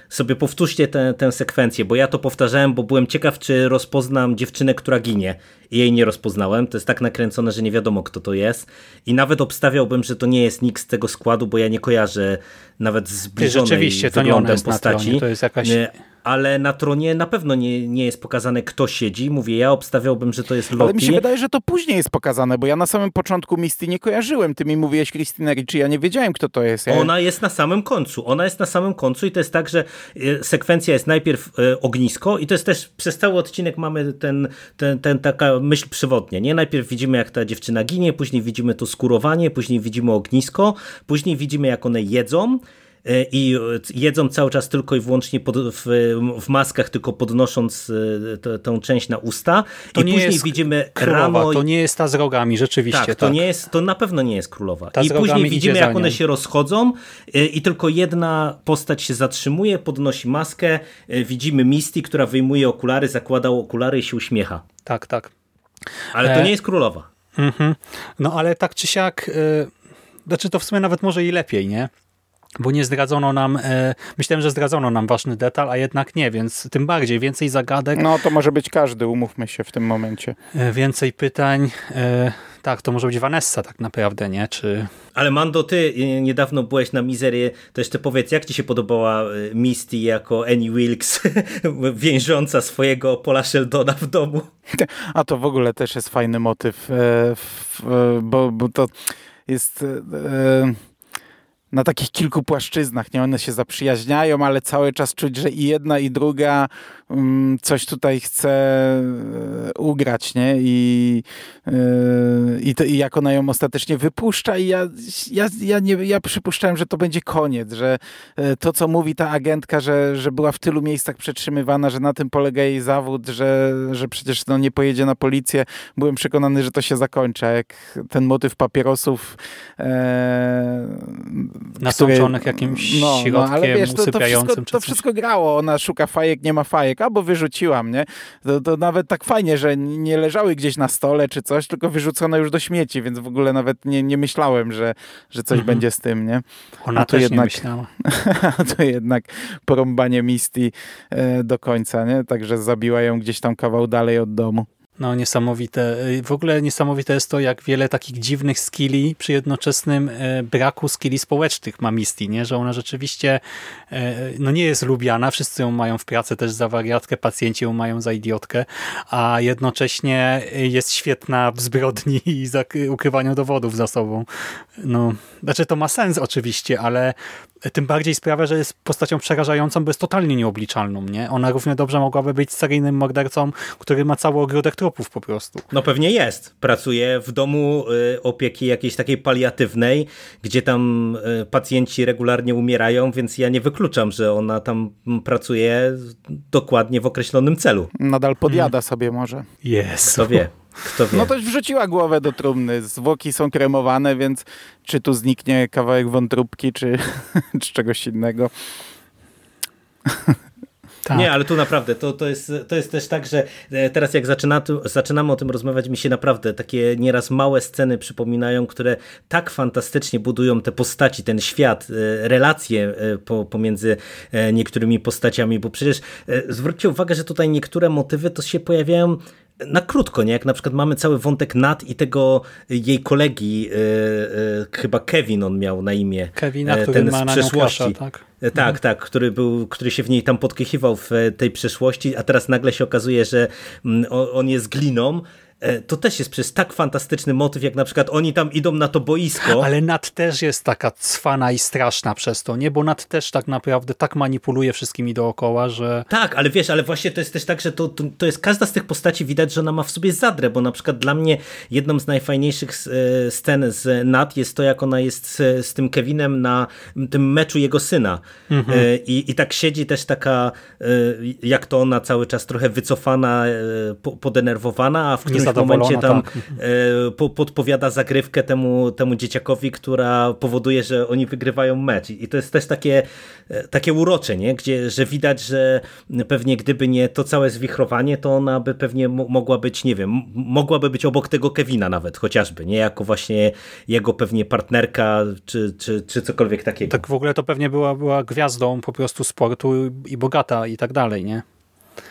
sobie powtórzcie tę, tę sekwencję, bo ja to powtarzałem, bo byłem ciekaw, czy rozpoznam dziewczynę, która ginie. I jej nie rozpoznałem. To jest tak nakręcone, że nie wiadomo, kto to jest. I nawet obstawiałbym, że to nie jest nikt z tego składu, bo ja nie kojarzę nawet zbliżonej Rzeczywiście, to nie ona jest postaci. to jest jakaś ale na tronie na pewno nie, nie jest pokazane, kto siedzi. Mówię, ja obstawiałbym, że to jest Loki. Ale mi się wydaje, że to później jest pokazane, bo ja na samym początku Misty nie kojarzyłem. Ty mi mówiłeś Christina Ricci, ja nie wiedziałem, kto to jest. Ja... Ona jest na samym końcu. Ona jest na samym końcu i to jest tak, że e, sekwencja jest najpierw e, ognisko i to jest też, przez cały odcinek mamy ten, ten, ten taka myśl przewodnia, nie? Najpierw widzimy, jak ta dziewczyna ginie, później widzimy to skurowanie, później widzimy ognisko, później widzimy, jak one jedzą, i jedzą cały czas tylko i wyłącznie pod, w, w, maskach, tylko podnosząc e, tę część na usta. To I później jest widzimy królowa, rano. To nie jest ta z rogami, rzeczywiście. Tak, tak. To, nie jest, to na pewno nie jest królowa. Ta I później widzimy, jak one się rozchodzą e, i tylko jedna postać się zatrzymuje, podnosi maskę. Widzimy Misty, która wyjmuje okulary, zakłada okulary i się uśmiecha. Tak, tak. Ale to nie jest królowa. Mhm. No ale tak czy siak, znaczy to w sumie nawet może i lepiej, nie? Bo nie zdradzono nam, e, myślałem, że zdradzono nam ważny detal, a jednak nie, więc tym bardziej, więcej zagadek. No to może być każdy, umówmy się w tym momencie. E, więcej pytań, e, tak, to może być Vanessa tak naprawdę, nie? Czy... Ale Mando, ty e, niedawno byłeś na Mizerię, to jeszcze powiedz, jak ci się podobała e, Misty jako Annie Wilkes, więżąca swojego Paula Sheldona w domu? A to w ogóle też jest fajny motyw, e, bo, bo to jest na takich kilku płaszczyznach, nie? One się zaprzyjaźniają, ale cały czas czuć, że i jedna i druga um, coś tutaj chce e, ugrać, nie? I, yy, i, to, i jak ona ją ostatecznie wypuszcza i ja, ja, ja, nie, ja przypuszczałem, że to będzie koniec, że yy, to, co mówi ta agentka, że, że była w tylu miejscach przetrzymywana, że na tym polega jej zawód, że, że przecież no, nie pojedzie na policję, byłem przekonany, że to się zakończy, jak ten motyw papierosów nasączonych jakimś no, środkiem no, ale wiesz, to, to, wszystko, to wszystko grało. Ona szuka fajek, nie ma fajek, albo wyrzuciłam, nie? To, to nawet tak fajnie, że nie leżały gdzieś na stole czy coś, tylko wyrzucone już do śmieci, więc w ogóle nawet nie, nie myślałem, że, że coś mhm. będzie z tym, nie? Ona też jednak, nie myślała. to jednak porąbanie Misty e, do końca, nie? Także zabiła ją gdzieś tam kawał dalej od domu. No niesamowite. W ogóle niesamowite jest to, jak wiele takich dziwnych skilli przy jednoczesnym e, braku skilli społecznych ma Misty, nie? że ona rzeczywiście e, no nie jest lubiana, wszyscy ją mają w pracy też za wariatkę, pacjenci ją mają za idiotkę, a jednocześnie jest świetna w zbrodni i ukrywaniu dowodów za sobą. No, znaczy to ma sens oczywiście, ale tym bardziej sprawia, że jest postacią przerażającą, bo jest totalnie nieobliczalną. Nie? Ona równie dobrze mogłaby być seryjnym mordercą, który ma cały ogródek trupów po prostu. No pewnie jest. Pracuje w domu y, opieki jakiejś takiej paliatywnej, gdzie tam y, pacjenci regularnie umierają, więc ja nie wykluczam, że ona tam pracuje dokładnie w określonym celu. Nadal podjada hmm. sobie może. Jest. Kto wie. Kto wie. No to wrzuciła głowę do trumny. Zwłoki są kremowane, więc czy tu zniknie kawałek wątróbki, czy, czy czegoś innego. Tak. Nie, ale tu naprawdę, to, to, jest, to jest też tak, że e, teraz jak zaczyna, zaczynamy o tym rozmawiać, mi się naprawdę takie nieraz małe sceny przypominają, które tak fantastycznie budują te postaci, ten świat, e, relacje e, pomiędzy niektórymi postaciami, bo przecież zwróćcie uwagę, że tutaj niektóre motywy to się pojawiają na krótko, nie? Jak na przykład mamy cały wątek Nat i tego jej kolegi, yy, yy, chyba Kevin on miał na imię. Kevina, który ten z przeszłości. tak? Tak, mhm. tak, który, był, który się w niej tam podkychiwał w tej przeszłości, a teraz nagle się okazuje, że mm, on jest gliną E, to też jest przez tak fantastyczny motyw, jak na przykład oni tam idą na to boisko. Ale Nat też jest taka cwana i straszna przez to, nie? Bo Nat też tak naprawdę tak manipuluje wszystkimi dookoła, że... Tak, ale wiesz, ale właśnie to jest też tak, że to, to, to jest każda z tych postaci widać, że ona ma w sobie zadrę, bo na przykład dla mnie jedną z najfajniejszych e, scen z Nat jest to, jak ona jest z, z tym Kevinem na tym meczu jego syna. Mhm. E, I, I tak siedzi też taka, jak to ona cały czas trochę wycofana, podenerwowana, a w którymś momencie tam tak. E, podpowiada zagrywkę temu, temu dzieciakowi, która powoduje, że oni wygrywają mecz. I to jest też takie, e, takie urocze, nie? Gdzie, że widać, że pewnie gdyby nie to całe zwichrowanie, to ona by pewnie mogła być, nie wiem, mogłaby być obok tego Kevina nawet, chociażby, nie? Jako właśnie jego pewnie partnerka, czy, czy, czy cokolwiek takiego. Tak w ogóle to pewnie była, była gwiazdą po prostu sportu i bogata i tak dalej, nie?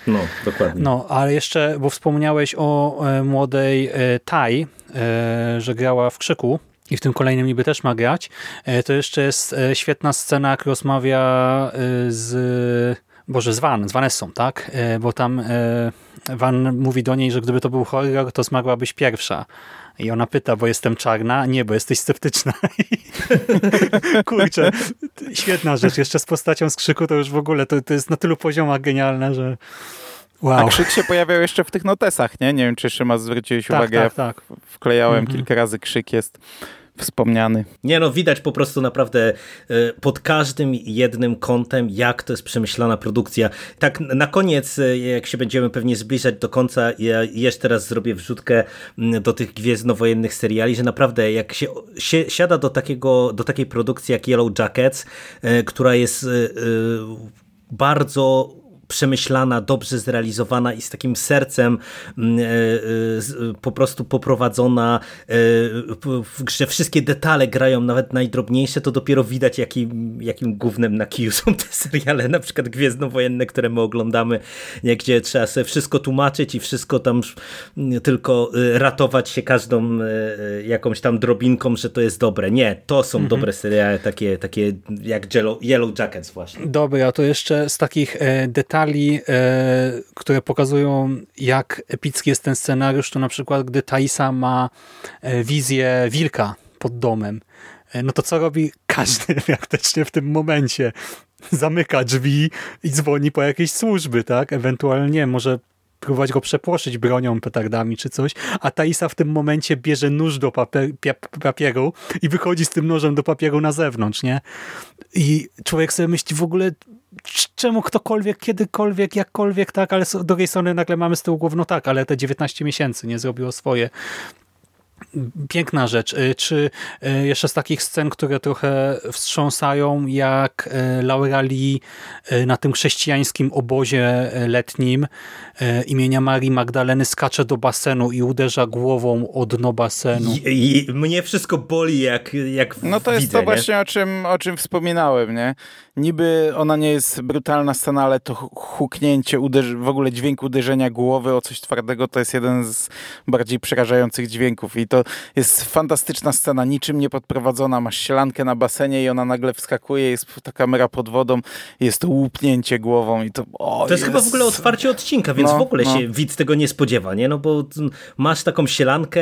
No, dokładnie. No, ale jeszcze, bo wspomniałeś o e, młodej e, Tai, e, że grała w Krzyku i w tym kolejnym niby też ma grać, to jeszcze jest świetna scena, jak rozmawia z Boże, z Van, z Vanessą, tak? Bo tam Van mówi do niej, że gdyby to był horror, to zmagłabyś pierwsza. I ona pyta, bo jestem czarna? Nie, bo jesteś sceptyczna. Kurczę, świetna rzecz. Jeszcze z postacią z krzyku to już w ogóle to, to jest na tylu poziomach genialne, że wow. A krzyk się pojawiał jeszcze w tych notesach, nie? Nie wiem, czy ma zwróciłeś tak, uwagę. Tak, tak. Wklejałem mhm. kilka razy krzyk jest wspomniany. Nie no, widać po prostu naprawdę e, pod każdym jednym kątem, jak to jest przemyślana produkcja. Tak na koniec, e, jak się będziemy pewnie zbliżać do końca, ja jeszcze teraz zrobię wrzutkę do tych gwiezdnowojennych seriali, że naprawdę jak się, się siada do, takiego, do takiej produkcji jak Yellow Jackets, e, która jest bardzo przemyślana, dobrze zrealizowana i z takim sercem mm, e, e, po prostu poprowadzona, e, że wszystkie detale grają, nawet najdrobniejsze, to dopiero widać jakim, jakim gównem na kiju są te seriale, na przykład Gwiezdnowojenne, które my oglądamy, gdzie trzeba sobie wszystko tłumaczyć i wszystko tam tylko ratować się każdą jakąś tam drobinką, że to jest dobre. Nie, to są mhm. dobre seriale, takie, takie jak Yellow Jackets właśnie. Dobre, a to jeszcze z takich detali detali, e, które pokazują, jak epicki jest ten scenariusz, to na przykład, gdy Taisa ma e, wizję wilka pod domem, e, no to co robi każdy praktycznie w tym momencie? Zamyka drzwi i dzwoni po jakieś służby, tak? Ewentualnie może próbować go przeproszyć bronią, petardami czy coś, a Taisa w tym momencie bierze nóż do papier papieru i wychodzi z tym nożem do papieru na zewnątrz, nie? I człowiek sobie myśli w ogóle, czemu ktokolwiek, kiedykolwiek, jakkolwiek, tak, ale z drugiej strony nagle mamy z tyłu głowy, no tak, ale te 19 miesięcy nie zrobiło swoje. Piękna rzecz. Y, czy y, jeszcze z takich scen, które trochę wstrząsają, jak y, Laura Lee na tym chrześcijańskim obozie letnim imienia Marii Magdaleny skacze do basenu i uderza głową o dno basenu. I, i mnie wszystko boli, jak, jak No to jest widzę, to nie? właśnie, o czym, o czym wspominałem, nie? Niby ona nie jest brutalna scena, ale to huknięcie, w ogóle dźwięk uderzenia głowy o coś twardego to jest jeden z bardziej przerażających dźwięków i to jest fantastyczna scena, niczym nie podprowadzona, masz sielankę na basenie i ona nagle wskakuje, jest ta kamera pod wodą, jest to łupnięcie głową i to... O, to jest, jest, chyba w ogóle otwarcie odcinka, więc no, w ogóle no. się widz tego nie spodziewa, nie? No bo masz taką sielankę,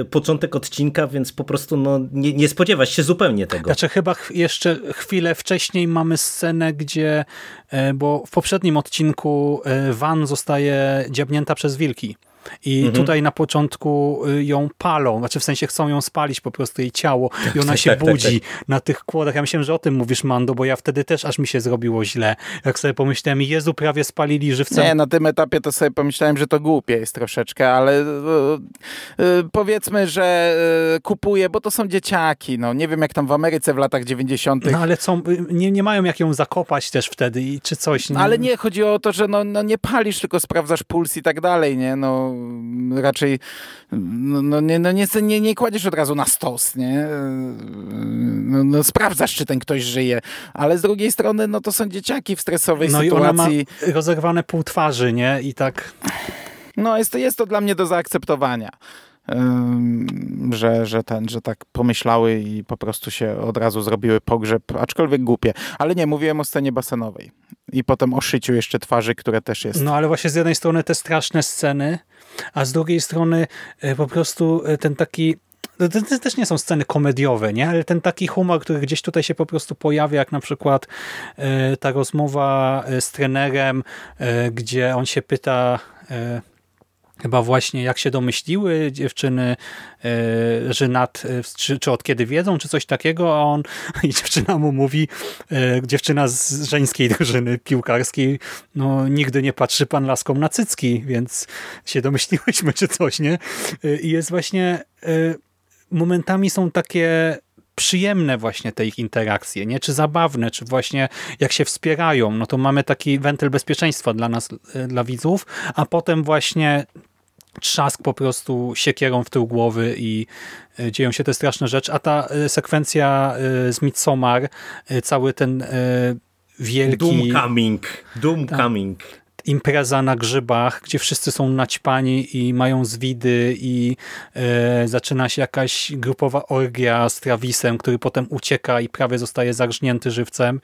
y, początek odcinka, więc po prostu no, nie, nie spodziewasz się zupełnie tego. Znaczy chyba jeszcze chwilę wcześniej mamy scenę, gdzie, e, bo w poprzednim odcinku e, Van zostaje dziabnięta przez wilki I mhm. tutaj na początku y, ją palą, znaczy w sensie chcą ją spalić po prostu jej ciało i ona się tak, tak budzi tak, na tych kłodach. Ja myślałem, że o tym mówisz, Mando, bo ja wtedy też aż mi się zrobiło źle. Jak sobie pomyślałem, Jezu, prawie spalili żywcem. Nie, na tym etapie to sobie pomyślałem, że to głupie jest troszeczkę, ale yy, yy, powiedzmy, że kupuję, bo to są dzieciaki. No. Nie wiem, jak tam w Ameryce w latach 90. No ale co, nie, nie mają jak ją zakopać też wtedy i czy coś. Nie? Ale nie, chodzi o to, że no, no nie palisz, tylko sprawdzasz puls i tak dalej, nie? No raczej no, no, nie, no nie, nie, nie kładziesz od razu na stos, nie? No, no, sprawdzasz, czy ten ktoś żyje, ale z drugiej strony, no to są dzieciaki w stresowej no sytuacji. No i ona ma rozerwane pół twarzy, nie? I tak... No jest to, jest to dla mnie do zaakceptowania że, że, ten, że tak pomyślały i po prostu się od razu zrobiły pogrzeb, aczkolwiek głupie. Ale nie, mówiłem o scenie basenowej i potem o szyciu jeszcze twarzy, które też jest. No ale właśnie z jednej strony te straszne sceny, a z drugiej strony e, po prostu e, ten taki to, to, też nie są sceny komediowe, nie? ale ten taki humor, który gdzieś tutaj się po prostu pojawia, jak na przykład e, ta rozmowa z trenerem, gdzie on się pyta chyba właśnie jak się domyśliły dziewczyny, e, że nad, e, czy, czy, od kiedy wiedzą, czy coś takiego, a on i dziewczyna mu mówi, e, dziewczyna z żeńskiej drużyny piłkarskiej, no nigdy nie patrzy pan laską na cycki, więc się domyśliłyśmy, czy coś, nie? I jest właśnie, momentami są takie przyjemne właśnie te ich interakcje, nie? czy zabawne, czy właśnie jak się wspierają, no to mamy taki wentyl bezpieczeństwa dla nas, dla widzów, a potem właśnie trzask po prostu siekierą w tył głowy i e, dzieją się te straszne rzeczy, a ta e, sekwencja e, z Midsommar, cały ten wielki... Doom coming, doom ta, coming. Impreza na grzybach, gdzie wszyscy są naćpani i mają zwidy i zaczyna się jakaś grupowa orgia z Travisem, który potem ucieka i prawie zostaje zarżnięty żywcem,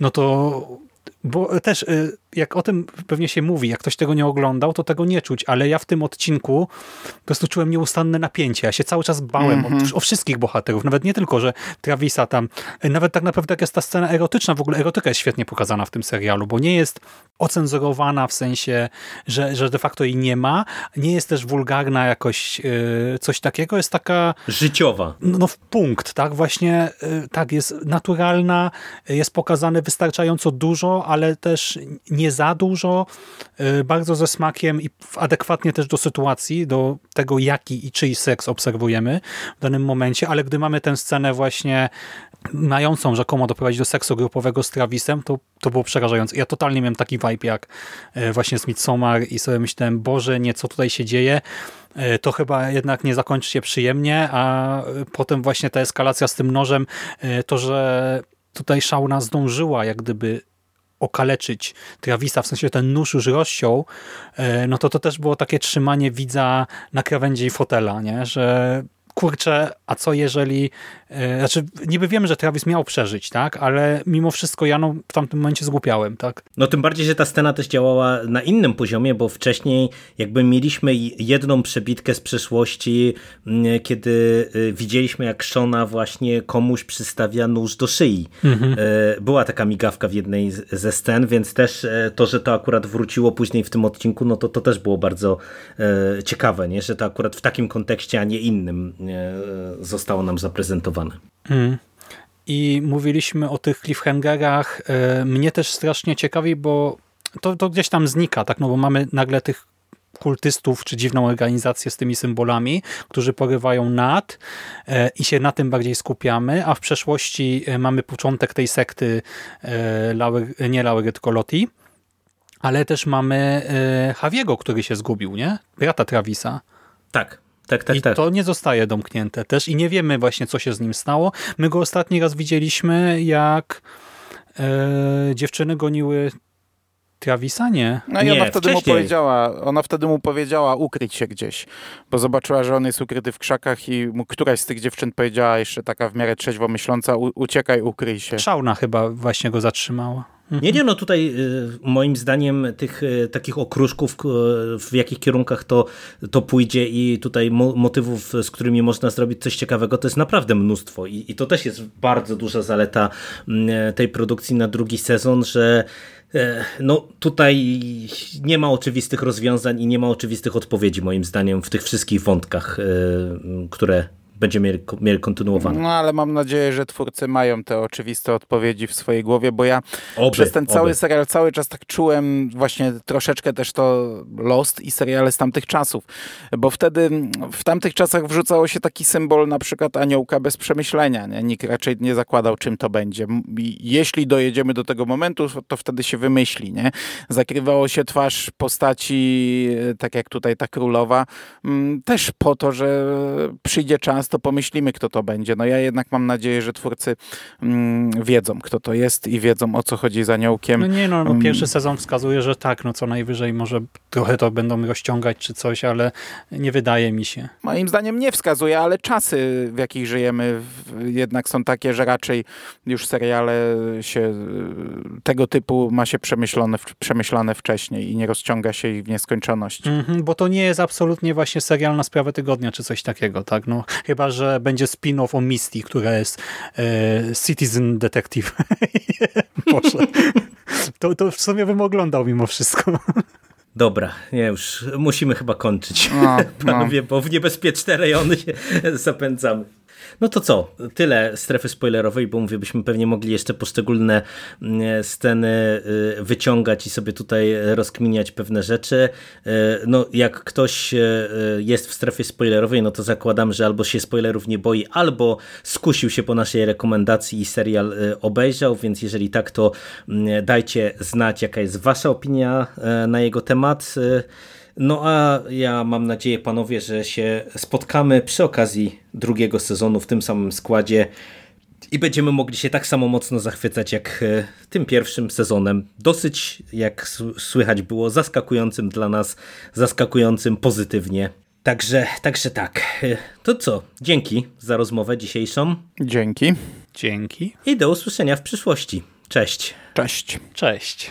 no to bo też y, jak o tym pewnie się mówi, jak ktoś tego nie oglądał, to tego nie czuć, ale ja w tym odcinku po prostu czułem nieustanne napięcie. Ja się cały czas bałem mm -hmm. o, o, wszystkich bohaterów, nawet nie tylko, że Travisa tam, y, nawet tak naprawdę jak jest ta scena erotyczna, w ogóle erotyka jest świetnie pokazana w tym serialu, bo nie jest ocenzurowana w sensie, że, że de facto jej nie ma, nie jest też wulgarna jakoś yy, coś takiego, jest taka... Życiowa. No, no w punkt, tak, właśnie yy, tak, jest naturalna, jest pokazane wystarczająco dużo, ale też nie za dużo, y, bardzo ze smakiem i adekwatnie też do sytuacji, do tego jaki i czyj seks obserwujemy w danym momencie, ale gdy mamy tę scenę właśnie mającą rzekomo doprowadzić do seksu grupowego z Travisem, to, to było przerażające. Ja totalnie miałem taki vibe jak y, właśnie z Midsommar i sobie myślałem, Boże, nie, co tutaj się dzieje? Y, to chyba jednak nie zakończy się przyjemnie, a potem właśnie ta eskalacja z tym nożem, to, że tutaj Shauna zdążyła jak gdyby okaleczyć Travisa, w sensie ten nóż już rozciął, e, no to to też było takie trzymanie widza na krawędzi fotela, nie? że kurczę, a co jeżeli... E, znaczy, niby wiemy, że Travis miał przeżyć, tak? Ale mimo wszystko ja no, w tamtym momencie zgłupiałem, tak? No tym bardziej, że ta scena też działała na innym poziomie, bo wcześniej jakby mieliśmy jedną przebitkę z przeszłości, mm, kiedy e, widzieliśmy jak Shona właśnie komuś przystawia nóż do szyi. Mhm. E, była taka migawka w jednej ze scen, więc też to, że to akurat wróciło później w tym odcinku, no to to też było bardzo ciekawe, nie? że to akurat w takim kontekście, a nie innym zostało nam zaprezentowane. Hmm. I mówiliśmy o tych cliffhangerach. E, mnie też strasznie ciekawi, bo to, to gdzieś tam znika, tak? No bo mamy nagle tych kultystów czy dziwną organizację z tymi symbolami, którzy porywają nad e, i się na tym bardziej skupiamy, a w przeszłości e, mamy początek tej sekty Lauer, nie Laury, tylko Loti, ale też mamy Javiego, który się zgubił, nie? Brata Travisa. Tak. Tak, tak, I tak. to nie zostaje domknięte też i nie wiemy właśnie, co się z nim stało. My go ostatni raz widzieliśmy, jak e, dziewczyny goniły Travisa, nie? No i ona wtedy wcześniej. mu powiedziała, ona wtedy mu powiedziała ukryć się gdzieś, bo zobaczyła, że on jest ukryty w krzakach i mu któraś z tych dziewczyn powiedziała, jeszcze taka w miarę trzeźwo myśląca, uciekaj, ukryj się. Szauna chyba właśnie go zatrzymała. Nie, nie, no tutaj y, moim zdaniem tych y, takich okruszków, w jakich kierunkach to, to pójdzie i tutaj motywów, z którymi można zrobić coś ciekawego, to jest naprawdę mnóstwo. I, i to też jest bardzo duża zaleta mm, tej produkcji na drugi sezon, że No tutaj nie ma oczywistych rozwiązań i nie ma oczywistych odpowiedzi moim zdaniem w tych wszystkich wątkach, które będziemy mieli, mieli kontynuowane. No ale mam nadzieję, że twórcy mają te oczywiste odpowiedzi w swojej głowie, bo ja oby, przez ten cały oby. serial cały czas tak czułem właśnie troszeczkę też to Lost i seriale z tamtych czasów, bo wtedy w tamtych czasach wrzucało się taki symbol na przykład aniołka bez przemyślenia. Nie? Nikt raczej nie zakładał, czym to będzie. Jeśli dojedziemy do tego momentu, to wtedy się wymyśli. Nie? Zakrywało się twarz postaci, tak jak tutaj ta królowa, też po to, że przyjdzie czas, to pomyślimy, kto to będzie. No ja jednak mam nadzieję, że twórcy mm, wiedzą, kto to jest i wiedzą, o co chodzi z aniołkiem. No nie, no, no pierwszy sezon wskazuje, że tak, no co najwyżej może trochę to będą rozciągać czy coś, ale nie wydaje mi się. Moim zdaniem nie wskazuje, ale czasy, w jakich żyjemy jednak są takie, że raczej już seriale się tego typu ma się przemyślone, przemyślane wcześniej i nie rozciąga się ich w nieskończoność. Mm -hmm, bo to nie jest absolutnie właśnie serial na sprawę tygodnia czy coś takiego, tak? No, chyba, że będzie spin-off o Misty, która jest e, Citizen Detective. Boże. To, to w sumie bym oglądał mimo wszystko. Dobra, nie już musimy chyba kończyć. No, Panowie, no. bo w niebezpieczne rejony się zapędzamy. No to co? Tyle strefy spoilerowej, bo mówię, byśmy pewnie mogli jeszcze poszczególne mm, sceny y, wyciągać i sobie tutaj rozkminiać pewne rzeczy. Y, no jak ktoś y, jest w strefie spoilerowej, no to zakładam, że albo się spoilerów nie boi, albo skusił się po naszej rekomendacji i serial obejrzał, więc jeżeli tak, to mm, dajcie znać, jaka jest wasza opinia na jego temat. No a ja mam nadzieję, panowie, że się spotkamy przy okazji drugiego sezonu w tym samym składzie i będziemy mogli się tak samo mocno zachwycać jak e, tym pierwszym sezonem. Dosyć, jak słychać było, zaskakującym dla nas, zaskakującym pozytywnie. Także, także tak. E, to co? Dzięki za rozmowę dzisiejszą. Dzięki. Dzięki. I do usłyszenia w przyszłości. Cześć. Cześć. Cześć.